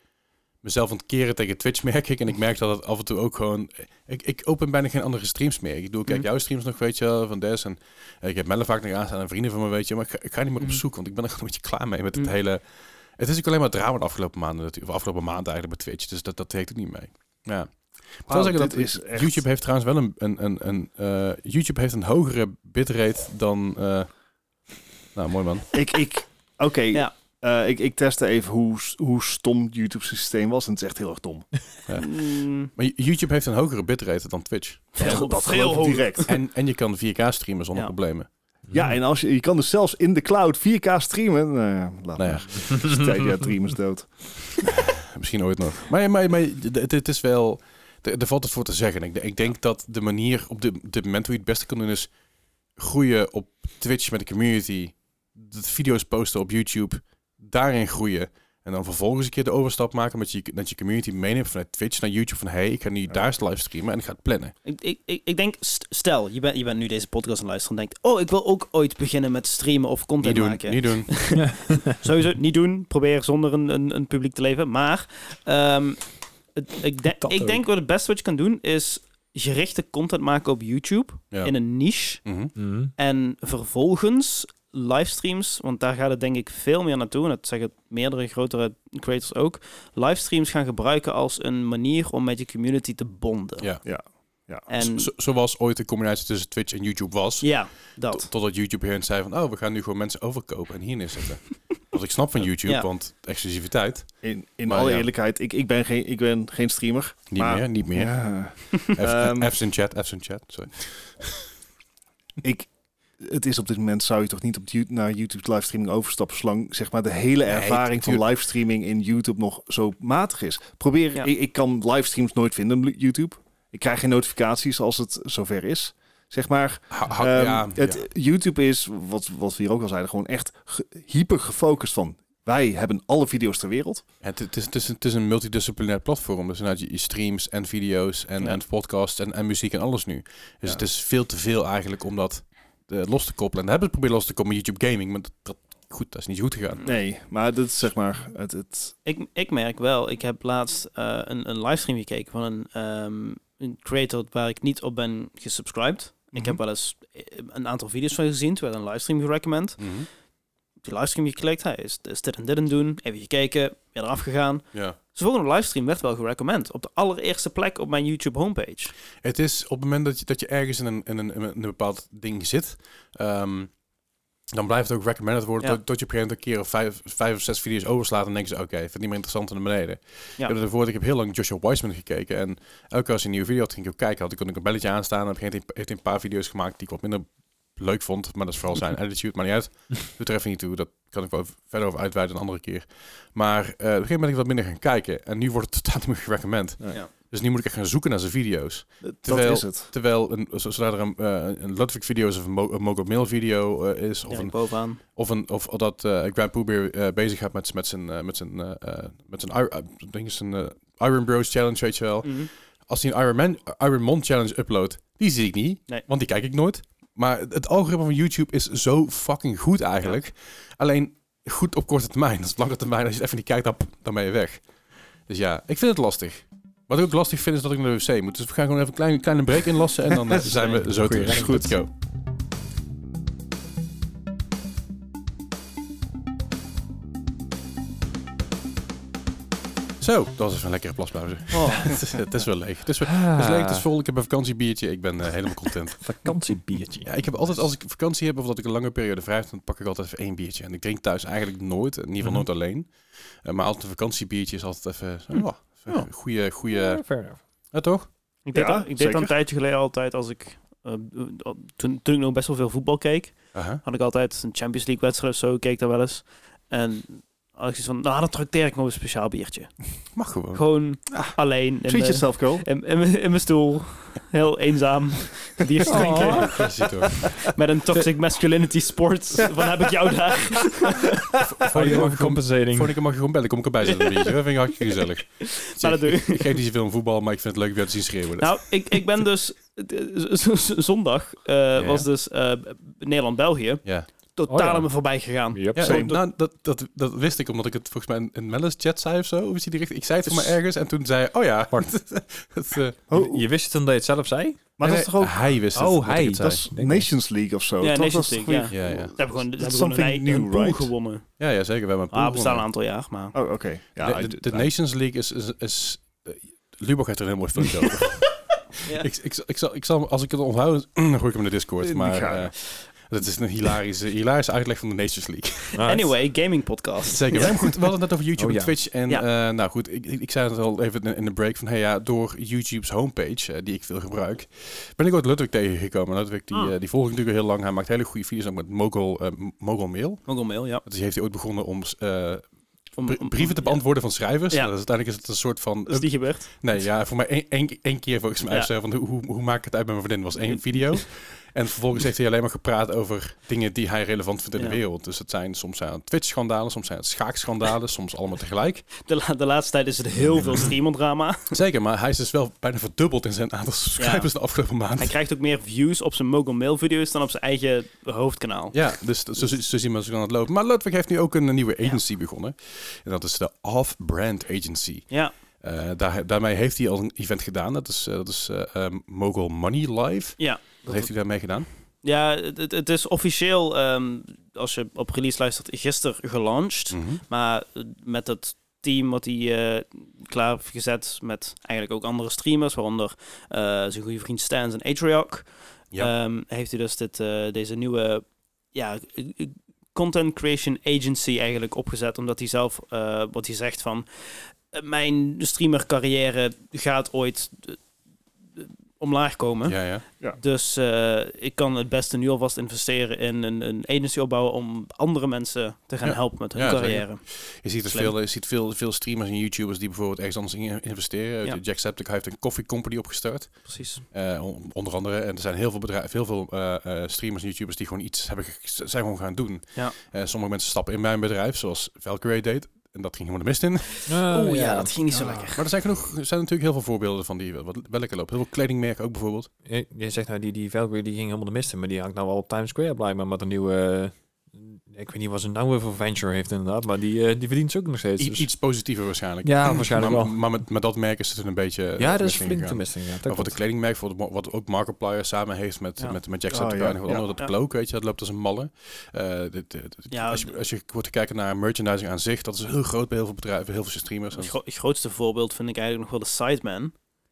mezelf aan het keren tegen Twitch merk ik en ik merk dat het af en toe ook gewoon ik, ik open bijna geen andere streams meer. Ik doe kijk Mhm. jouw streams nog weet je wel, van Des en eh, ik heb Melle vaak nog aanstaan en vrienden van me weet je, maar ik, ga- ik ga niet meer op Mhm. zoek, want ik ben er gewoon een beetje klaar mee met het Mhm. hele. Het is ook alleen maar drama de afgelopen maanden, natuurlijk, of afgelopen maand eigenlijk bij Twitch, dus dat dat trekt ook niet mee. Ja. Ik wil Wauw, zeggen dat is echt- YouTube heeft trouwens wel een, een, een, een eh, YouTube heeft een hogere bitrate dan. eh, nou, mooi man. Ik, ik, oké, Ja. Eh, ik, ik testte even hoe, hoe stom YouTube systeem was en het is echt heel erg dom. Mm, Maar YouTube heeft een hogere bitrate dan Twitch. dat geloof ik hoger. direct. En, en je kan 4K streamen zonder Ja. problemen. Ja, en als je, je kan dus zelfs in de cloud 4K streamen. Nou ja, laat Nou ja, maar. Stadia Dream is dood. misschien ooit nog. Maar, maar, maar het, het is wel. Er valt het voor te zeggen. Ik, ik denk dat de manier op de, dit moment hoe je het beste kan doen is groeien op Twitch met de community, de video's posten op YouTube, daarin groeien. En dan vervolgens een keer de overstap maken met je, dat je community meeneemt vanuit Twitch naar YouTube. Van hey, ik ga nu daar livestreamen en ik ga het plannen. Ik, ik, ik, ik denk, st- stel, je bent, je bent nu deze podcast aan het luisteren en denkt, oh, ik wil ook ooit beginnen met streamen of Niet content doen, maken. niet doen. Sowieso niet doen. Probeer zonder een, een, een publiek te leven. Maar ehm, het, ik, de- ik denk wat het beste wat je kan doen is gerichte content maken op YouTube Ja. in een niche. Mhm. Mhm. En vervolgens livestreams, want daar gaat het denk ik veel meer naartoe. En dat zeggen meerdere grotere creators ook. Livestreams gaan gebruiken als een manier om met je community te bonden. Ja. Ja. Ja. En Zo- zoals ooit de combinatie tussen Twitch en YouTube was. ja, dat. Tot- Totdat YouTube hier zei van, oh, we gaan nu gewoon mensen overkopen en hier neerzetten. Wat ik snap van YouTube, Ja. want exclusiviteit. In, in Maar alle ja. eerlijkheid, ik, ik, ben geen, ik ben geen streamer. Niet maar- meer, niet meer. Ja. Ehm, F's in chat, F's in chat. Sorry. ik, het is op dit moment zou je toch niet op naar YouTube livestreaming overstappen, zolang zeg maar de hele Nee, ervaring van tuurlijk. livestreaming in YouTube nog zo matig is. Probeer, Ja. ik, ik kan livestreams nooit vinden op YouTube. Ik krijg geen notificaties als het zover is. Zeg maar, Ha- ha- Ehm, ja, het, ja. YouTube is, wat, wat we hier ook al zeiden, gewoon echt ge- hyper gefocust van. Wij hebben alle video's ter wereld. Het, het, is, het, is, het is een multidisciplinair platform. Dus inderdaad, je, je streams en video's en, Ja. en podcasts en, en muziek en alles nu. Dus Ja. het is veel te veel eigenlijk om dat eh, los te koppelen. En hebben we geprobeerd los te koppelen met YouTube Gaming. Maar dat, dat, goed, dat is niet goed gegaan. Nee, maar dat is zeg maar het. het Ik, ik merk wel, ik heb laatst eh, een, een livestream gekeken van een, ehm, een creator waar ik niet op ben gesubscribed. Ik Mhm. heb wel eens eh, een aantal video's van gezien, toen werd een livestream gerecommend. Mhm. Op die livestream geklikt, hij is, is dit en dit aan het doen, even gekeken, weer eraf gegaan. Ja. Zijn volgende livestream werd wel gerecommend op de allereerste plek op mijn YouTube homepage. Het is op het moment dat je, dat je ergens in een, in een, in een bepaald ding zit, ehm, dan blijft het ook recommended worden Ja. tot, tot je op een gegeven moment een keer of vijf, vijf of zes video's overslaat en denk je, oké, ik vind het niet meer interessant naar beneden. Ja. Ik heb ervoor, ik heb heel lang Joshua Wiseman gekeken en elke keer als hij een nieuwe video had, ging ik ook kijken, had ik kon ik een belletje aanstaan en op een gegeven moment heeft hij een paar video's gemaakt die ik wat minder leuk vond, maar dat is vooral zijn attitude, maar niet uit. Doet er even niet toe, dat kan ik wel verder over uitweiden een andere keer. Maar eh, op een gegeven moment ben ik wat minder gaan kijken en nu wordt het totaal niet meer gerecommend. Ja. Dus nu moet ik echt gaan zoeken naar zijn video's. dat Terwijl- is het. Terwijl een, zo- zodra er een, eh, een Ludwig video is of een, Mo een Mogo Mail video eh, is, of, Ja, een, bovenaan. of, een, of dat eh Grand eh, bezig gaat met, met zijn, met zijn, met zijn, een, eh, Iron Bros Challenge, weet je wel. Mhm. Als hij een Iron, Man, Iron Man Challenge uploadt, die zie ik niet, Nee. want die kijk ik nooit. Maar het, algoritme van YouTube is zo fucking goed eigenlijk. Alleen goed op korte termijn. Dat is op lange termijn, als je het even niet kijkt, dan, dan ben je weg. Dus ja, ik vind het lastig. Wat ik ook lastig vind, is dat ik naar de wc moet. Dus we gaan gewoon even een kleine, kleine break inlassen en dan eh, zijn we zo terug. Goed, go. Zo, dat was even een lekkere plaspauze. Oh, het, is, het is wel leeg. Het is, wel, het is leeg, het is vol. Ik heb een vakantiebiertje. Ik ben eh, helemaal content. Vakantiebiertje. Ja, ik heb altijd, als ik vakantie heb of dat ik een lange periode vrij heb, dan pak ik altijd even één biertje. En ik drink thuis eigenlijk nooit, in ieder geval Mhm. nooit alleen. Eh, maar altijd een vakantiebiertje is altijd even, zo, oh, even Ja. een goede, goede, Ja, fair enough. ja toch? ik deed, Ja, dat, ik deed dat een tijdje geleden altijd als ik... eh, toen, toen ik nog best wel veel voetbal keek, Aha. had ik altijd een Champions League wedstrijd of zo, keek daar wel eens. En Als ik zoiets van, nou, dan trakteer ik nog een speciaal biertje. Mag gewoon. Gewoon Ah. alleen in Treat yourself, Cole. in, in, mijn- in mijn stoel. Heel eenzaam. Bier drinken. Hoor. Met een toxic masculinity sport. Van heb ik jou daar. Volgende keer mag je gewoon- compensating. volgende keer mag je gewoon bellen. Kom ik erbij zitten. Dat vind ik hartstikke gezellig. Doe ik. Ik geef niet zoveel om voetbal, maar ik vind het leuk om jou te zien schreeuwen. Nou, ik, ik ben dus... z- Zondag eh, was dus eh, Nederland-België. ja. Totaal Oh ja. me voorbij gegaan. Yep. Ja, Same. nou, dat, dat, dat wist ik omdat ik het volgens mij in, in Mellis chat zei of zo. Of is die? Ik zei het voor mij ergens en toen zei oh ja. dat, eh, Oh, Je wist het omdat je het zelf zei? maar dat is toch ook... Hij wist het. Oh, dat hij. het zei. Dat is. Nations League of zo. Ja, toch? Nations Dat League, ja. Ja, ja. Ze hebben gewoon, een, something een new, pool right? gewonnen. Ja, ja, zeker. We hebben een Ah, pool bestaan een aantal jaar, maar... Oh, oké. Ja, de, de, de Nations League is... is, is eh, Lubach heeft er een heel mooi filmpje over. Ja. ik, ik, ik, zal, ik zal, als ik het onthoud, dan gooi ik hem in de Discord. Maar eh, dat is een hilarische, hilarische uitleg van de Nations League. Anyway, gaming podcast. Zeker. Maar goed, we hadden het net over YouTube Oh, en ja. Twitch. En Ja. eh, nou goed, ik, ik zei het al even in- de break van, hey ja, door YouTube's homepage, eh, die ik veel gebruik, ben ik ooit Ludwig tegengekomen. Ludwig, die, eh, die volg ik natuurlijk heel lang. Hij maakt hele goede video's ook met Mogul, Mogul Mail. Al mail, ja. Dus die heeft hij ooit begonnen om eh, Om, br- om- brieven te ja. beantwoorden van schrijvers. Ja. Nou, dus uiteindelijk is het een soort van... Dat is niet gebeurd. Nee, ja, voor mij één, keer volgens mij. Ja. Van hoe, hoe, hoe maak ik het uit met mijn vriendin? was één video. En vervolgens heeft hij alleen maar gepraat over dingen die hij relevant vindt in de wereld. Dus het zijn soms zijn het Twitch-schandalen, soms zijn het schaakschandalen, soms allemaal tegelijk. De, la- de laatste tijd is het heel veel streamerdrama. Zeker, maar hij is dus wel bijna verdubbeld in zijn aantal subscribers de afgelopen maand. Hij krijgt ook meer views op zijn Mogul Mail video's dan op zijn eigen hoofdkanaal. Ja, dus zo, zo, zo zien we ze aan het lopen. Maar Ludwig heeft nu ook een nieuwe agency begonnen. En dat is de Off-Brand Agency. Ja, Eh, daar, daarmee heeft hij al een event gedaan. Dat is, eh, dat is eh, Mogul Money Live. ja. Dat heeft hij daarmee gedaan. Ja, het, het- is officieel, ehm, als je op release luistert, gisteren gelaunched. Mhm. Maar eh, met het team wat hij eh, klaar heeft gezet met eigenlijk ook andere streamers, waaronder eh, zijn goede vriend Stans en Atriarch, Ja. ehm, heeft hij dus dit, deze nieuwe ja, content creation agency eigenlijk opgezet, omdat hij zelf, wat hij zegt van, mijn streamer carrière gaat ooit omlaag komen. ja, ja. Dus eh, ik kan het beste nu alvast investeren in een, een agency opbouwen om andere mensen te gaan Ja. helpen met hun carrière. Je ziet, dus Slim. veel, je ziet veel, veel streamers en YouTubers die bijvoorbeeld ergens anders in investeren. Ja. Jack Septic heeft een coffee company opgestart. Precies. eh, on- onder andere. En er zijn heel veel bedrijven, heel veel eh, eh, streamers en YouTubers die gewoon iets hebben, zijn gewoon gaan doen. Ja. Eh, sommige mensen stappen in mijn bedrijf, zoals Valkyrie deed. En dat ging helemaal de mist in. Oeh ja, dat ging niet zo lekker. Maar er zijn genoeg, er zijn natuurlijk heel veel voorbeelden van die wat, wel lekker lopen. Heel veel kledingmerken ook bijvoorbeeld. Je, je zegt nou, die, die Valkyrie die ging helemaal de mist in, maar die hangt nou wel op Times Square blijkbaar met een nieuwe... eh, ik weet niet wat ze nou weer voor venture heeft inderdaad, maar die, eh, die verdient ze ook nog steeds. I- dus- Iets positiever waarschijnlijk. Ja, waarschijnlijk maar, wel. Maar met, met dat merk is het een beetje... eh, ja, dat is flink te mist inderdaad. Maar voor de kledingmerk, voor wat, wat ook Markiplier samen heeft met, Ja. met, met Oh, Jacksepticeye ja. en Ja. wat andere, dat Ja. bloke, weet je, dat loopt als een malle. Eh, dit- dit- Ja, als, je, als je wordt te kijken naar merchandising aan zich, dat is heel groot bij heel veel bedrijven, heel veel streamers. Het gro- grootste voorbeeld vind ik eigenlijk nog wel de Sideman.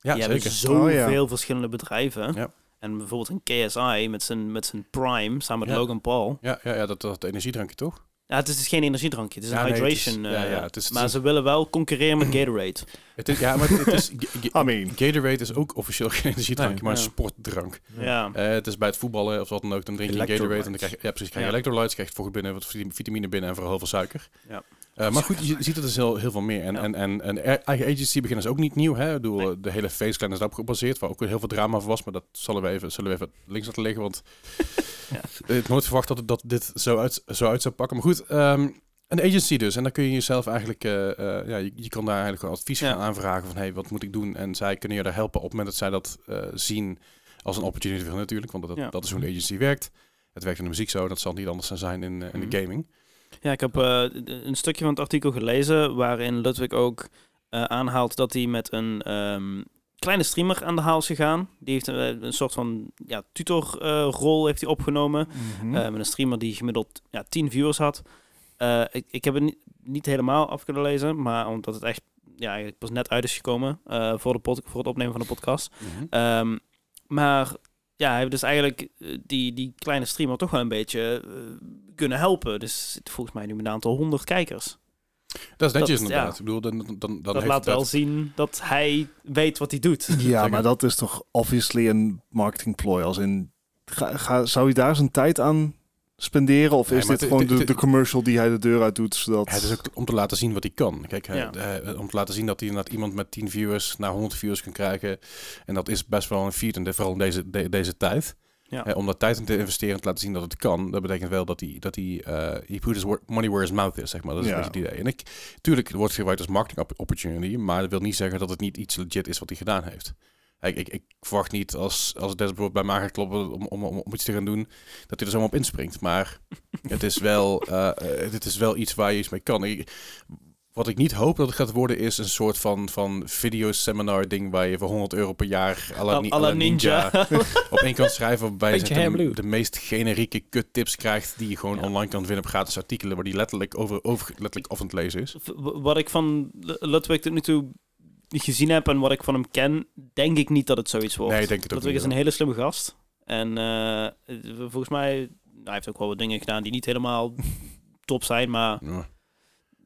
ja, die zeker. hebben zoveel Oh, ja. verschillende bedrijven. Ja. En bijvoorbeeld een KSI met zijn, met zijn Prime, samen met Ja. Logan Paul. Ja, ja, ja dat, dat energiedrankje toch? Ja, het is dus geen energiedrankje, het is Ja, een nee, het is- hydration. ja, eh, ja, het is- het maar is- ze willen wel concurreren met Gatorade. Het is, ja, maar het, is... I mean, Gatorade is ook officieel geen energiedrankje, Nee, maar een ja. sportdrank. Ja. Eh, het is bij het voetballen of wat dan ook, dan drink je Gatorade en dan krijg je, ja, precies, krijg je Ja. electrolytes, krijg je vocht binnen, wat vit- vitamine binnen en vooral heel veel suiker. Ja. Eh, maar goed, je ziet het dus heel, heel veel meer. En, Ja. en, en, en eigen agency beginnen is ook niet nieuw. Hè? Ik bedoel, Nee. De hele Face Clan is daarop gebaseerd, waar ook heel veel drama voor was. Maar dat zullen we even, zullen we even links laten liggen, want Ja. ik had nooit verwacht dat, het- dat dit zo uit, zo uit zou pakken. Maar goed, ehm, een agency dus. En dan kun je jezelf eigenlijk, eh, eh, ja, je, je kan daar eigenlijk gewoon advies Ja. gaan aanvragen van, hey, wat moet ik doen? En zij kunnen je daar helpen op het moment dat zij dat eh, zien als een opportunity voor natuurlijk, want dat, Ja. dat is hoe een agency werkt. Het werkt in de muziek zo, dat zal niet anders zijn in, in Mhm. de gaming. Ja, ik heb eh, een stukje van het artikel gelezen waarin Ludwig ook eh, aanhaalt dat hij met een ehm, kleine streamer aan de haal is gegaan. Die heeft een soort van ja, tutorrol heeft hij opgenomen. mhm. Eh, met een streamer die gemiddeld ja, 10 viewers had. Eh, ik, ik heb het niet, niet helemaal af kunnen lezen, maar omdat het echt ja, eigenlijk pas net uit is gekomen eh, voor, de pod, voor het opnemen van de podcast. Ehm, maar ja, hij heeft dus eigenlijk eh, die, die kleine streamer toch wel een beetje kunnen helpen. Dus volgens mij nu met een aantal honderd kijkers. Dat is netjes dat- inderdaad. ja. Ik bedoel, dan, dan, dan dat heeft laat dat- wel zien dat hij weet wat hij doet. ja, maar dat is toch obviously een marketing ploy. Als in, ga, ga, zou je daar zijn tijd aan spenderen? Of is dit gewoon de, de commercial die hij de deur uit doet? Zodat... Ja, het is ook om te laten zien wat hij kan. Kijk, hij- Ja. hij- om te laten zien dat hij inderdaad iemand met 10 viewers naar 100 viewers kan krijgen. En dat is best wel een feat, en vooral in deze, de- deze tijd. Ja. Eh, om daar tijd in te investeren en te laten zien dat het kan, dat betekent wel dat hij, dat hij, eh he put his money where his mouth is, zeg maar. Dat is Ja. een beetje het idee. En ik, tuurlijk, het wordt gebruikt als marketing op- opportunity, maar dat wil niet zeggen dat het niet iets legit is wat hij gedaan heeft. Kijk, ik, ik verwacht niet als, als Des bijvoorbeeld bij mij gaat kloppen om, om, om, iets te gaan doen, dat hij er zomaar op inspringt. Maar het is wel, eh, eh, het is wel iets waar je iets mee kan. Ik, wat ik niet hoop dat het gaat worden is een soort van, van videoseminar ding waar je voor 100 euro per jaar à la, Al- ni- à la ninja, ninja. op één kan schrijven waarbij je de, de meest generieke kuttips krijgt die je gewoon Ja. online kan vinden op gratis artikelen waar die letterlijk over, over letterlijk af aan het lezen is. Wat ik van Ludwig tot nu toe gezien heb en wat ik van hem ken, denk ik niet dat het zoiets wordt. Nee, ik denk het ook Ludwig niet, is een hele slimme gast. En eh, volgens mij, hij heeft ook wel wat dingen gedaan die niet helemaal top zijn, maar Ja.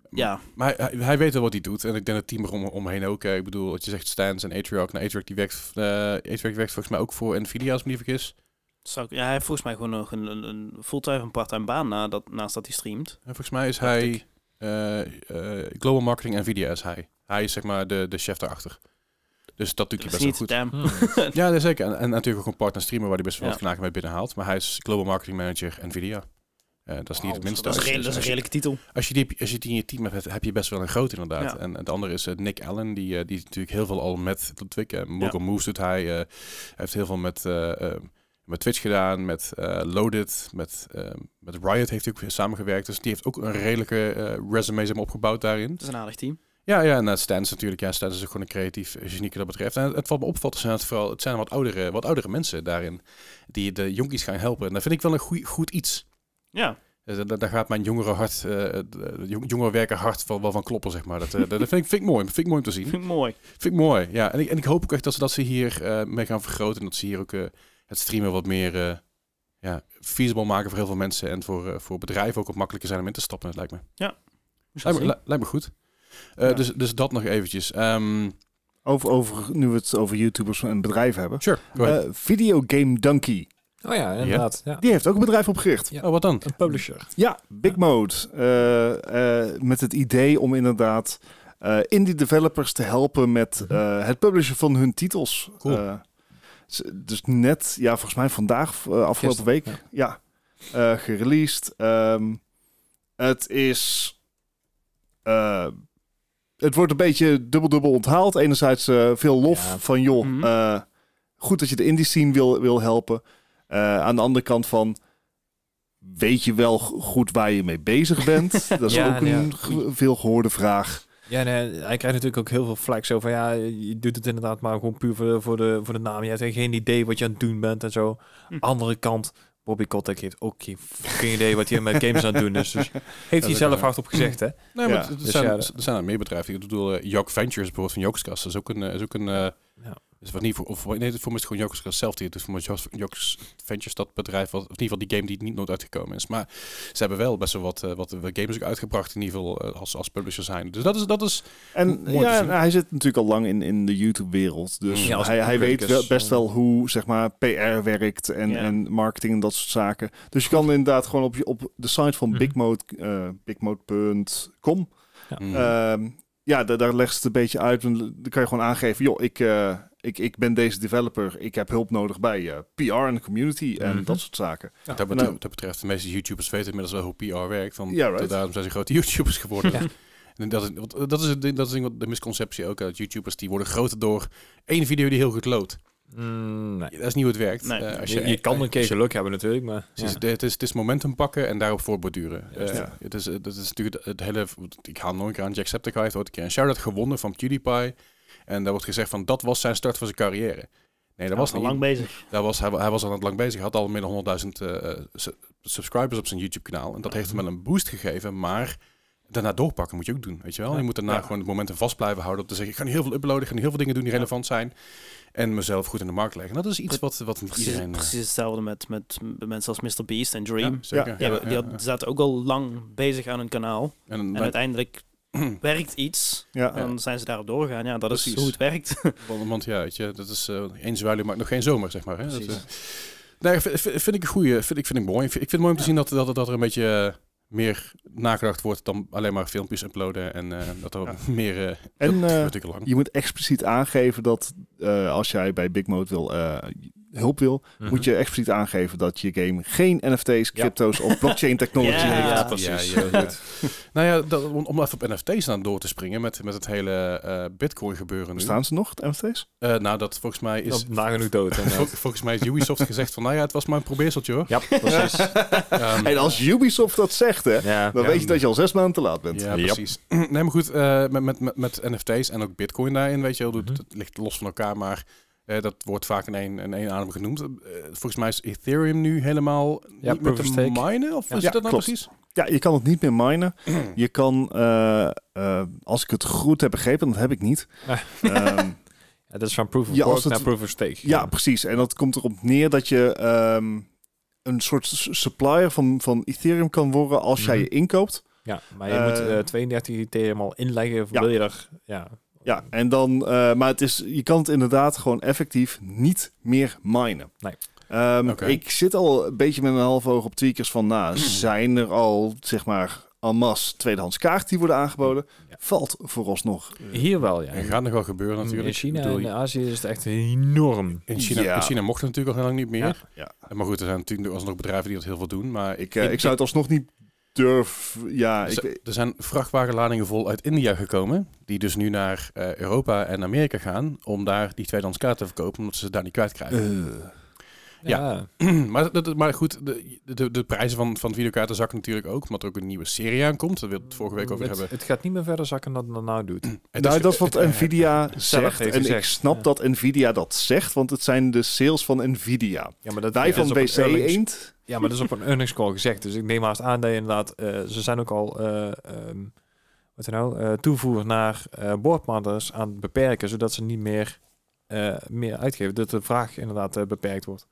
ja. Maar hij, weet wel wat hij doet. En ik denk het team er om, omheen ook. Ik bedoel, wat je zegt, Stans en Atriarch. Nou, Atriarch die werkt, eh Atriarch werkt volgens mij ook voor Nvidia, als ik me niet vergis. Zou ik- ja, hij heeft volgens mij gewoon nog een, een, een fulltime en parttime baan na dat, naast dat hij streamt. En volgens mij is hij eh, Global Marketing Nvidia is hij. Hij is zeg maar de, de chef daarachter. Dus dat doet hij Dat best is wel niet goed. Hmm. Ja, nee, zeker. En, en natuurlijk ook een partner streamer waar hij best wel Ja. wat knaken mee binnenhaalt. Maar hij is Global Marketing Manager Nvidia. Eh, dat is niet het minste. Dat is, een, dat is redelijke titel. Als je, die, als je die in je team hebt, heb je best wel een groot inderdaad. Ja. En, en de andere is eh, Nick Allen, die, eh, die natuurlijk heel veel al met Ludwig. Uh, Mogul Moves doet hij. eh, hij heeft heel veel met, met Twitch gedaan, met eh, Loaded, met, met Riot heeft hij ook samengewerkt. Dus die heeft ook een redelijke eh, resume opgebouwd daarin. Het is een aardig team. Ja, ja, en uh, Stans natuurlijk. Ja, Stans is ook gewoon een creatief eh, genie dat betreft. En het, valt me opvalt, zijn het vooral, het zijn wat oudere, wat oudere mensen daarin die de jonkies gaan helpen. En dat vind ik wel een goeie, goed iets. Ja, da- daar gaat mijn jongere hart, eh, de jong- jongere werker hart wel, wel van kloppen, zeg maar. Dat, eh, dat vind, ik, vind ik mooi. Vind ik mooi om te zien. vind ik mooi. Vind ik mooi, ja. En ik, en ik hoop ook echt dat ze, dat ze hier eh, mee gaan vergroten. En dat ze hier ook eh, het streamen wat meer eh, ja, feasible maken voor heel veel mensen. En voor, eh, voor bedrijven ook wat makkelijker zijn om in te stappen, lijkt me. Lijkt me, li- lijkt me goed. Eh, Ja. dus, dus dat nog eventjes. Ehm Over, over, nu we het over YouTubers en bedrijven hebben. sure, ahead. Eh Videogame Donkey. Oh ja, inderdaad. Ja. Die heeft ook een bedrijf opgericht. Ja. oh, wat dan? Een publisher. Ja, Big Mode. Eh, eh, met het idee om inderdaad eh, indie developers te helpen met eh, het publishen van hun titels. Cool. Eh, s- dus net, ja, volgens mij vandaag, afgelopen week, ja, eh, gereleased. Ehm, het is... eh, het wordt een beetje dubbel-dubbel onthaald. Enerzijds eh, veel lof Ja. van, joh, Mhm. eh, goed dat je de indie scene wil, wil helpen. Eh, aan de andere kant van, weet je wel go- goed waar je mee bezig bent? Dat is Ja, ook een ja. ge- veel gehoorde vraag. Ja, nee, hij krijgt natuurlijk ook heel veel flex over. Ja, je doet het inderdaad maar gewoon puur voor de, voor de, voor de naam. Je hebt geen idee wat je aan het doen bent en zo. Hm. Andere kant, Bobby Kotick heeft ook geen fucking idee wat hij met games aan het doen is. Dus heeft hij zelf hardop gezegd, hè? Nee, Ja. maar er Dus zijn, er zijn er meer bedrijven. Ik bedoel, uh, Yok Ventures bijvoorbeeld van Jokskast. is ook een... eh, Is ook een uh, Ja. is wat niet voor, of, nee, voor mij is het gewoon Jokskast zelf. Die het is voor mij Joks Ventures, dat bedrijf, wat, of in ieder geval die game die niet nooit uitgekomen is. Maar ze hebben wel best wel wat, uh, wat games ook uitgebracht, in ieder geval uh, als, als publisher zijn. Dus dat is... Dat is En ja, en hij zit natuurlijk al lang in, in de YouTube-wereld. Dus Ja, hij, hij weet wel, best eh. wel hoe zeg maar, PR werkt en, Ja. en marketing en dat soort zaken. Dus je kan inderdaad gewoon op, je, op de site van Mhm. Bigmode, eh, bigmode.com. mm, Ehm, ja, daar, daar legt ze het een beetje uit. En dan kan je gewoon aangeven, joh, ik, eh, ik, ik ben deze developer. Ik heb hulp nodig bij eh, PR en de community en Mhm. dat soort zaken. dat, betreft, nou- dat betreft, de meeste YouTubers weten inmiddels wel hoe PR werkt. Van, Ja, right. Daarom zijn ze grote YouTubers geworden. Ja. En dat is, dat is dat is de misconceptie ook uit YouTubers. Die worden groter door één video die heel goed loopt. Mm, nee. Dat is niet hoe het werkt. Nee. Eh, als Je, je kan een keer geluk hebben natuurlijk, maar... Ja. het, is, het is momentum pakken en daarop voortborduren. Eh, ja. het, is, het is natuurlijk het hele... Ik haal nog een keer aan Jacksepticeye. heeft ooit een keer een shout-out gewonnen van PewDiePie. En daar wordt gezegd van dat was zijn start van zijn carrière. Nee, dat Hij was al niet. lang bezig. Daar was, hij, hij was al het lang bezig. Hij had al meer dan 100.000 eh, su- subscribers op zijn YouTube-kanaal. En dat heeft hem wel een boost gegeven. Maar daarna doorpakken moet je ook doen. Weet je wel? Ja. Je moet daarna Ja. gewoon het momentum vast blijven houden. Om te zeggen, ik ga nu heel veel uploaden. Ik ga nu heel veel dingen doen die relevant zijn. En mezelf goed in de markt leggen. En dat is iets wat, wat niet Precies, iedereen... eh, precies hetzelfde met, met mensen als Mr. Beast en Dream. ja, zeker. Ja, Ja, die, had- zaten ook al lang bezig aan hun kanaal. En, uiteindelijk werkt iets. Ja, En dan zijn ze daarop doorgegaan. Ja, dat Precies. is hoe het werkt. Want, want ja, weet je, dat is uh, één zwaluw maakt nog geen zomer, zeg maar. Hè? Dat, eh, Nee, vind, vind ik een goeie. Vind ik, vind ik mooi. Ik vind, het mooi om te zien dat, dat, dat er een beetje eh, meer nagedacht wordt dan alleen maar filmpjes uploaden. En eh, dat er Ja. meer... eh En eh, je moet expliciet aangeven dat als jij bij Big Mode wil, hulp wil, Mhm. moet je expliciet aangeven dat je game geen NFT's, crypto's of blockchain technology Ja, heeft. ja, precies. Ja, ja, goed. nou ja, dat, om, om even op NFT's aan door te springen met, met het hele eh, Bitcoin gebeuren nu. Bestaan ze nog, de NFT's? Eh, nou, dat volgens mij is... Nagenoeg dood. Vol- volgens mij is Ubisoft gezegd van, nou ja, het was maar een probeerseltje hoor. ja, precies. Ehm, En als Ubisoft dat zegt, hè, Ja. dan Ja. weet je dat je al zes maanden te laat bent. Ja, Yep. precies. nee, maar goed, eh, met, met, met, met NFT's en ook Bitcoin daarin, weet je wel, Mhm. dat ligt los van elkaar, maar eh, dat wordt vaak in één, in één adem genoemd. Eh, volgens mij is Ethereum nu helemaal Ja, niet meer te of stake. minen, of Ja. is Ja, dat nou klopt. precies? Ja, je kan het niet meer minen. Je kan, eh, eh, als ik het goed heb begrepen, dat heb ik niet. Ja, dat is van proof of Ja, als work het- naar proof of stake. ja, precies. En dat komt erop neer dat je ehm, een soort supplier van, van Ethereum kan worden als jij Mhm. je inkoopt. Ja, maar je moet eh 32 Ethereum al inleggen. Of Ja. wil je er... Ja. Ja, en dan, eh, maar het is, je kan het inderdaad gewoon effectief niet meer minen. Nee. Ehm, Oké. Ik zit al een beetje met mijn half oog op tweakers van, nou, zijn er al, zeg maar, en masse tweedehands kaarten die worden aangeboden? Ja. Valt vooralsnog. Hier wel, ja. En gaat nog wel gebeuren natuurlijk. In China Ik en Azië is het echt enorm. in, China, Ja. in China mocht het natuurlijk al heel lang niet meer. Ja. Ja. Maar goed, er zijn natuurlijk alsnog bedrijven die dat heel veel doen. Maar Ik, eh, ik zou het alsnog niet durven. Ja, Er ik, zijn- er zijn vrachtwagenladingen vol uit India gekomen, die dus nu naar eh, Europa en Amerika gaan om daar die tweedehands kaart te verkopen, omdat ze ze daar niet kwijtkrijgen. eh, Ja. maar, dat, maar goed, de, de, de prijzen van, van videokaarten zakken natuurlijk ook, omdat er ook een nieuwe serie aankomt. Daar wil we het vorige week over het, hebben. het gaat niet meer verder zakken dan het nou doet. Het nou, is- dat is wat het- Nvidia zelf zegt. heeft En ik gezegd. snap Ja. dat Nvidia dat zegt, want het zijn de sales van Nvidia. Ja, maar dat Wij dat van is op een WC Eend. Ja, maar dat is op een earnings call gezegd. Dus ik neem haast aan dat je inderdaad... eh, ze zijn ook al... eh ehm, wat nou? eh toevoer naar eh boordmanders aan het beperken, zodat ze niet meer, eh, meer uitgeven. Dat de vraag inderdaad beperkt wordt.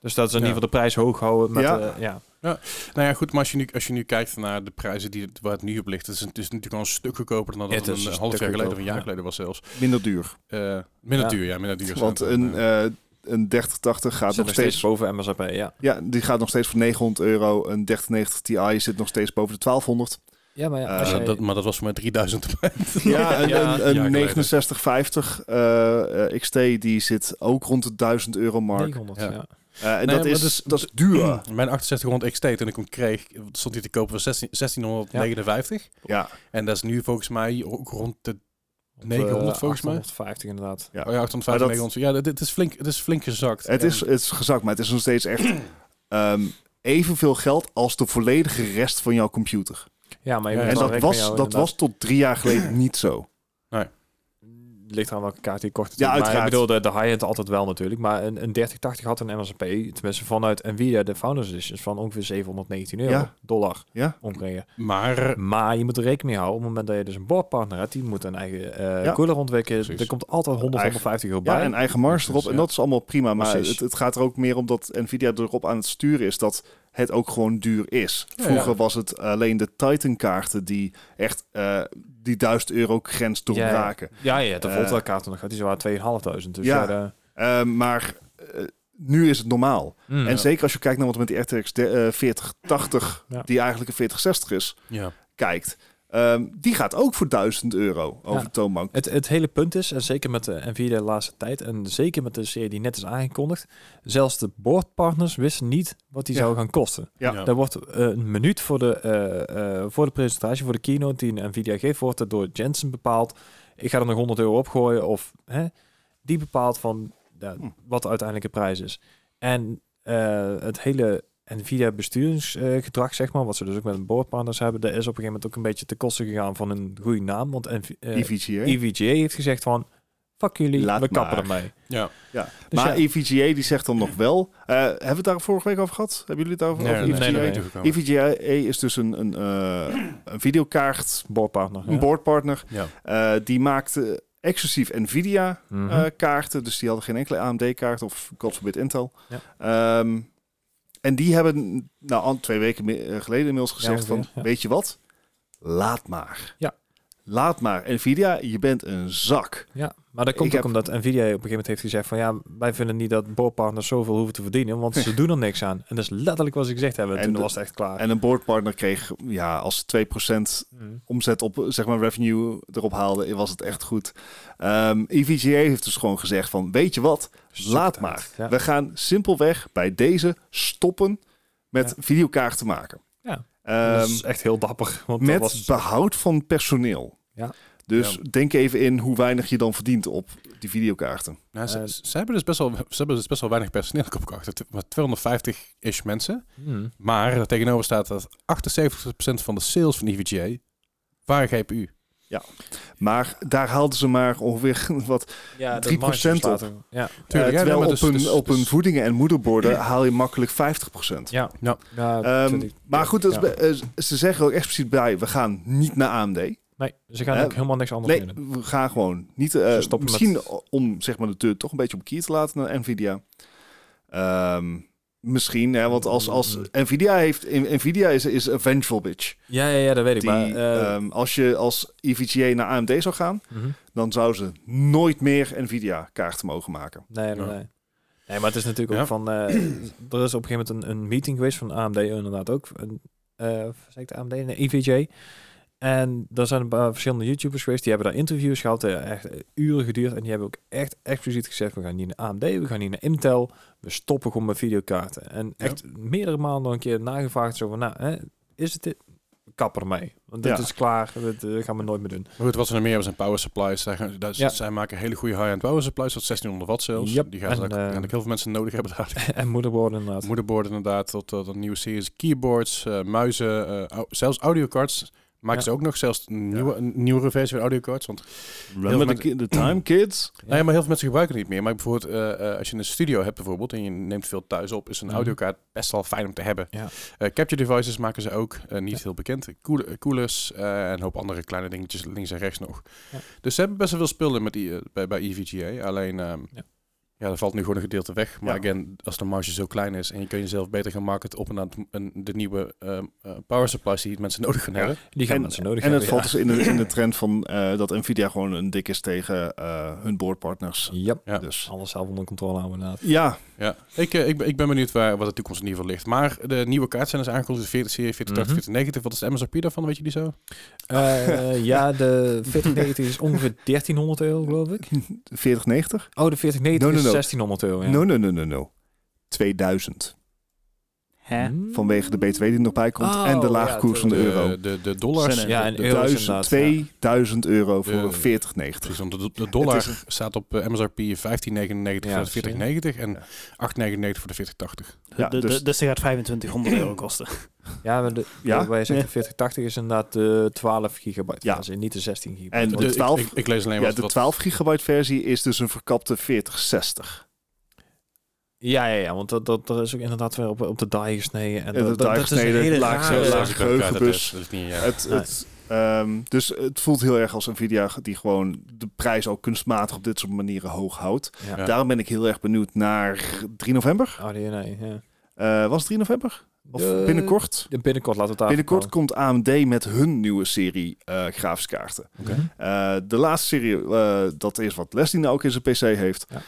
Dus dat ze in Ja. ieder geval de prijs hoog houden. Met, Ja. eh, ja. Nou ja, goed, maar als je nu, als je nu kijkt naar de prijzen die, waar het nu op ligt, het is, het is natuurlijk al een stuk goedkoper dan dat Ja, het het is een een half jaar geleden of een jaar ja. geleden was zelfs. Minder duur. Eh, minder Ja. duur, ja, minder duur. Want een, eh een 3080 gaat Zit nog steeds... boven MSRP, ja. Ja, die gaat nog steeds voor 900 euro. Een 3090 Ti zit nog steeds boven de 1200. Ja, maar ja, Eh, jij- dat, maar dat was voor mij 3000 erbij. Ja, een, Ja, een, een jaar geleden. 6950 eh, eh, XT die zit ook rond de 1000 euro mark. 900, Ja. ja. Eh, en Nee, dat, is, dat is- dat is duur. Mijn 6800 XT, toen ik hem kreeg, stond hij te kopen voor 16, 1659. Ja, En dat is nu volgens mij ook rond de... Op, 900 eh, volgens mij. 850 inderdaad. ja. Oh ja, 850, Maar dat- 900. Ja, dit- dit is flink, het is flink gezakt. Het, En- is, het is gezakt, maar het is nog steeds echt ehm, evenveel geld als de volledige rest van jouw computer. Ja, maar je Ja, moet ja. En dat was, dat was tot drie jaar geleden niet zo. Het ligt aan welke kaart je kocht. Ja, maar ik bedoel, de, de high-end altijd wel natuurlijk. Maar een, een 3080 had een MSRP, tenminste vanuit Nvidia, de Founders Edition, van ongeveer 719 euro. Ja. Dollar Ja? omkregen. Maar Maar je moet er rekening mee houden, op het moment dat je dus een boordpartner hebt, die moet een eigen eh Ja. cooler ontwikkelen. Precies. Er komt altijd 100, Eigen- 150 euro Ja, bij. en eigen marge erop. Dus, En ja. dat is allemaal prima. Maar het, het gaat er ook meer om dat Nvidia erop aan het sturen is dat het ook gewoon duur is. Vroeger ja. was het alleen de Titan kaarten die echt eh, die 1000 euro grens Ja, ja. doorbraken. ja, ja, de Eh, Volta kaarten nog, die waren 2500. Dus Ja. ja, de- Eh, maar nu is het normaal. Mm. En zeker als je kijkt naar wat met die RTX de- eh, 4080, Ja. die eigenlijk een 4060 is, ja, kijkt. Ehm, die gaat ook voor 1000 euro over Ja. toonbank. Het, het hele punt is, en zeker met de Nvidia de laatste tijd, en zeker met de serie die net is aangekondigd, zelfs de boordpartners wisten niet wat die Ja. zou gaan kosten. Ja. Ja. Daar wordt eh, een minuut voor de, eh, eh, voor de presentatie, voor de keynote die Nvidia geeft, wordt er door Jensen bepaald. Ik ga er nog 100 euro opgooien, of hè, die bepaalt van ja, Hm. wat de uiteindelijke prijs is. En eh, het hele Nvidia besturingsgedrag, zeg maar, wat ze dus ook met een boordpartners hebben, dat is op een gegeven moment ook een beetje te kosten gegaan van een goede naam. Want NV, eh, EVGA. EVGA heeft gezegd van, fuck jullie, Laat we kappen maar. ermee. ja. Ja. Dus maar ja. EVGA die zegt dan nog wel. eh, hebben we het daar vorige week over gehad? Hebben jullie het over? Nee, over nee, EVGA? nee, nee. EVGA is dus een, een, eh, een videokaart, Boordpartner. een boardpartner. Ja. Eh, die maakte exclusief Nvidia Mhm. eh, kaarten. Dus die hadden geen enkele AMD-kaart of God forbid Intel. Ja. Ehm, en die hebben nou twee weken eh, geleden inmiddels gezegd van, ongeveer, weet je wat? Laat maar. Ja. laat maar. Nvidia, je bent een zak. Ja, maar dat komt Ik ook omdat Nvidia op een gegeven moment heeft gezegd van ja, wij vinden niet dat boordpartners zoveel hoeven te verdienen, want ze doen er niks aan. En dat is letterlijk wat ze gezegd hebben. En En toen de- was het echt klaar. En een boardpartner kreeg, ja, als ze 2% Mm. omzet op, zeg maar, revenue erop haalde, was het echt goed. Ehm EVGA heeft dus gewoon gezegd van, weet je wat, laat maar. ja. We gaan simpelweg bij deze stoppen met Ja. videokaarten maken. Ja. Ehm, dat is echt heel dapper. Want dat met was, behoud van personeel. Ja. Dus Ja. denk even in hoe weinig je dan verdient op die videokaarten. Nou, ze, Eh, ze hebben dus best wel, ze hebben dus best wel weinig personeel opgekocht. Het- maar 250-ish mensen. Hmm. Maar er tegenover staat dat 78% van de sales van EVGA waren GPU. Maar daar haalden ze maar ongeveer wat. Ja, 3% staat er. Ja, Tuurlijk, eh, ja, terwijl nee, maar op, dus- hun, dus- op hun dus- voedingen en moederborden haal je makkelijk 50%. ja. Ja. ja Ehm, 20. maar goed, dat is Ja. be- eh, ze zeggen ook expliciet bij, we gaan niet naar AMD. Nee, ze gaan ook helemaal niks anders Nee, doen. we gaan gewoon niet. eh, stoppen misschien met- om zeg maar de deur toch een beetje op kier te laten naar Nvidia. Ehm, misschien, hè, want als, als Mm. Nvidia heeft, Nvidia is, is a vengeful bitch. Ja, ja, ja, dat weet ik. Die, maar, eh, ehm, als je als EVGA naar AMD zou gaan, mhm. dan zou ze nooit meer Nvidia kaarten mogen maken. Nee, nee, Ja. nee. Nee, maar het is natuurlijk ook Ja. van... eh, er is op een gegeven moment een, een meeting geweest van AMD inderdaad ook. Een, eh zeg ik de AMD? Nee, EVJ. En er zijn een paar verschillende YouTubers geweest. Die hebben daar interviews gehad. eh, echt eh, uren geduurd. En die hebben ook echt expliciet gezegd... We gaan niet naar AMD, we gaan niet naar Intel. We stoppen gewoon met videokaarten. En Ja. echt meerdere maanden een keer nagevraagd. Zo van, nou, hè, is het dit? Kapper mee. Want dit Ja. is klaar. Dit eh, gaan we nooit meer doen. Maar goed, wat ze nog meer hebben zijn power supplies. Zij, gaan, dat, Ja. zij maken hele goede high-end power supplies tot 1600 watt zelfs. Yep. Die gaan En, heel veel mensen nodig hebben daar. en moederborden inderdaad. Moederborden inderdaad, tot, tot een nieuwe series keyboards, muizen, au- zelfs audiocards. Maken Ja. ze ook nog zelfs een, nieuwe, een nieuwere versie van audiocards. Want Remember mensen- the, time, kids? Ja. Nee, maar heel veel mensen gebruiken het niet meer. Maar bijvoorbeeld, eh, eh, als je een studio hebt bijvoorbeeld en je neemt veel thuis op, is een Mhm. audiokaart best wel fijn om te hebben. Ja. Eh, capture devices maken ze ook, eh, niet Ja. heel bekend. Cool, coolers eh, en een hoop andere kleine dingetjes links en rechts nog. Ja. Dus ze hebben best wel veel spullen met die, bij, bij EVGA. Alleen, ehm, Ja. er valt nu gewoon een gedeelte weg. Maar Ja. again, als de marge zo klein is en je kun jezelf beter gaan marketen op en aan de nieuwe ehm, eh, power supplies die mensen nodig gaan Ja. hebben. Die gaan En- mensen nodig En het hebben. valt dus in de, in de trend van eh, dat Nvidia gewoon een dik is tegen eh, hun boardpartners. Ja. Yep. Ja. Dus Alles zelf onder controle houden inderdaad. ja, Ja, ik, eh, ik, ben- ik ben benieuwd waar, wat de toekomst in ieder geval ligt. Maar de nieuwe kaart zijn dus aangekondigd, de 40 serie 4080, Mhm. 4090. Wat is de MSRP daarvan, weet je die zo? Eh, ja, de 4090 is ongeveer 1300 euro, geloof ik. 4090? Oh, de 4090 No, no, is no. 1600 euro. Ja. No, no, no, no, no. 2000. Hè? Hmm. Vanwege de BTW die er nog bij komt Oh, en de lage ja, koers van de de- euro. De, de, de dollars. Zinnen. Ja, de- in de, euro's Duizend, inderdaad, 2000 euro voor De- een 4090. precies, want de, de dollar Het is staat op eh, MSRP 15,99 Ja, voor de zie je. 4090 en Ja. 8,99 voor de 4080. Ja, De- de- dus- dus die gaat 2500 euro kosten. Ja, maar de, Ja? wij zeggen de 4080 is inderdaad de 12 gigabyte Ja. versie, niet de 16 gigabyte. En de ik- 12 ik, ik, lees alleen Ja, wat, de wat 12 gigabyte versie is dus een verkapte 4060. Ja, ja, ja, want dat, dat, er is ook inderdaad weer op, op de die gesneden. En Ja, de dat, dat, die dat is een gesneden, hele laag- dat dat dat geheugenbus. is- dat is niet, ja. Het, Nee. het, ehm, dus het voelt heel erg als Nvidia die gewoon de prijs ook kunstmatig op dit soort manieren hoog houdt. Ja. Ja. Daarom ben ik heel erg benieuwd naar 3 november. Oh, nee, nee, ja. Eh, was het 3 november? Of De- binnenkort? de binnenkort laten we het daar Binnenkort komt AMD met hun nieuwe serie eh grafische kaarten. Oké. Eh, de laatste serie, eh, dat is wat Leslie nou ook in zijn PC heeft. Ja.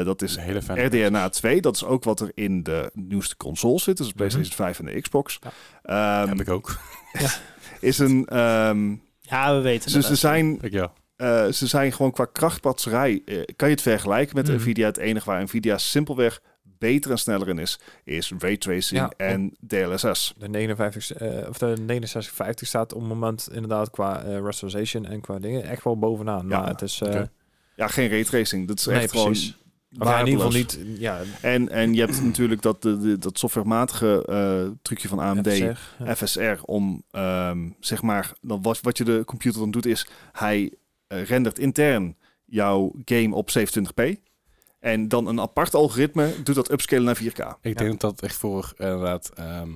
Eh, dat is hele fijne RDNA 2. Dat is ook wat er in de nieuwste console zit. Dus de Mhm. PlayStation 5 en de Xbox. Ja. Ehm, Heb ik ook. is een... ehm, Ja, we weten ze, zijn, Ik, ja. eh, ze zijn gewoon qua krachtbatterij... eh, kan je het vergelijken met Mhm. Nvidia? Het enige waar Nvidia simpelweg beter en sneller in is... is raytracing Ja. en DLSS. De 59, eh, of de 6950 staat op het moment inderdaad qua rasterization en qua dingen echt wel bovenaan. Ja, maar het is... eh. Ja, geen raytracing. Dat is Nee, echt gewoon... precies. Of ja, in ieder geval niet... Ja, En, en je hebt natuurlijk dat, de, de- dat softwarematige trucje van AMD, FSR, ja. FSR, om ehm, zeg maar, dan wat, wat je de computer dan doet is, hij rendert intern jouw game op 27p. En dan een apart algoritme doet dat upscalen naar 4K. Ik denk dat dat echt voor eh, inderdaad ehm,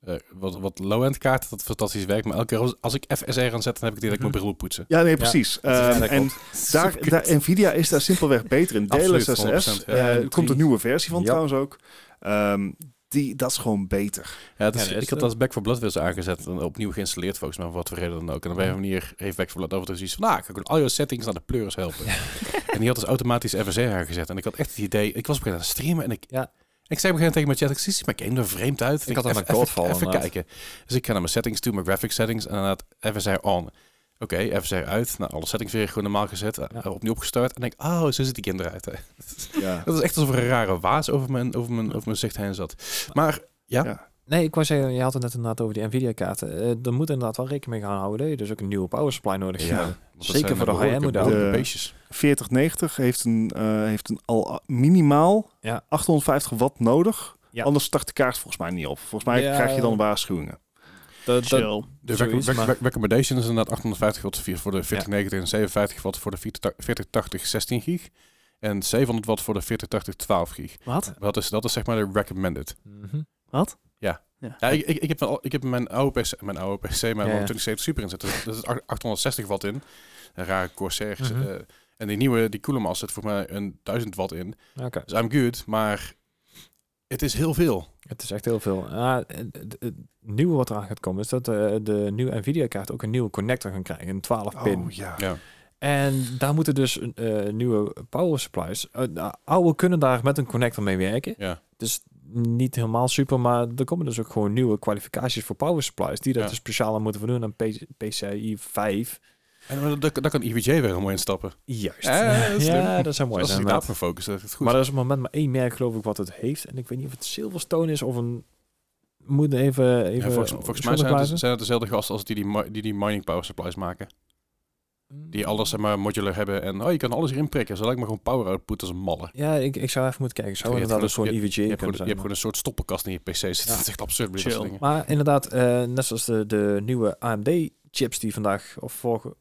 eh, wat, wat low-end kaarten dat fantastisch werkt. Maar elke keer als, als ik FSR aan zet, dan heb ik ik mijn bril moet poetsen. Ja, nee, precies. ja, dat en daar, daar, Nvidia is daar simpelweg beter in. DLSS, 100%, ja. eh, er komt een nieuwe versie van Ja. trouwens ook. Ehm, die, dat is gewoon beter. Ja, het is, Ja, ik had als Back for Blood weer eens aangezet en opnieuw geïnstalleerd volgens mij, voor wat voor reden dan ook. En op een manier heeft Back for Blood over zoiets van, nou, ik kan al je settings naar de pleurs helpen. en die had dus automatisch FSR aangezet. En ik had echt het idee, ik was een moment aan het streamen en ik, Ja. ik zei op een gegeven moment tegen mijn chat, ik zie mijn game er vreemd uit. Ik had denk, dat even- Godfall Even, even kijken. Dus ik ga naar mijn settings toe, mijn graphics settings en dan FSR on. Oké, FSR uit. Nou, alle settings weer gewoon normaal gezet. eh, Ja. opnieuw opgestart. En denk, oh, zo zit die game eruit. hè. Ja. Dat is echt alsof er een rare waas over mijn, over mijn, over mijn zicht heen zat. Maar ja, Ja. Nee, ik wou zeggen, je had het net inderdaad over die Nvidia-kaarten. Eh er moet inderdaad wel rekening mee gaan houden dat je dus ook een nieuwe power supply nodig Ja, Zeker voor de behoorlijke- high-end model. behoorlijke De- beestjes. 4090 heeft een, eh, heeft een al minimaal Ja. 850 watt nodig. Ja. Anders start de kaart volgens mij niet op. Volgens mij Ja. krijg je dan waarschuwingen. Dat, dat, Chill. De rec- recommendation is inderdaad 850 watt voor de 4090 en 57 watt voor de 4080 16 gig. En 700 watt voor de 4080 12 gig. Wat? Dat is, dat is zeg maar de recommended. Mhm. Wat? Ja. Ja. Ja, ik, ik, ik, heb, wel- ik heb mijn oude PC, mijn oude PC, mijn Ja, ja. 2070 Super in zitten. Er zit 860 watt in. Een rare Corsair. Mhm. eh, en die nieuwe, die Coolemaster zit voor mij een 1000 watt in. Oké, Dus I'm good, maar het is heel veel. Het is echt heel veel. Ah, het, nieuwe wat eraan gaat komen is dat eh, de nieuwe Nvidia-kaart ook een nieuwe connector gaan krijgen, een 12 pin. Oh ja. Ja. En daar moeten dus eh, nieuwe power supplies. eh, de oude kunnen daar met een connector mee werken. Ja. Dus niet helemaal super, maar er komen dus ook gewoon nieuwe kwalificaties voor power supplies die dat Ja. dus speciaal aan moeten voldoen aan P- PCI 5. En daar, daar kan EVJ weer helemaal instappen. Juist. Ja, dat ja, zou mooi Als zijn. inderdaad. daarop focus, dat is het goed. Maar er is op het moment maar één merk geloof ik wat het heeft. En ik weet niet of het Silverstone is of een... Moet even, even Ja, volgens, volgens mij zijn het, zijn het dezelfde gasten als die die, die die mining power supplies maken. Die alles zeg maar modular hebben en oh, je kan alles erin prikken. Zolang maar gewoon power output als een malle. Ja, ik, ik zou even moeten kijken. Zou Je inderdaad dus gewoon- zo'n EVG Je hebt, gewoon, je zijn. hebt gewoon een soort stoppenkast in je PC zitten. Ja. Dat is echt absurd. soort. Maar inderdaad, eh, net zoals de, de nieuwe AMD-chips die vandaag, of vorige,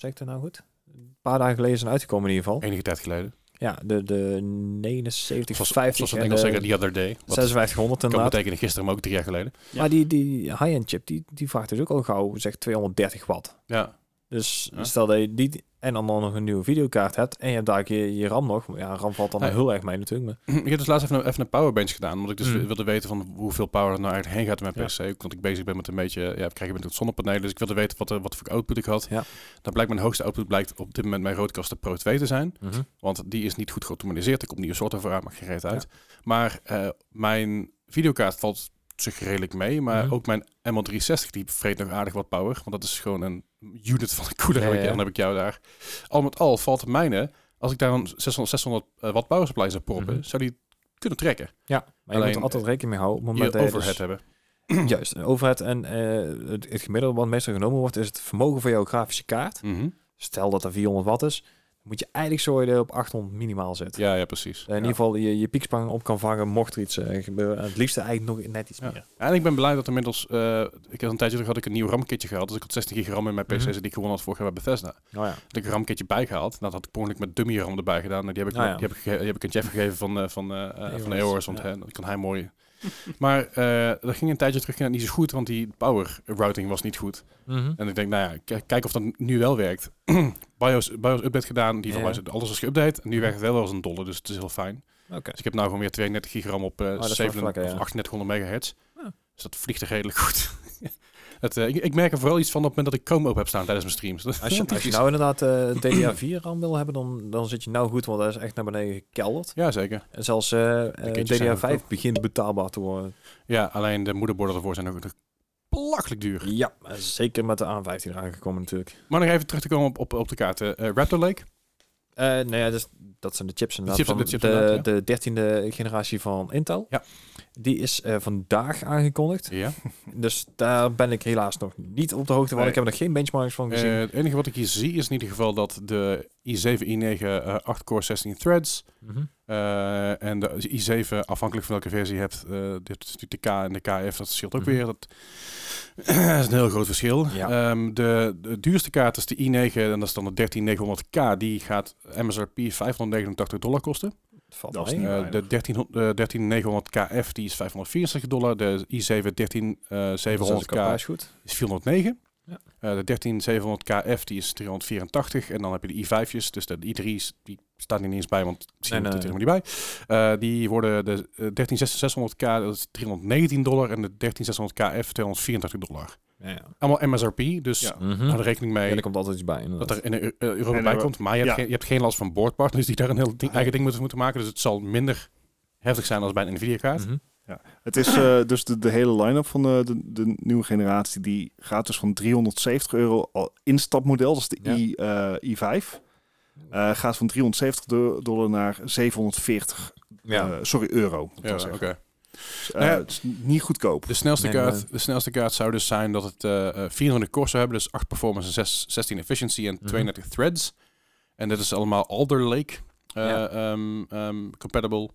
zeg ik dat nou goed? Een paar dagen geleden zijn uitgekomen in ieder geval. Enige tijd geleden. Ja, de, de 79, Zoals, 50 zoals in Engels zeggen, the other day. Wat 5600 kan inderdaad. betekenen gisteren, maar ook drie jaar geleden. Ja. Maar die, die high-end chip, die, die vraagt dus ook al gauw, zeg 230 watt. Ja. Dus Ja. stel dat je die en dan nog een nieuwe videokaart hebt en je hebt daar je, je RAM nog. Ja, RAM valt dan heel erg mee natuurlijk. Maar Ik heb dus laatst even een, even een powerbench gedaan. Omdat ik dus Mm. wilde weten van hoeveel power er nou eigenlijk heen gaat in mijn Ja. PC. Omdat ik bezig ben met een beetje, ja, ik krijg met het zonnepanelen. Dus ik wilde weten wat, er- wat voor output ik had. Ja. Dan blijkt mijn hoogste output blijkt op dit moment mijn Rodecaster Pro 2 te zijn. Want die is niet goed geautomatiseerd. Er komt nieuwe soort over uit, maakt geen reet uit. Maar eh, mijn videokaart valt zich redelijk mee. Maar Mhm. ook mijn ML360 die vreet nog aardig wat power. Want dat is gewoon een unit van een koeler. Ja, ja. Dan heb ik jou daar. Al met al valt het mijne. Als ik daar een 600, 600 eh, watt power supply zou proppen, Mhm. zou die kunnen trekken. Ja, maar je moet er altijd rekening mee houden. Op het Je overhead dus- hebben. Juist, een overhead en eh, het, het gemiddelde wat meestal genomen wordt is het vermogen van jouw grafische kaart. Mhm. Stel dat er 400 watt is, moet je eigenlijk dat je op 800 minimaal zet. Ja, ja, precies. Dat je in Ja. ieder geval je, je pieksprong op kan vangen mocht er iets eh, gebeuren. En het liefste eigenlijk nog net iets Ja. meer. En ik ben blij dat inmiddels... eh, ik had een tijdje terug had ik een nieuw RAM-kitje gehaald. Dus ik had 16 gig RAM in mijn PC Mhm. die ik gewonnen had vorig jaar bij Bethesda. Oh ja. had ik een RAM-kitje bijgehaald. Dat had ik per met dummy RAM erbij gedaan. En die heb ik, ja. die heb ik, die heb ik een Jeff gegeven van, eh, van, eh, eh, van. Want hè, dan kan hij mooi... maar eh dat ging een tijdje terug ging dat niet zo goed. Want die power routing was niet goed. Mhm. En ik denk, nou ja, kijk of dat nu wel werkt. BIOS, BIOS update gedaan. Die van alles is geüpdate. En nu werkt het wel als een dolle. Dus het is heel fijn. Oké. Dus ik heb nou gewoon weer 32 gigram op eh Oh, dat is wel 7 lekker, of ja. 3800 megahertz. Ah. Dus dat vliegt er redelijk goed. het, eh, ik, ik merk er vooral iets van op het moment dat ik Chrome op heb staan tijdens mijn streams. Als je, als je nou inderdaad eh DDR4 RAM wil hebben, dan, dan zit je nou goed, want dat is echt naar beneden gekelderd. Ja, zeker. En zelfs eh, eh, kindjes zijn ook DDR5 goed. begint betaalbaar te worden. Ja, alleen de moederborden ervoor zijn ook belachelijk duur. Ja, zeker met de A15 eraan gekomen natuurlijk. Maar nog even terug te komen op, op, op de kaarten. Raptor Lake. Nou ja, dus, dat zijn de chips inderdaad. chips- van de chips de, de dertiende generatie van Intel. Ja. Die is eh, vandaag aangekondigd. Ja. Dus daar ben ik helaas nog niet op de hoogte van. Nee. Ik heb er nog geen benchmarks van gezien. Eh, het enige wat ik hier zie is in ieder geval dat de i7, i9, eh 8 core 16 threads. Mhm. eh, en de i7, afhankelijk van welke versie je hebt, dit is natuurlijk de K en de KF, dat scheelt ook Mhm. weer. Dat is een heel groot verschil. Ja. Ehm, de, de duurste kaart is de i9 en dat is dan de 13900K. Die gaat MSRP 589 dollar kosten. Valt Dat is mee. niet Eh, de 13900 13900 KF die is 564 dollar. De i7 13700K Dus dat is qua prijs goed. is 409. Ja. Eh, de 13700KF die is 384. En dan heb je de i5'jes. Dus de i3's die staat niet eens bij, want misschien Nee, nee, nee. er helemaal niet bij. Eh, die worden de eh, 13600K dat is 319 dollar. En de 13600KF 284 dollar. Ja, ja. Allemaal MSRP. Dus Ja. Mhm. hou er rekening mee Ja, er komt altijd iets bij. inderdaad. dat er in de Eu- Europa En bij komt. Maar je hebt, ja. geen, je hebt geen last van boordpartners die daar een heel ding- eigen ding moeten, moeten maken. Dus het zal minder heftig zijn als bij een Nvidia-kaart. Mhm. Het is eh, dus de, de hele line-up van de, de, de nieuwe generatie. Die gaat dus van 370 euro al instapmodel. Dat is de Ja. I, eh, i5. Eh, gaat van 370 do- dollar naar 740 Ja. eh, sorry, euro. Ja, oké. Eh, Nou ja, het is niet goedkoop. De snelste, Nee, kaart, de snelste kaart zou dus zijn dat het eh eh, 400 core zou hebben, dus 8 performance en 6, 16 efficiency en Mhm. 32 threads. En dit is allemaal Alder Lake eh, Ja. ehm, ehm, compatible.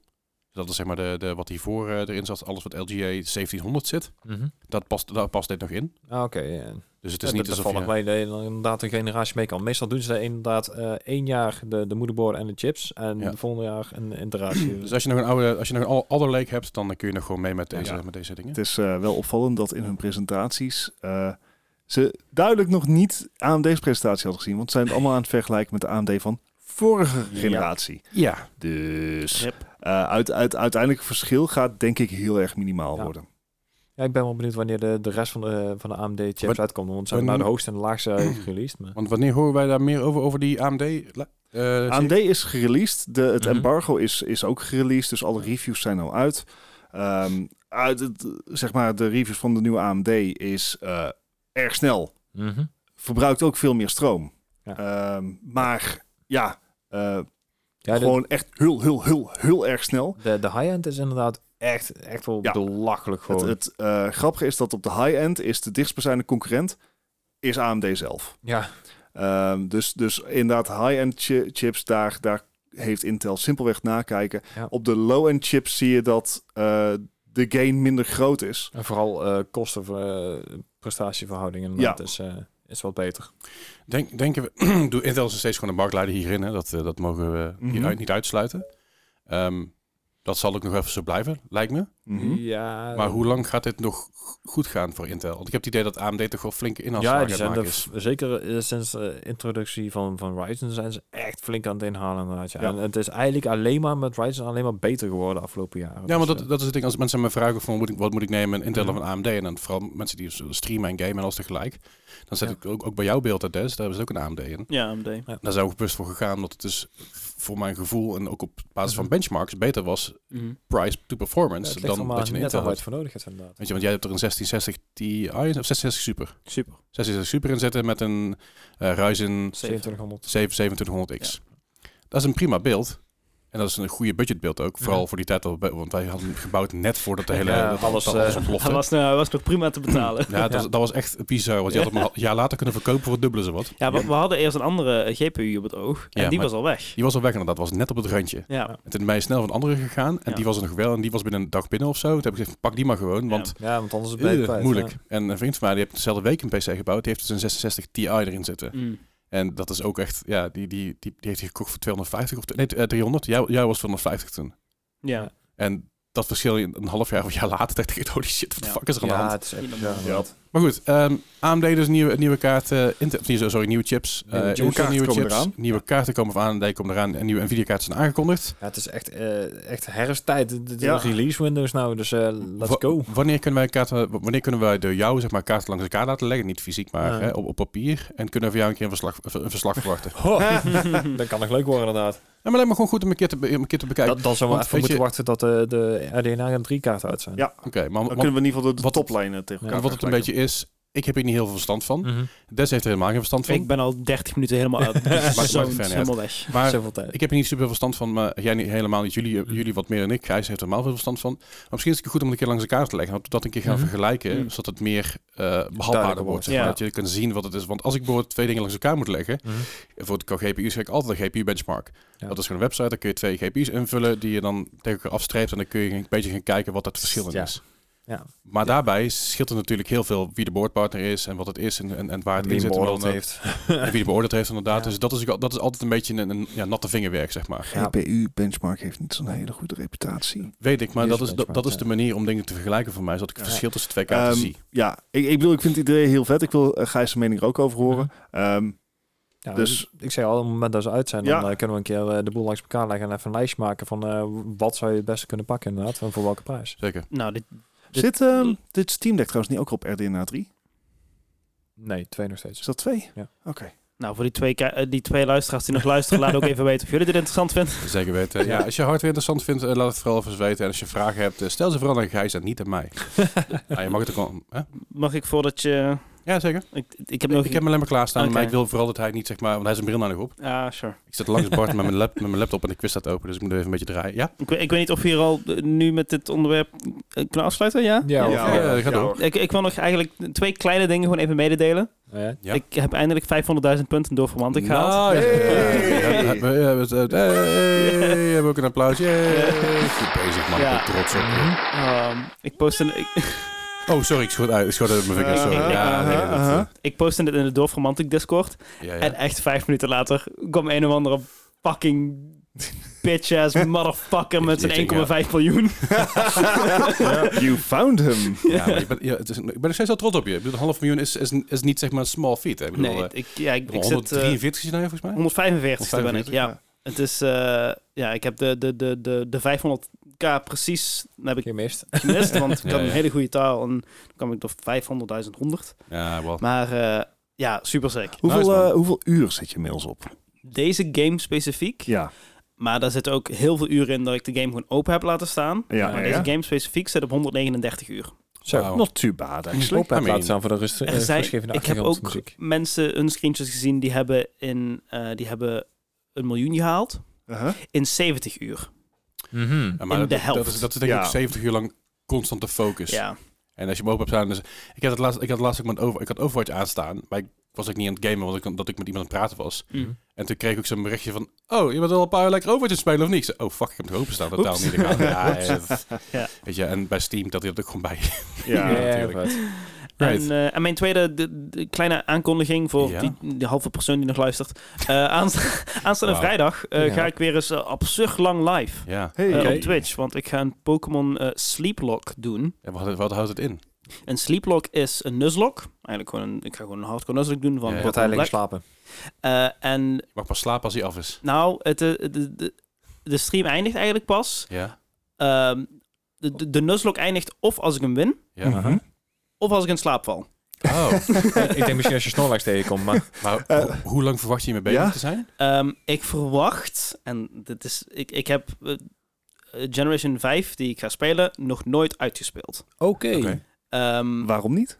Dat is zeg maar de, de, wat hiervoor eh, erin zat, alles wat LGA 1700 zit. Mhm. Dat past, daar past dit nog in. Ah, Oké, ja. Dus het Ja, is niet dat, dat alsof je... dan inderdaad een generatie mee kan. Meestal doen ze inderdaad eh één jaar de, de moederborden en de chips. En Ja. de volgende jaar een iteratie. Dus als je nog een oude, als je nog een Al- Alder Lake hebt, dan kun je nog gewoon mee met deze, Ja. met deze dingen. Het is eh, wel opvallend dat in hun presentaties eh, ze duidelijk nog niet AMD's presentatie hadden gezien. Want ze zijn het allemaal aan het vergelijken met de AMD van vorige Ja. generatie. Ja, Dus Yep. Eh, uit, uit, uiteindelijk verschil gaat denk ik heel erg minimaal Ja. worden. Ja, ik ben wel benieuwd wanneer de, de rest van de, van de AMD chips Wat- uitkomt. Want ze hebben nou de hoogste en de laagste gereleased. Maar... want wanneer horen wij daar meer over, over die AMD? eh, AMD is gereleased. De, het Mhm. embargo is, is ook gereleased. Dus alle reviews zijn al uit. Ehm, uit het, zeg maar, de reviews van de nieuwe AMD is eh, erg snel. Mhm. Verbruikt ook veel meer stroom. Ja. Ehm, maar ja, eh, Ja, de, gewoon echt heel, heel, heel, heel erg snel. de, de high-end is inderdaad echt, echt wel Ja. belachelijk Het, gewoon. het eh, grappige is dat op de high-end is de dichtstbijzijnde concurrent is AMD zelf. ja, Ehm, dus, dus inderdaad, high-end chi- chips, daar, daar heeft Intel simpelweg nakijken. Ja. Op de low-end chips zie je dat eh, de gain minder groot is. en vooral eh kosten voor eh, prestatieverhouding inderdaad is, wat beter. Denk, denken we, doe Intel is steeds gewoon een marktleider hierin. Hè? Dat, eh, dat mogen we Mhm. hieruit niet uitsluiten. Ehm, dat zal ook nog even zo blijven, lijkt me. Mhm. Ja, Maar hoe lang gaat dit nog goed gaan voor Intel? Want ik heb het idee dat AMD toch wel flinke Ja, die aan het zijn er zeker eh, sinds de introductie van, van Ryzen zijn ze echt flink aan het inhalen inderdaad. Ja. Ja. En het is eigenlijk alleen maar met Ryzen alleen maar beter geworden de afgelopen jaren. Ja, maar Dus, dat, eh, dat is het ding. Als mensen me vragen van moet ik, wat moet ik nemen, Intel Mhm. of een AMD? En dan vooral mensen die zullen streamen en gamen en alles tegelijk. Dan zet Ja. ik ook, ook bij jouw beeld uit Des, daar is ook een AMD in. Ja, AMD. Daar zijn we bewust voor gegaan, omdat het dus voor mijn gevoel en ook op basis van Mhm. benchmarks beter was Mhm. price to performance dan dat je een net Intel je voor nodig hebt inderdaad. Weet je, want jij hebt er een 1660 Ti of 1660 Super. Super. 1660 Super in zitten met een eh Ryzen 2700. 7 2700X. Dat is een prima beeld. En dat is een goede budgetbeeld ook. Vooral voor die tijd, dat we- want wij hadden hem gebouwd net voordat de hele Ja, dat, alles, dat alles eh, ontplofte. Hij was, nou, was nog prima te betalen. Ja, dat, Ja. Was, dat was echt bizar. Want je had hem een jaar later kunnen verkopen voor het dubbele zo wat. Ja, we, we hadden eerst een andere GPU op het oog. En Ja, die maar- was al weg. Die was al weg inderdaad. was net op het randje. Ja. En toen ben je snel van de andere gegaan. En Ja. die was er nog wel. En die was binnen een dag binnen of zo. Toen heb ik gezegd, pak die maar gewoon. Want Ja, want anders ben je eh, kwijt, moeilijk. ja. En een vriend van mij, die heeft dezelfde week een PC gebouwd. Die heeft dus een 66 Ti erin zitten. Mm. En dat is ook echt, ja, die, die, die, die heeft hij gekocht voor 250 of nee, eh, 300. Jij, jij was 250 toen. Ja. En dat verschil in een half jaar of een jaar later dacht ik, holy shit, wat de Ja. fuck is er aan de Ja, hand? het is echt... Niet Ja, normaal. inderdaad. Maar goed, ehm, AMD dus nieuwe, nieuwe kaarten, Intel, sorry, nieuwe chips. Nieuwe Eh, chips. Intel kaarten nieuwe komen chips, eraan. nieuwe kaarten komen van AMD komen eraan en nieuwe Nvidia kaarten zijn aangekondigd. Ja, het is echt, eh, echt herfsttijd. De, de Ja. release windows nou, dus eh, let's Wa- go. Wanneer kunnen wij kaarten, wanneer kunnen wij door jou zeg maar kaarten langs elkaar laten leggen, niet fysiek, maar Ja. hè, op, op papier en kunnen we jou een keer een verslag, een verslag verwachten? dat kan nog leuk worden inderdaad. Ja, maar alleen maar gewoon goed om een keer te, be- om een keer te bekijken. Dat, dan zullen we even moeten je- wachten tot de, de RDNA 3 kaarten uit zijn. Ja. Oké, maar Dan kunnen we in ieder geval de, de tegen Ja, elkaar wat het een beetje is, ik heb hier niet heel veel verstand van. Mhm. Des heeft er helemaal geen verstand van. Ik ben al 30 minuten helemaal uit. Zo uit. helemaal weg. maar Zoveel tijd. ik heb er niet super veel verstand van, maar jij niet, helemaal niet. Jullie, Mhm. jullie wat meer dan ik. Gijs heeft er helemaal veel verstand van. Maar misschien is het goed om het een keer langs elkaar te leggen. Dat een keer gaan Mhm. vergelijken, zodat het meer eh behapbaarder wordt. wordt, Zeg maar. ja. Dat je kan zien wat het is. Want als ik bijvoorbeeld twee dingen langs elkaar moet leggen, voor het GPU's ga ik altijd een GPU-benchmark. Ja. Dat is gewoon een website, daar kun je twee GPU's invullen die je dan tegen elkaar afstreept. En dan kun je een beetje gaan kijken wat dat verschil Ja. is. Maar daarbij scheelt er natuurlijk heel veel wie de boordpartner is en wat het is en, en, en waar het in Wie zit. beoordeeld dan, heeft. en wie de beoordeeld heeft inderdaad. Ja. Dus dat is, dat is altijd een beetje een, een ja, natte vingerwerk, zeg maar. Ja. GPU benchmark heeft niet zo'n hele goede reputatie. Weet ik, maar dat is dat, dat is de manier om dingen te vergelijken voor mij, zodat ik het Ja. verschil tussen twee kaarten Ehm, zie. Ja, ik, ik bedoel, ik vind het idee heel vet. Ik wil uh, Gijs' mening er ook over horen. Ehm, Ja, Dus- dus ik zei al, op het moment dat ze uit zijn, Ja. dan eh, kunnen we een keer eh, de boel langs elkaar leggen en even een lijstje maken van eh, wat zou je het beste kunnen pakken inderdaad, en voor welke prijs. Zeker. Nou, Dit- zit ehm, dit Steam Deck trouwens niet ook op RDNA 3? Nee, twee nog steeds. Is dat twee? Ja. Oké. nou, voor die twee, eh, die twee luisteraars die nog luisteren, laat ook even weten of jullie dit interessant vinden. Zeker weten. Ja, als je hardware interessant vindt, eh, laat het vooral even weten. En als je vragen hebt, eh, stel ze vooral aan Gijs en niet aan mij. nou, je mag het ook hè? Mag ik voordat je... Ja, zeker. Ik, ik heb nog... Ik heb alleen maar klaarstaan, Oké. maar ik wil vooral dat hij niet, zeg maar... Want hij is een bril nou nog op. Ja, sure. Ik zit langs Bart met mijn, lap, met mijn laptop en de quiz staat open, dus ik moet even een beetje draaien. Ja? Ik, weet- ik weet niet of we hier al eh, nu met dit onderwerp eh, kunnen afsluiten, ja? Ja, Ja, of- ja, ga door. Ik, ik wil nog eigenlijk twee kleine dingen gewoon even mededelen. Ja. Ja. Ik heb eindelijk 500.000 punten door Romantic gehaald. Hey. Ja, ja, we- eh, hey, we hebben ook een applaus. Goed bezig, man. Ja. Ik ben trots op je. Ehm, ik, postte, ik, Oh, sorry, ik schoot uit. Ik schoot uit mijn vingers. Sorry. Uh-huh, Ja, nee, dat, uh-huh. eh, ik postte dit in de Dorf Romantic Discord. ja, ja. En echt vijf minuten later kwam een of andere fucking bitch-ass motherfucker met zijn 1,5 miljoen. You found him. Ja, maar je bent, ja, het is, ik ben nog steeds wel trots op je. Ik bedoel, half miljoen is, is, is niet zeg maar een small feat. Hè. Ik bedoel, Nee, eh, ik, ja, ik, ik zit... eh, 143 is nou volgens mij? 145 ben ik, 145, ja. Het is, eh, ja, ik heb de, de, de, de, de 500k precies heb ik Gemist. gemist, want ik Ja, had een ja. hele goede taal en dan kwam ik door 500.000 100. Ja, wel. Maar eh, ja, super sick. Hoeveel, Nice, eh, hoeveel uur zit je inmiddels op? Deze game specifiek, Ja. maar daar zitten ook heel veel uren in dat ik de game gewoon open heb laten staan. Ja, maar ja, deze ja. game specifiek zit op 139 uur. Zo. Wauw. Not too bad, actually. Open I mean, laten staan voor de rust, Er zijn- ik heb ook mensen hun screenshots gezien die hebben, in, eh, die hebben een miljoen gehaald Uh-huh. in 70 uur. Mhm. Ja, maar in dat, de dat helft. is, dat is denk ik Ja. ook 70 uur lang constante focus. Ja. En als je hem open hebt staan... Dus, ik, had het laatst, ik had het laatst ook met over, ik had Overwatch aanstaan, maar ik was ook niet aan het gamen, want ik, dat ik met iemand aan het praten was. Mm. En toen kreeg ik ook zo'n berichtje van... Oh, je bent al een paar uur lekker Overwatch aan het spelen of niet? Ik zei, oh, fuck, ik heb hem openstaan. Totaal Oeps. niet. Ja, ja, dat- Ja. Weet je, en bij Steam dat hij dat ook gewoon bij. Ja. Ja, ja, natuurlijk. Vet. Right. En, eh, en mijn tweede de, de kleine aankondiging voor Ja. die, die halve persoon die nog luistert. Eh aansta- aanstaande vrijdag eh, Ja. ga ik weer eens uh, absurd lang live Ja. Hey. op Twitch. Want ik ga een Pokémon eh, Sleeplock doen. En wat, wat houdt het in? Een Sleeplock is een Nuzlocke. Eigenlijk gewoon een, ik ga gewoon een hardcore Nuzlocke doen van Ja, Black. slapen. Eh, en Je mag pas slapen als hij af is. nou, het, de, de, de stream eindigt eigenlijk pas. Ja. Ehm, de, de, de Nuzlocke eindigt of als ik hem win, Ja. Mhm. Of als ik in slaap val. Oh. ik denk misschien als je Snorlax tegenkomt, maar... Maar Eh, ho- hoe lang verwacht je mee bezig ja? te zijn? Ehm, ik verwacht, en dit is, ik, ik heb eh, Generation 5, die ik ga spelen, nog nooit uitgespeeld. Oké. Ehm, Waarom niet?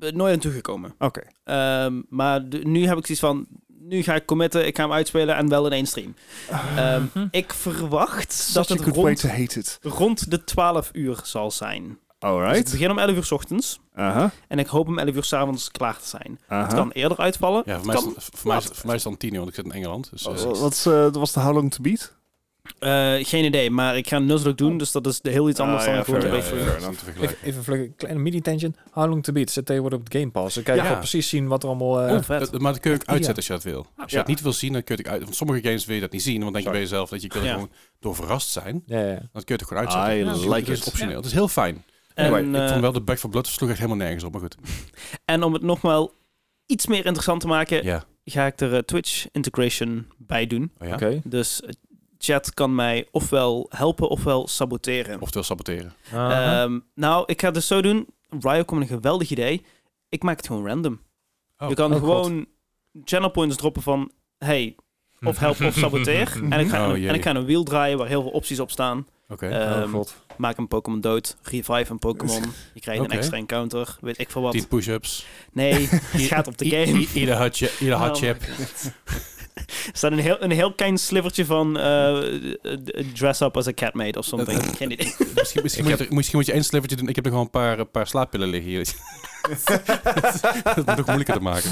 eh, nooit aan toegekomen. Oké. Ehm, maar de- nu heb ik zoiets van, nu ga ik committen, ik ga hem uitspelen en wel in één stream. Ehm, Mhm. ik verwacht dat Such het rond de 12 uur zal zijn. Dus ik Alright. begin om 11 uur 's ochtends Aha. en ik hoop om 11 uur 's avonds klaar te zijn. Het kan eerder uitvallen. Ja, voor Het mij, is, kan- het- voor, mij is, voor mij is het dan tien uur, want ik zit in Engeland. Dus, eh, Wat was, eh, was de How Long To Beat? Eh, geen idee, maar ik ga een Nuzlocke doen, dus dat is de heel iets anders Ah, dan ja, ik. Even, vlug, een kleine mini-tangent. How Long To Beat zit tegenwoordig op het Game Pass. Dan kan je precies zien wat er allemaal... eh, Oh, vet. Dat- maar dat kun je ook uitzetten als je dat wil. Als je Ja. het niet wil zien, dan kun je het uit. Want sommige games wil je dat niet zien, want dan denk je Sorry. bij jezelf dat je kunt Ja. gewoon door verrast zijn. ja, ja. Dan kun je het gewoon uitzetten. Dus like het is optioneel. Het is heel fijn. En, ik eh, vond wel de Back for Blood sloeg echt helemaal nergens op, maar goed. en om het nog wel iets meer interessant te maken, Ja. ga ik er eh, Twitch integration bij doen. Oh ja? Dus eh, chat kan mij ofwel helpen ofwel saboteren. Oftewel saboteren. Ehm, nou, ik ga het dus zo doen. Ryo komt met een geweldig idee. Ik maak het gewoon random. Oh. je kan oh, gewoon channel points droppen van... Hey, of help of saboteer. en, ik ga, Oh, en ik ga een wiel draaien waar heel veel opties op staan. Oké. Ehm, oh, god. Maak een Pokémon dood. Revive een Pokémon. Je krijgt een extra encounter. Weet ik veel wat. 10 push-ups. Nee, het gaat op de game. Ieder chip. Ieder hot Oh. Er staat een heel, een heel klein slivertje van eh, eh, dress up as a catmate of something. Geen idee. Misschien, moet je, misschien moet je één slivertje doen. Ik heb er gewoon een paar, een paar slaappillen liggen hier. dat moet ook moeilijker te maken.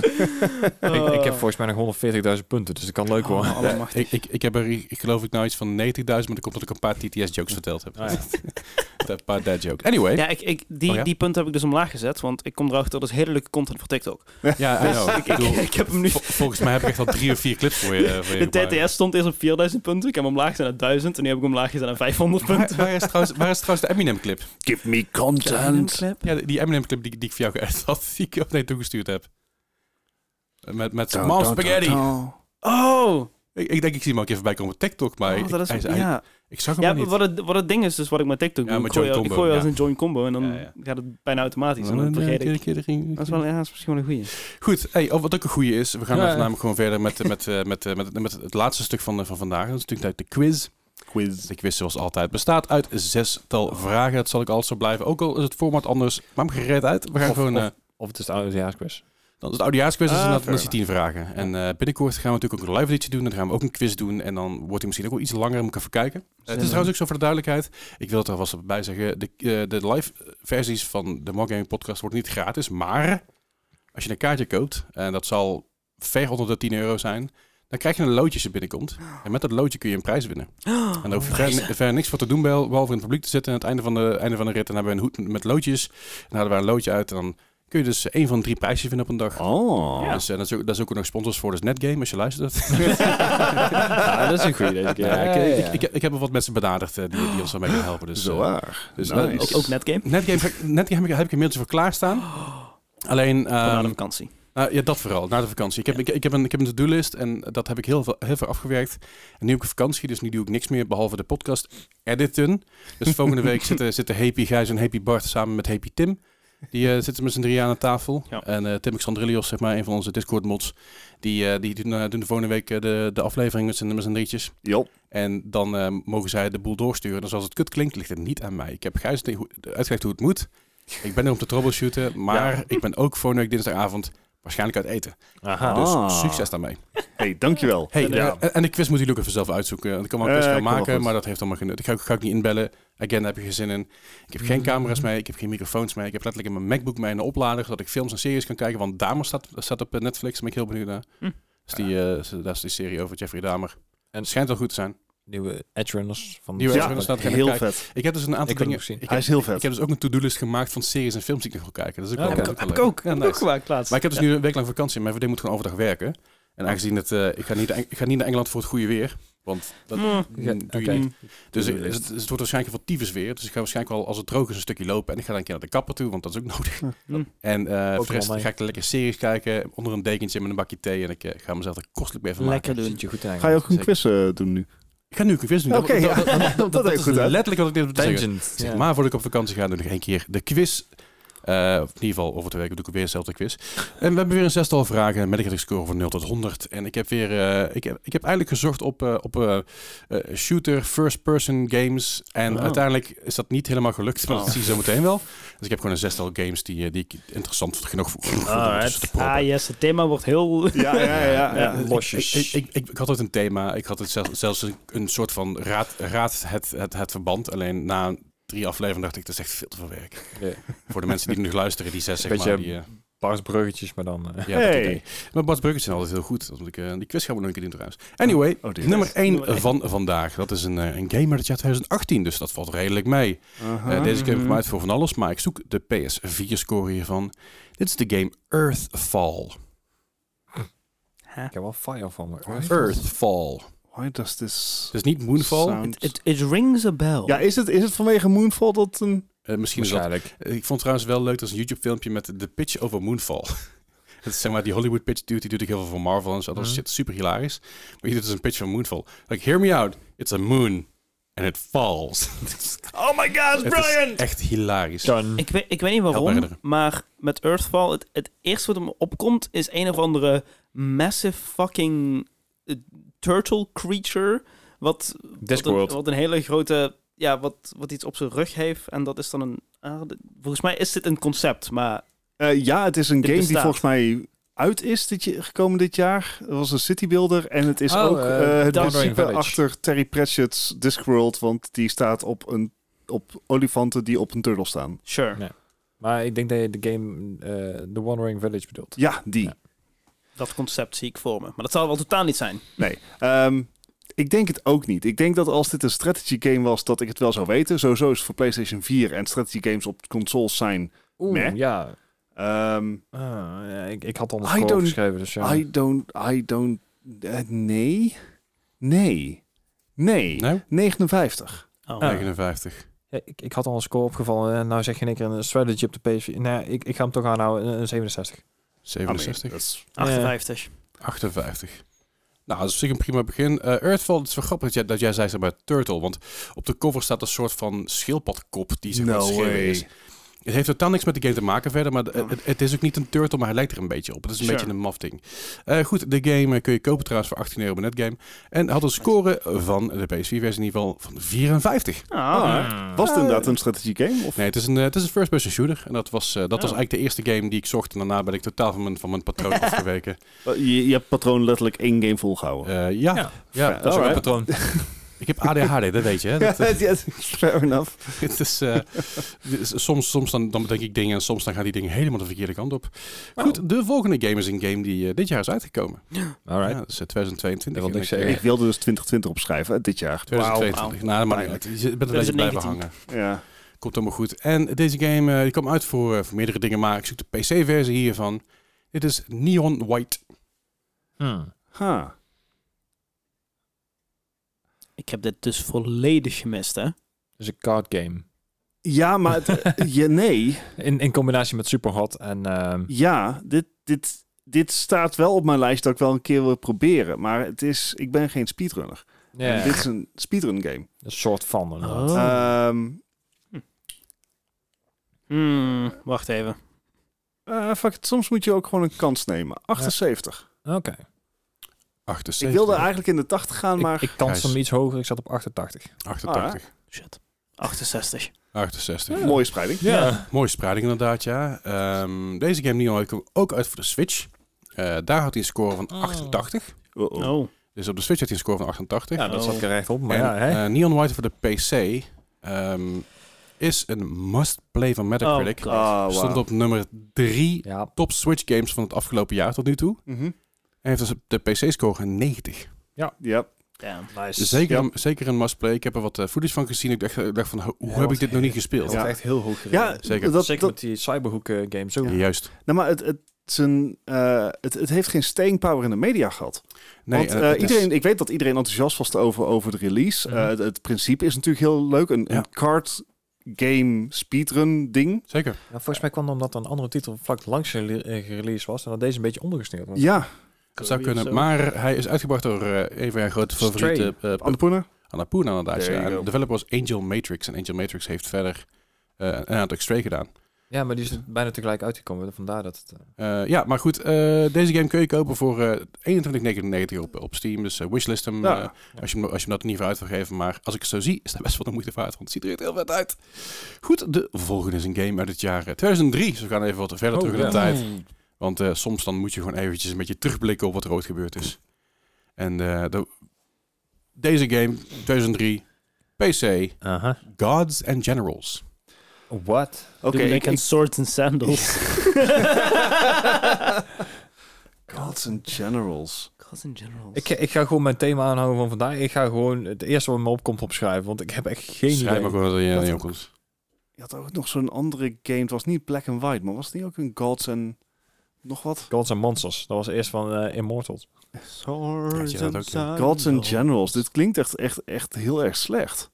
ik, ik heb volgens mij nog 140.000 punten, dus dat kan leuk worden. Oh, allemachtig. Ik, ik, ik heb er, ik geloof ik nou iets van 90.000, maar dat komt omdat ik een paar TTS-jokes verteld heb. Ah, ja. een paar dad jokes. Anyway. Ja, ik, ik, die, Oh, ja? die punten heb ik dus omlaag gezet, want ik kom erachter dat is hele leuke content voor TikTok. Ja, Dus know. ik, ik, bedoel, ik heb hem nu... vol- volgens mij heb ik echt al drie of vier clips voor je. Voor je De. TTS stond eerst op 4000 punten, ik heb hem omlaag gezet naar 1000 en nu heb ik hem omlaag gezet naar 500 Waar, punten. waar, is trouwens, waar is trouwens de Eminem clip? Give me content. clip? Ja, die- die Eminem clip die, die ik voor jou ik op nee, toegestuurd heb. Met, met dun, dun, Spaghetti. Oh! Ik, ik denk, ik zie hem ook even bij komen op TikTok, maar oh, dat is, hij- ja. ik zag hem Ja, niet. wat het, wat het ding is, dus wat ik met TikTok Ja, doe, met ik gooi, join ik combo, gooi als een join combo en dan Ja, ja. gaat het bijna automatisch. En Dan, eh, vergeet ik. keer- keer- Dat is, wel, ja, dat is misschien wel een goeie. Goed, hey, oh, wat ook een goede is, we gaan Ja, even ja. namelijk gewoon verder met, met, eh, met, eh, met, met het laatste stuk van, eh, van vandaag. Dat is natuurlijk de quiz. Quiz. De quiz zoals altijd bestaat uit zestal vragen. Dat zal ik altijd zo blijven. Ook al is het format anders, maak me gereed uit. We gaan Of- gewoon... of- eh, Of het is de oudejaarsquiz. dan is het oudejaarsquiz, dus Ah, dan is tien vragen. En eh, binnenkort gaan we natuurlijk ook een live editie doen. En dan gaan we ook een quiz doen. En dan wordt hij misschien ook wel iets langer. Moet ik even kijken. Eh, het is trouwens ook zo voor de duidelijkheid. Ik wil het er vast bij zeggen. De, de live versies van de More Gaming Podcast worden niet gratis. Maar als je een kaartje koopt, en dat zal ver onder de 10 euro zijn... Dan krijg je een loodje als je binnenkomt. En met dat loodje kun je een prijs winnen. En daar hoef je ver, ver niks voor te doen, bel- behalve in het publiek te zitten. En aan het einde van de, einde van de rit dan hebben we een hoed met loodjes. En dan hadden we een loodje uit. En dan kun je dus één van drie prijsjes winnen op een dag. Oh. Dus, eh, dat, is ook, dat is ook nog sponsors voor, dus Netgame, als je luistert. Ja, dat is een goede. Ja, ik, Ja, ja, ik, ja. ik, ik heb wel wat mensen benaderd eh, die, die ons daarmee kunnen helpen. Dus, Zo eh, waar. dus, Nice. Ook, ook netgame? Netgame, Netgame heb ik, heb ik inmiddels voor klaarstaan. Alleen, na de ehm, vakantie. Nou, ja, dat vooral, na de vakantie. Ik heb, ik, ik heb een, ik heb een to-do-list en dat heb ik heel veel, heel veel afgewerkt. En nu heb ik vakantie, dus nu doe ik niks meer behalve de podcast editen. Dus volgende week zitten, zitten Happy Gijs en Happy Bart samen met Happy Tim. Die eh, zitten met z'n drieën aan de tafel. Ja. En eh, Tim Xandrillios, zeg maar, een van onze Discord-mods, die, eh, die doen, eh, doen de volgende week eh, de, de aflevering met z'n met z'n drietjes. Jo. En dan eh, mogen zij de boel doorsturen. Dus als het kut klinkt, ligt het niet aan mij. Ik heb Gijs uitgelegd hoe het moet. Ik ben er om te troubleshooten, maar Ja. ik ben ook volgende week dinsdagavond waarschijnlijk uit eten. Aha. Dus Ah. succes daarmee. Hey, dankjewel. Hey, Ja. eh, en de quiz moet jullie ook even zelf uitzoeken. Want Ik kan wel een Eh, quiz gaan komt wel maken, maar dat heeft allemaal geen nut. Ik ga, ga ik niet inbellen. Again, daar heb je geen zin in. Ik heb geen camera's mee, ik heb geen microfoons mee. Ik heb letterlijk in mijn MacBook mee een oplader, zodat ik films en series kan kijken. Want Damer staat, staat op eh, Netflix, daar ben ik heel benieuwd naar. Hm. Dus die, eh, dat is die serie over Jeffrey Dahmer. En En- het schijnt wel goed te zijn. Nieuwe Edge Runners. Van Nieuwe Ja, Edge Runners staat heel kijken. vet. Ik heb dus een aantal Ik dingen... hem ook zien. Ik Hij heb, is heel vet. ik heb dus ook een to-do-list gemaakt van series en films die ik nog wil kijken. Dat is ook Ja, wel heb ik Heb ook. Ja, Heb ik ook nice. gemaakt laatst. Maar ik heb dus nu een week lang vakantie. Mijn vriendin moet gewoon overdag werken. En aangezien het, eh, ik, ga niet, ik ga niet naar Engeland voor het goede weer. Want dat Mm. Ja, doe je niet. Dus ik- het, het wordt waarschijnlijk wel tyfus weer. Dus ik ga waarschijnlijk wel als het droog is een stukje lopen. En ik ga dan een keer naar de kapper toe, want dat is ook nodig. Hm. En eh voor de rest mee. ga ik lekker series kijken. Onder een dekentje met een bakje thee. En ik eh, ga mezelf er kostelijk bij van Lekker maken. doen. Zit je goed aan. Ga je ook een quiz doen nu? Ik ga nu een quiz doen. Oké, dat, ja. dat, dat, dat, Dat dat is is goed uit. letterlijk wat ik dit te zeggen. Tangent. Zeg Ja. maar voordat ik op vakantie ga, doe ik nog één keer de quiz. Eh, of in ieder geval over twee weken doe ik weer dezelfde quiz. En we hebben weer een zestal vragen met een score van 0 tot 100. En ik heb weer, eh, ik, heb, ik heb eigenlijk gezocht op, eh, op shooter, first-person games. En Oh. uiteindelijk is dat niet helemaal gelukt, maar dat Oh. zie je zo meteen wel. Dus ik heb gewoon een zestal games die, eh, die ik interessant vond genoeg vond. Ah yes, het thema wordt heel... Ja, ja, ja. ja. Ik- losjes. Ik, ik, ik, ik had het een thema. Ik had het zelfs, zelfs een, een soort van raad, raad het, het, het verband. Alleen na drie afleveringen dacht ik, dat is echt veel te veel werk. Ja. Voor de mensen die nu luisteren, die zes zeg Beetje maar. Die, Bars bruggetjes, maar dan... eh, ja, Hey. Maar Bart Bruggetjes zijn altijd heel goed. Dat moet ik, eh, die quiz gaan we nog een keer doen trouwens. Anyway, Oh, dit. nummer 1 Nummer één. van vandaag. Dat is een, eh, een game uit het jaar 2018, dus dat valt redelijk mee. Deze game komt uit voor van alles, maar ik zoek de PS4-score hiervan. Dit is de game Earthfall. Huh? Ik heb wel fire van me. Earthfall. Why does this Dus niet Moonfall. sound- It, it rings a bell. Ja, is het, is het vanwege Moonfall dat een... Eh, misschien is dat Ik vond trouwens wel leuk, dat is een YouTube-filmpje met de pitch over Moonfall. Het is zeg maar die Hollywood pitch dude, die doet ook heel veel voor Marvel en zo. Dat is Mhm. shit super hilarisch. Maar je doet dus een pitch van Moonfall. Like, hear me out. It's a moon. And it falls. Oh my god, Het is echt hilarisch. Done. Ik weet, ik weet niet waarom, maar met Earthfall, het, het eerste wat me opkomt is een of andere massive fucking eh, turtle creature. Wat, wat, een, Discworld. wat een hele grote, ja, wat, wat iets op zijn rug heeft. En dat is dan een, ah, volgens mij is dit een concept, maar Eh, ja, het is een game die volgens mij uit is dit je, gekomen dit jaar. Het was een citybuilder en het is Oh, ook eh, eh, het principe Village. achter Terry Pratchett's Discworld, want die staat op, een, op olifanten die op een turtle staan. sure. Ja. Maar ik denk dat je de game eh The Wandering Village bedoelt. Ja, die. Ja. Dat concept zie ik voor me. Maar dat zal wel totaal niet zijn. Nee. Ehm, ik denk het ook niet. Ik denk dat als dit een strategy game was, dat ik het wel zou weten. Sowieso is het voor PlayStation 4 en strategy games op consoles zijn. Oeh, Meh. ja. ehm, Ah, ja, ik, ik had al een geschreven, dus ja. I don't, I don't, eh, nee, nee, nee, Nee? 59. Oh. Ah. 59. Ja, ik, ik had al een score opgevallen en nou zeg je in één keer een strategy op de PS4. Nee, ik, ik ga hem toch aanhouden, een, een 67. I mean, 67. dat is- 58. 58. Nou, dat is zich een prima begin. Eh Earthfall, het is wel grappig dat jij, dat jij zei zeg maar Turtle. Want op de cover staat een soort van schildpadkop die maar No het is. Het heeft totaal niks met de game te maken verder, maar het, het, het is ook niet een turtle, maar hij lijkt er een beetje op. Het is een Sure. beetje een maf ding. Eh, goed, de game eh, kun je kopen trouwens voor 18 euro bij Netgame. En had een score van de PS4-versie in ieder geval van 54. Ah, Ah, was het inderdaad een strategy game? Of? Nee, het is een, eh, het is een first-person shooter. En dat was, dat was Oh. eigenlijk de eerste game die ik zocht. En daarna ben ik totaal van mijn, van mijn patroon afgeweken. Je, je hebt patroon letterlijk één game volgehouden. Eh, ja, Ja. ja. Dat is ook een patroon. ik heb ADHD, dat weet je. Hè? Dat, Ja, fair enough. Het is, eh, dit is- soms soms dan, dan bedenk ik dingen en soms dan gaan die dingen helemaal de verkeerde kant op. Goed, de volgende game is een game die eh, dit jaar is uitgekomen. Alright. Ja, dat is eh, 2022. Dat wil En niks ik, eh, zeggen. Ik wilde dus 2020 opschrijven, eh, dit jaar. 2022. Nou, maar Pijnlijk. je bent een beetje blijven 2019. hangen. Ja. Komt helemaal goed. En deze game eh, die kwam uit voor, eh, voor meerdere dingen, maar ik zoek de PC-versie hiervan. Dit is Neon White. Hmm. Ha. Ik heb dit dus volledig gemist, hè? Dus een card game. Ja, maar het, je, nee. In, in combinatie met Superhot en... ehm, Ja, dit, dit, dit staat wel op mijn lijst dat ik wel een keer wil proberen. Maar het is, ik ben geen speedrunner. En dit is een speedrun game. een soort van. Oh. Ehm Hmm, wacht even. eh, fuck it, soms moet je ook gewoon een kans nemen. 78. Oké. 78. Ik wilde eigenlijk in de 80 gaan, maar... Ik, ik kans hem iets hoger. Ik zat op 88. 88. Shit. 68. 68. Mooie spreiding. Mooie spreiding inderdaad, ja. Ehm, deze game Neon White komt ook uit voor de Switch. Eh, daar had hij een score van Oh. 88. Uh-oh. Oh. Dus op de Switch had hij een score van 88. Ja, dat Oh. zat ik er echt op. Maar En, ja, hè? eh, Neon White voor de PC ehm, is een must-play van Metacritic. Oh, Ah, wow. Stond op nummer 3 ja. top Switch games van het afgelopen jaar tot nu toe. Mhm. En heeft dus de PC-score een 90. Ja. Damn. Nice. Dus zeker, Ja. een, zeker een must-play. Ik heb er wat eh, footage van gezien. Ik dacht, ik dacht van, hoe Ja, heb ik dit nog niet gespeeld? Dat Ja. is echt heel hoog gereden. Ja, Zeker. Dat, Zeker dat, met die eh, ook. Ja, Juist. nou, maar het, het, eh, het, het heeft geen staying power in de media gehad. Nee, Want eh, is- iedereen, ik weet dat iedereen enthousiast was over, over de release. Mhm. Eh, het, het principe is natuurlijk heel leuk. Een, Ja. een card game speedrun ding. Zeker. Ja, volgens mij kwam het omdat een andere titel vlak langs eh, gereleased was. En dat deze een beetje ondergesneeuwd was. Ja, zou kunnen. zo. Maar hij is uitgebracht door eh, een van jouw grote favorieten. Annapurna. Annapurna inderdaad. Ja. de developer was Angel Matrix. En Angel Matrix heeft verder eh een aantal Stray gedaan. Ja, maar die is bijna tegelijk uitgekomen. Vandaar dat het... eh, ja, maar goed. eh, deze game kun je kopen voor eh 21,99 op, op Steam. Dus wishlist hem Ja. eh, als, je, hem- als je hem dat niet voor uit wil geven. Maar als ik het zo zie, is dat best wel de moeite waard. Want het ziet er echt heel vet uit. Goed, de volgende is een game uit het jaar eh, 2003. Dus we gaan even wat verder terug in de ja. tijd. Want eh, soms dan moet je gewoon eventjes een beetje terugblikken op wat er ooit gebeurd is. En eh, de, deze game, 2003, PC. Gods and Generals. What? Oké, me ik, aan Swords and Sandals. Gods and Generals. Gods and Generals. Ik, ik ga gewoon mijn thema aanhouden van vandaag. Ik ga gewoon het eerste wat me opkomt opschrijven. Want ik heb echt geen Schrijf idee. maar gewoon dat je opkomt. Je had ook nog zo'n andere game. Het was niet Black and White, maar was het niet ook een Gods and... Nog wat? Gods and Monsters. Dat was eerst van eh, Immortals. Swords Ja, dat ook, ja. Gods and Generals. Dit klinkt echt, echt, echt heel erg slecht.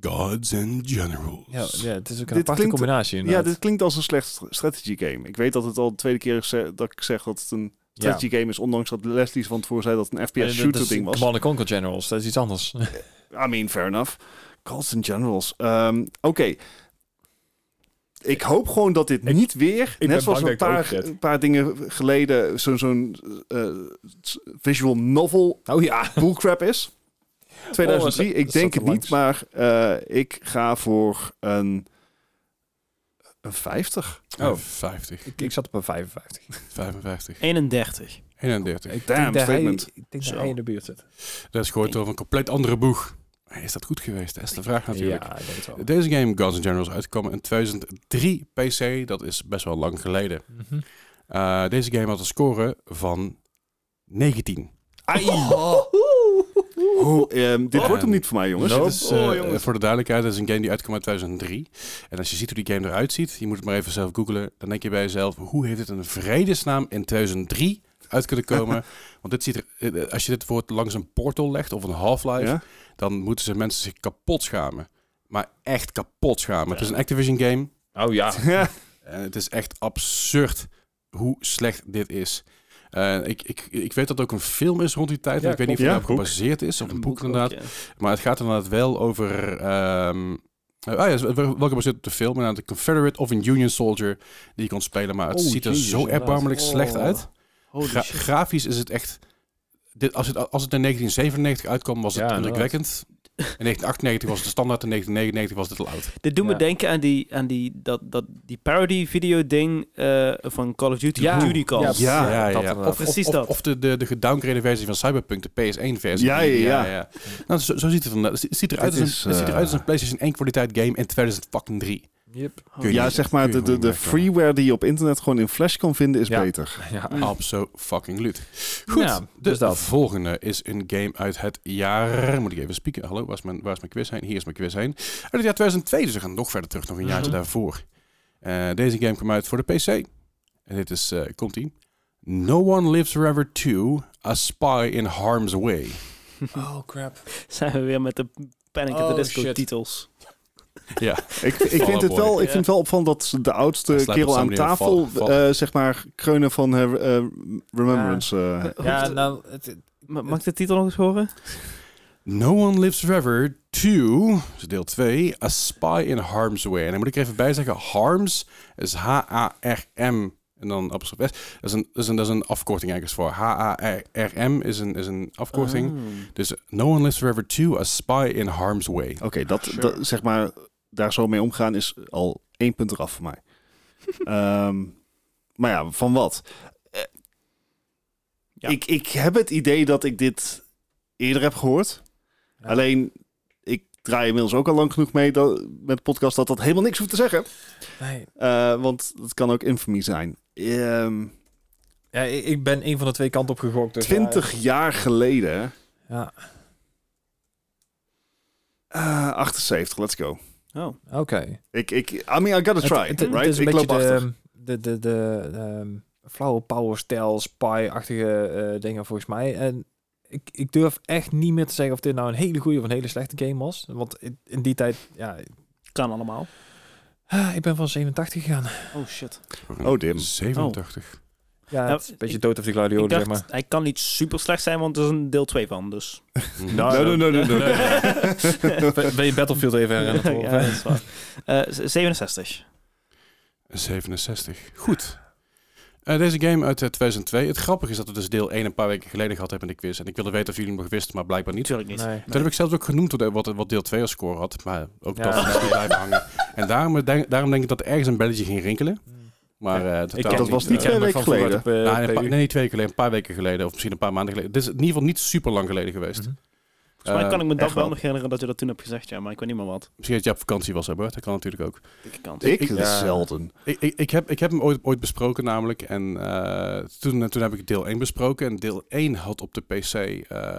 Gods and Generals. Ja, ja het is ook een Dit aparte klinkt- combinatie. Ja, dit klinkt als een slecht st- strategy game. Ik weet dat het al de tweede keer is ze- dat ik zeg dat het een strategy game is, ondanks dat Leslie van tevoren zei dat het een Eh, FPS dat shooter ding was. Command and Conquer Generals. Dat is iets anders. I mean, fair enough. Gods and Generals. Ehm, Oké. Ik hoop gewoon dat dit Ik- niet weer, net zoals een paar, een dingen geleden, zo'n zo'n eh, s- visual novel oh ja. bullcrap is. 2003, dat- ik dat denk het niet, maar eh, ik ga voor een, een 50. Oh, 50, Ik, ik zat op een 55. 55, 31. 31. Ik Damn denk dat hij, ik denk dat Zo. hij in de buurt zit. Dat is gewoon toch een compleet andere boeg. Is dat goed geweest? Dat is de vraag natuurlijk. Ja, ik denk het wel. Deze game, Guns N' Generals, uitgekomen in 2003 PC. Dat is best wel lang geleden. Eh, deze game had een score van 19. Ai. Hoe, ehm, dit Oh. wordt hem niet voor mij, jongens. Is, eh, Oh, jongens. voor de duidelijkheid, dat is een game die uitkwam in 2003. En als je ziet hoe die game eruit ziet, je moet het maar even zelf googlen, dan denk je bij jezelf, hoe heeft het een vredesnaam in 2003 uit kunnen komen? Want dit ziet er, eh, als je dit woord langs een portal legt of een Half-Life, Ja? dan moeten ze mensen zich kapot schamen. Maar echt kapot schamen. Het is een Activision game. Oh ja. En het is echt absurd hoe slecht dit is. Eh, ik, ik, ik weet dat er ook een film is rond die tijd. Ja, ik weet niet of het Ja, daarop gebaseerd is. Of een, boek, inderdaad. ja. Maar het gaat inderdaad wel over... ehm ah ja, het is wel gebaseerd op de film. Inderdaad, een Confederate of een Union Soldier die je kon spelen. Maar het Oh, ziet er zo erbarmelijk slecht Oh. uit. Holy Gra- shit. grafisch is het echt... Dit, als, het, als het in 1997 uitkwam, was het Ja, indrukwekkend. In 1998 was het de standaard, in 1999 was het al oud. Dit doet me Ja. denken aan die, aan die, dat, dat, die parody video ding eh, van Call of Duty, Ja. Duty Calls. Ja, ja, ja, ja. Of, of, Precies of, dat. of de, de, de gedowngrade versie van Cyberpunk, de PS1-versie. Ja, ja, ja. Nou, zo, zo ziet het eruit. Het ziet eruit als, is, een, het ziet eruit als een PlayStation 1 kwaliteit game in 2003. Yep. Kun je Ja, zeg maar, de, de, de wegkomen. freeware die je op internet gewoon in Flash kan vinden is Ja. beter. Ja. Mm. Absoluut. Goed, Ja, de dus dat. volgende is een game uit het jaar... Moet ik even spieken? Hallo, waar is mijn, waar is mijn quiz heen? Hier is mijn quiz heen. Uit het jaar 2002, dus we gaan nog verder terug, nog een jaartje Mhm. daarvoor. Eh, deze game kwam uit voor de PC. En dit is, eh komt-ie. No One Lives Forever 2, A Spy in Harm's Way. Oh crap. Zijn we weer met de Panic at Oh, the Disco shit. titels. Ja, Ik, ik, vind het wel, ik vind het wel opvallend dat de oudste kerel aan tafel, eh, zeg maar, kreunen van eh, Remembrance. eh. Ja, nou, het, het- Ma- Mag ik de titel nog eens horen? No One Lives Forever 2, dus deel 2, A Spy in Harm's Way. En dan moet ik er even bij zeggen, Harms is H-A-R-M en dan apostrof S. Dat is een, dat is een, dat is een afkorting eigenlijk voor. H-A-R-M is een, is een afkorting. Oh. Dus No One Lives Forever 2, A Spy in Harm's Way. Oké, dat, Sure. dat, zeg maar, daar zo mee omgaan is al één punt eraf voor mij. Ehm, maar ja, van wat? Eh, Ja. Ik, ik heb het idee dat ik dit eerder heb gehoord. Ja. Alleen, ik draai inmiddels ook al lang genoeg mee dat, met de podcast dat dat helemaal niks hoeft te zeggen. nee. Eh, want het kan ook infamy zijn. Ehm Ja, ik, ik ben een van de twee kanten op gegokt. Dus 20 jaar geleden. Ja, eh 78, let's go. Oh. oké. Ik, ik, I mean, I gotta Het- try, het, het, right? is een ik beetje loop achter. de, de, de, de ehm, flauwe power style, spy-achtige eh, dingen volgens mij. En ik, ik durf echt niet meer te zeggen of dit nou een hele goede of een hele slechte game was. Want in, in die tijd, ja, Kan allemaal. Ah, ik ben van 87 gegaan. Oh shit. Oh, dim. 87. Ja, Nou, het is een beetje ik- dood of de gladiolen, zeg maar. hij kan niet super slecht zijn, want er is een deel 2 van, dus... Nou, no, no. Wil- Wil je Battlefield even herinneren? ja, eh? dat is waar. Eh, z- 67. 67. Goed. Eh, deze game uit eh, 2002. Het grappige is dat we dus deel 1 een paar weken geleden gehad hebben in de quiz. En ik wilde weten of jullie hem nog wisten, maar blijkbaar niet. Natuurlijk niet. Nee. Toen heb ik zelfs ook genoemd wat, wat, deel 2 als score had. Maar ook Ja. dat blijven hangen. En daarom denk, daarom denk ik dat er ergens een belletje ging rinkelen. Maar eh, totaal Ik ken- dat niet, was eh, niet twee weken geleden. op, eh, nou, een paar- PU. nee, niet twee weken geleden, een paar weken geleden. Of misschien een paar maanden geleden. Het is in ieder geval niet super lang geleden geweest. Mhm. Volgens mij kan ik me dat wel nog herinneren dat je dat toen hebt gezegd, ja, maar ik weet niet meer wat. Misschien dat je op vakantie was, hè, Bart? Dat kan natuurlijk ook. Ik? Ik- ja. Zelden. Ik, ik, ik, heb, ik heb hem ooit, ooit besproken namelijk. En eh, toen, toen heb ik deel 1 besproken. En deel 1 had op de PC eh,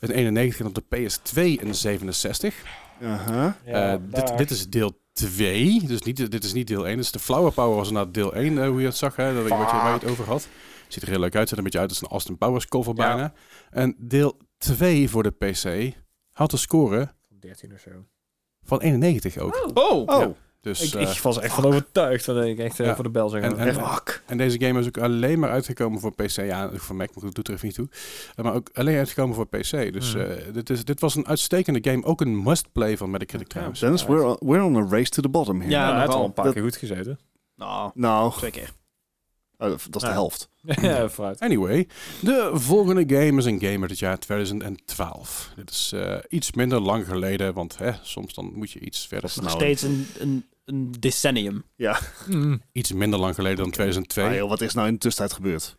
een 91 en op de PS2 een 67. Aha. Eh, dit, dit is deel 2. Dus niet, dit is niet deel 1. Dus de Flower Power was inderdaad deel 1, eh, hoe je het zag. Hè, dat ik, wat je, waar je het over had. Ziet er heel leuk uit. Ziet er een beetje uit als een Austin Powers cover Ja. bijna. En deel 2 voor de PC had een score 13 of zo. van 91 ook. Oh! Oh, Ja. Dus, Ik, eh, ik was echt van overtuigd. Dat ik echt eh, Ja. voor de bel zeg. En- en- fuck. En deze game is ook alleen maar uitgekomen voor PC. Ja, voor Mac, maar dat doet er even niet toe. Eh, Maar ook alleen uitgekomen voor PC. Dus Hmm. eh, dit, is, dit was een uitstekende game. Ook een must-play van Metacritic trouwens. Dennis, we're, on- we're on a race to the bottom here. Ja, nogal. al een paar Dat- keer goed gezeten. Nou, Nou, twee keer. oh, dat is de Ja. helft. ja, vooruit. Anyway, de volgende game is een game uit het jaar 2012. Dit is eh, iets minder lang geleden, want hè, soms dan moet je iets verder. Dat is Nog nou steeds een, een, een decennium. Ja. Mm. Iets minder lang geleden dan 2002. Ah, joh, wat is nou in de tussentijd gebeurd?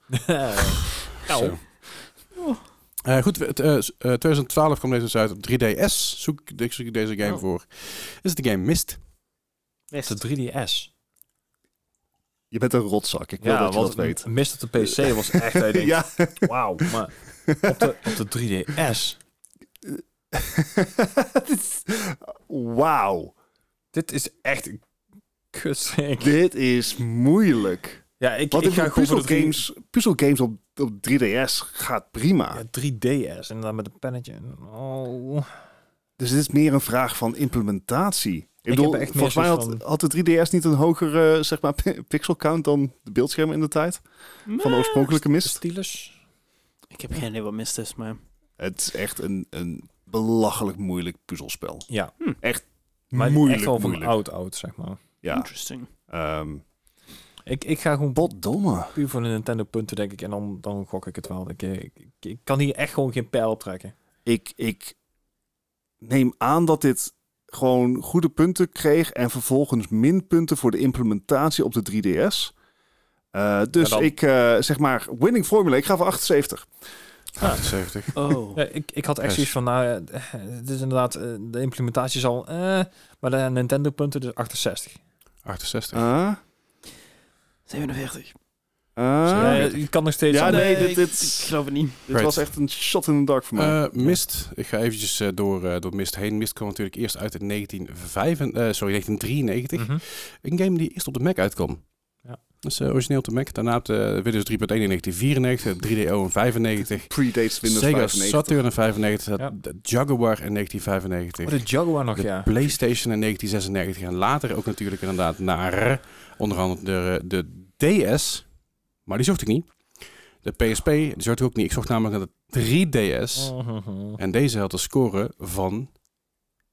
Zo. Eh, goed, het, eh, s- eh, 2012 kwam deze dus uit op 3DS. Zoek, ik zoek deze game Oh. voor. Is het de game Mist? Mist. De 3DS. Je bent een rotzak, ik wil Ja, dat je dat weet. Mist op de PC was echt... dat denkt, ja. Wauw, maar op de, op de 3DS... Het is- Wauw. Dit is echt kutstreek. Dit is moeilijk. Ja, ik, Want ik ik ga gewoon voor de drie- puzzelgames, puzzelgames op, op 3DS gaat prima. Ja, 3DS en dan met een pennetje. Oh. Dus dit is meer een vraag van implementatie. Ik, bedoel, heb echt volgens mij had, had de 3DS niet een hogere zeg maar, pi- pixel count dan de beeldschermen in de tijd van de oorspronkelijke mist. stylus. Ik heb geen idee wat mist is, maar... Het is echt een, een belachelijk moeilijk puzzelspel. Ja, moeilijk, maar echt wel van moeilijk. oud oud, zeg maar. Ja. Interesting. Ehm Ik, ik ga gewoon Potdomme. puur voor de Nintendo punten, denk ik. En dan, dan gok ik het wel. Ik, ik, ik, ik kan hier echt gewoon geen pijl op trekken. Ik, ik neem aan dat dit gewoon goede punten kreeg en vervolgens minpunten voor de implementatie op de 3DS. Eh, dus Ja, ik eh, zeg maar winning formula. Ik ga voor 78. 78. Oh. Ja, ik, ik had echt zoiets van, nou, eh, het is inderdaad, eh, de implementatie zal, eh, maar de Nintendo punten dus 68. 68. Ah, 47. ah. Ja, je kan nog steeds... Ja, aan- nee, dit- ik, dit- ik geloof het niet. Dit Right. was echt een shot in the dark voor mij. Eh, Mist. Ik ga eventjes eh, door, eh, door Mist heen. Mist kwam natuurlijk eerst uit in 1905, eh, sorry, 1993. Mhm. Een game die eerst op de Mac uitkwam. Dat is eh, origineel de Mac. Daarna op de Windows 3.1 in 1994, 3DO in 95, Predates Windows Sega 95. Saturn in 95, Ja. de Jaguar in 1995. Oh, de Jaguar nog, de ja. PlayStation in 1996 en later ook natuurlijk inderdaad naar onder andere de, de DS, maar die zocht ik niet. De PSP, die zocht ik ook niet. Ik zocht namelijk naar de 3DS Mhm. en deze had een score van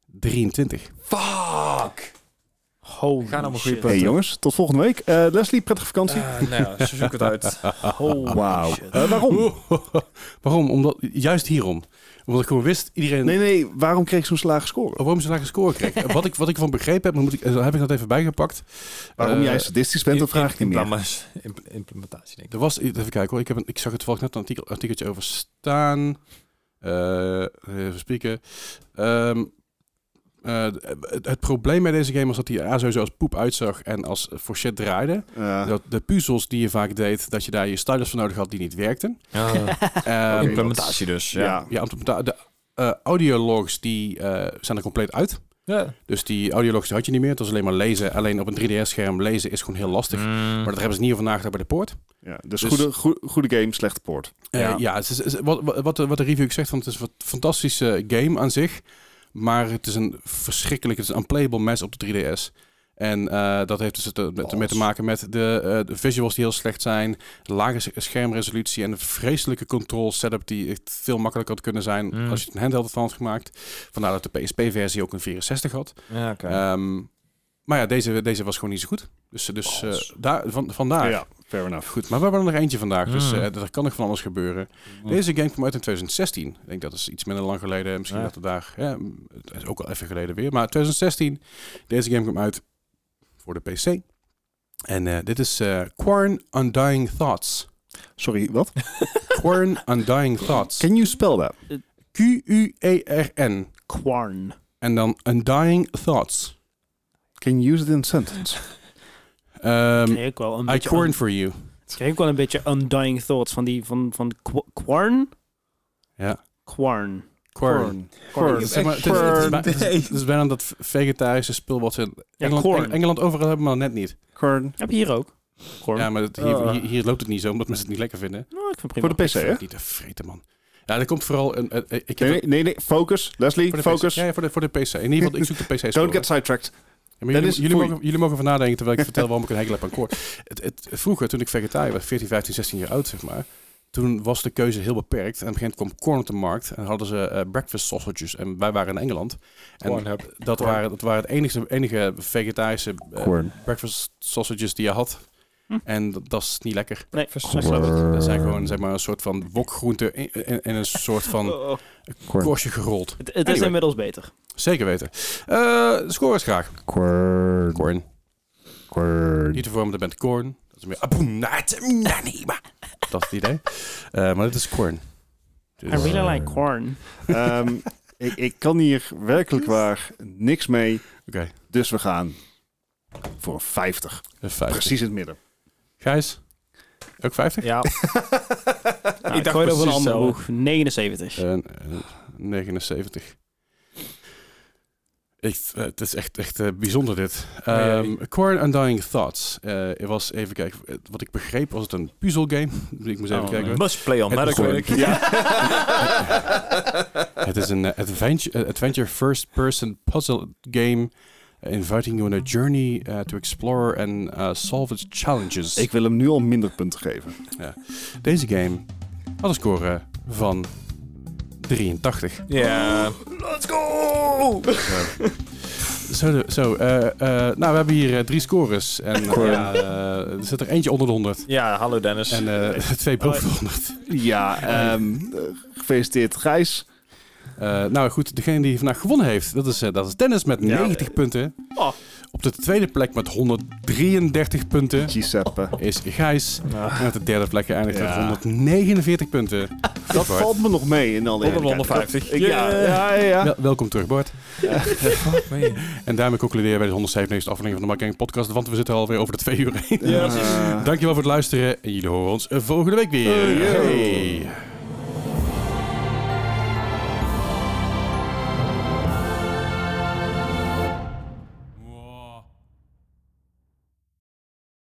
23. Fuck! Holy Ga nou maar goede. Hey jongens, tot volgende week. Eh, Leslie, prettige vakantie. Eh, nou ja, ze zoeken het uit. Holy shit. Eh, waarom? waarom? Omdat, juist hierom. Omdat ik gewoon wist, iedereen... Nee, nee, waarom kreeg ik zo'n lage score? Waarom ze een lage score kreeg. wat, ik, wat ik van begrepen heb, dan moet ik, eh, heb ik dat even bijgepakt. Waarom jij sadistisch bent, dat vraag ik niet meer. Implementatie, denk ik. Er was, even kijken hoor, ik, heb een, ik zag het toevallig net een artikel, artikeltje over staan. Eh, even spieken. Ehm, eh, het, het probleem bij deze game was dat hij er sowieso als poep uitzag en als voor shit draaide. Dat de puzzels die je vaak deed, dat je daar je stylus voor nodig had die niet werkten. Ja. Ehm, implementatie dus, ja. ja. de eh, audiologs die eh, zijn er compleet uit. Ja. Dus die audiologs had je niet meer. Het was alleen maar lezen. Alleen op een 3DS-scherm lezen is gewoon heel lastig. Mm. Maar dat hebben ze niet over nagedacht bij de poort. Ja, dus, Dus- goede, goe- goede game, slechte poort. Ja. ja, het is, is- wat, wat, wat de- wat de review zegt, van het is een fantastische game aan zich. Maar het is een verschrikkelijk, het is een unplayable mess op de 3DS. En eh, dat heeft dus te, mee te maken met de, eh, de visuals die heel slecht zijn, de lage schermresolutie en de vreselijke control setup die echt veel makkelijker had kunnen zijn Mm. als je het een handheld van had gemaakt. Vandaar dat de PSP-versie ook een 64 had. Ja, oké. Ehm, maar ja, deze, deze was gewoon niet zo goed. Dus, dus eh, daar, van, vandaar. Ja, fair enough. Goed, maar we hebben er nog eentje vandaag, dus eh, er kan nog van alles gebeuren. Deze game kwam uit in 2016. Ik denk dat is iets minder lang geleden. Misschien Ja. dat het daar... Ja, het is ook al even geleden weer. Maar 2016. Deze game kwam uit voor de PC. En eh, dit is eh Quarn Undying Thoughts. Sorry, wat? Quarn Undying Thoughts. Can you spell that? Q-U-E-R-N. Quarn. En dan Undying Thoughts. Can you use it in a sentence? Um, Kreeg ik wel een I un- for you. kreeg ik wel een beetje undying thoughts van die... Van, van Qu- Quarn? Ja. Quarn. Quarn. Corn. Maar, het, is, bijna dat vegetarische spul wat ze in Engeland, corn. Eng- Engeland overal hebben, maar net niet. Corn. Heb je hier ook? Quarn. Ja, maar het- hier, Oh. hier, hier loopt het niet zo, omdat mensen het niet lekker vinden. Nou, ik vind prima. Voor de PC, hè? Niet te vreten, man. Ja, er komt vooral een... een- ik heb Nee, nee, nee, nee, focus. Leslie, focus. PC. Ja, ja, voor de, voor de PC. In ieder geval, ik zoek de PC. Don't get sidetracked. Ja, maar jullie, mogen, jullie mogen van nadenken terwijl ik vertel waarom ik een hekel heb aan koor. Het, het, vroeger, toen ik vegetariër was, 14, 15, 16 jaar oud, zeg maar. Toen was de keuze heel beperkt. En op een gegeven moment kwam corn op de markt. En hadden ze eh, breakfast sausages. En wij waren in Engeland. En dat Corn. waren, dat waren het enige, enige vegetarische eh, Corn. breakfast sausages die je had. Hm. En dat, dat is niet lekker. Nee, Verschrikkelijk. Dat zijn gewoon zeg maar, een soort van wokgroenten in, in, in een soort van Oh, oh. Korstje gerold. Het, het is inmiddels beter. Zeker weten. Eh scores graag. Corn. Corn. Corn. Niet te vormen band Corn. Dat is meer... Dat is het idee. Eh, maar dit is Corn. I really like corn. Ehm, ik, ik kan hier werkelijk waar niks mee. Oké, Dus we gaan voor een 50. dat is 50. Precies in het midden. Gijs? Ook 50? Ja, Nou, ik dacht gooi over een andere zo. boeg. 79. En, eh, 79. Ik, eh, het is echt, echt eh, bijzonder dit. Um, Core Undying Thoughts. Eh ik was even kijken. eh, Wat ik begreep was het een puzzelgame. ik moest even Oh, kijken. nee. must play on Het Ja. Het is een eh, adventure, eh, adventure first-person puzzle game. Inviting you on a journey eh, to explore and eh, solve its challenges. Ik wil hem nu al minder punten geven. Deze game had een score van 83. Ja. Let's go! Zo, zo eh, eh, nou, we hebben hier eh, drie scores. En ja, eh, er zit er eentje onder de 100. ja, hallo Dennis. En eh, twee boven de 100. Ja, ehm, eh, gefeliciteerd Gijs. Eh, nou goed, degene die vandaag gewonnen heeft, dat is, eh, dat is Dennis met Ja. 90 punten. Oh. Op de tweede plek met 133 punten Giuseppe. is Gijs. Nou, En op de derde plek geëindigd met Ja. 149 punten. Dat Bart. valt me nog mee in alle 150. Ik- Ja, ja, ja. Wel- welkom terug, Bart. En daarmee concluderen wij de 197 aflevering van de Marketing Podcast, want we zitten alweer over de twee uur heen. Dankjewel voor het luisteren en jullie horen ons volgende week weer. Hey.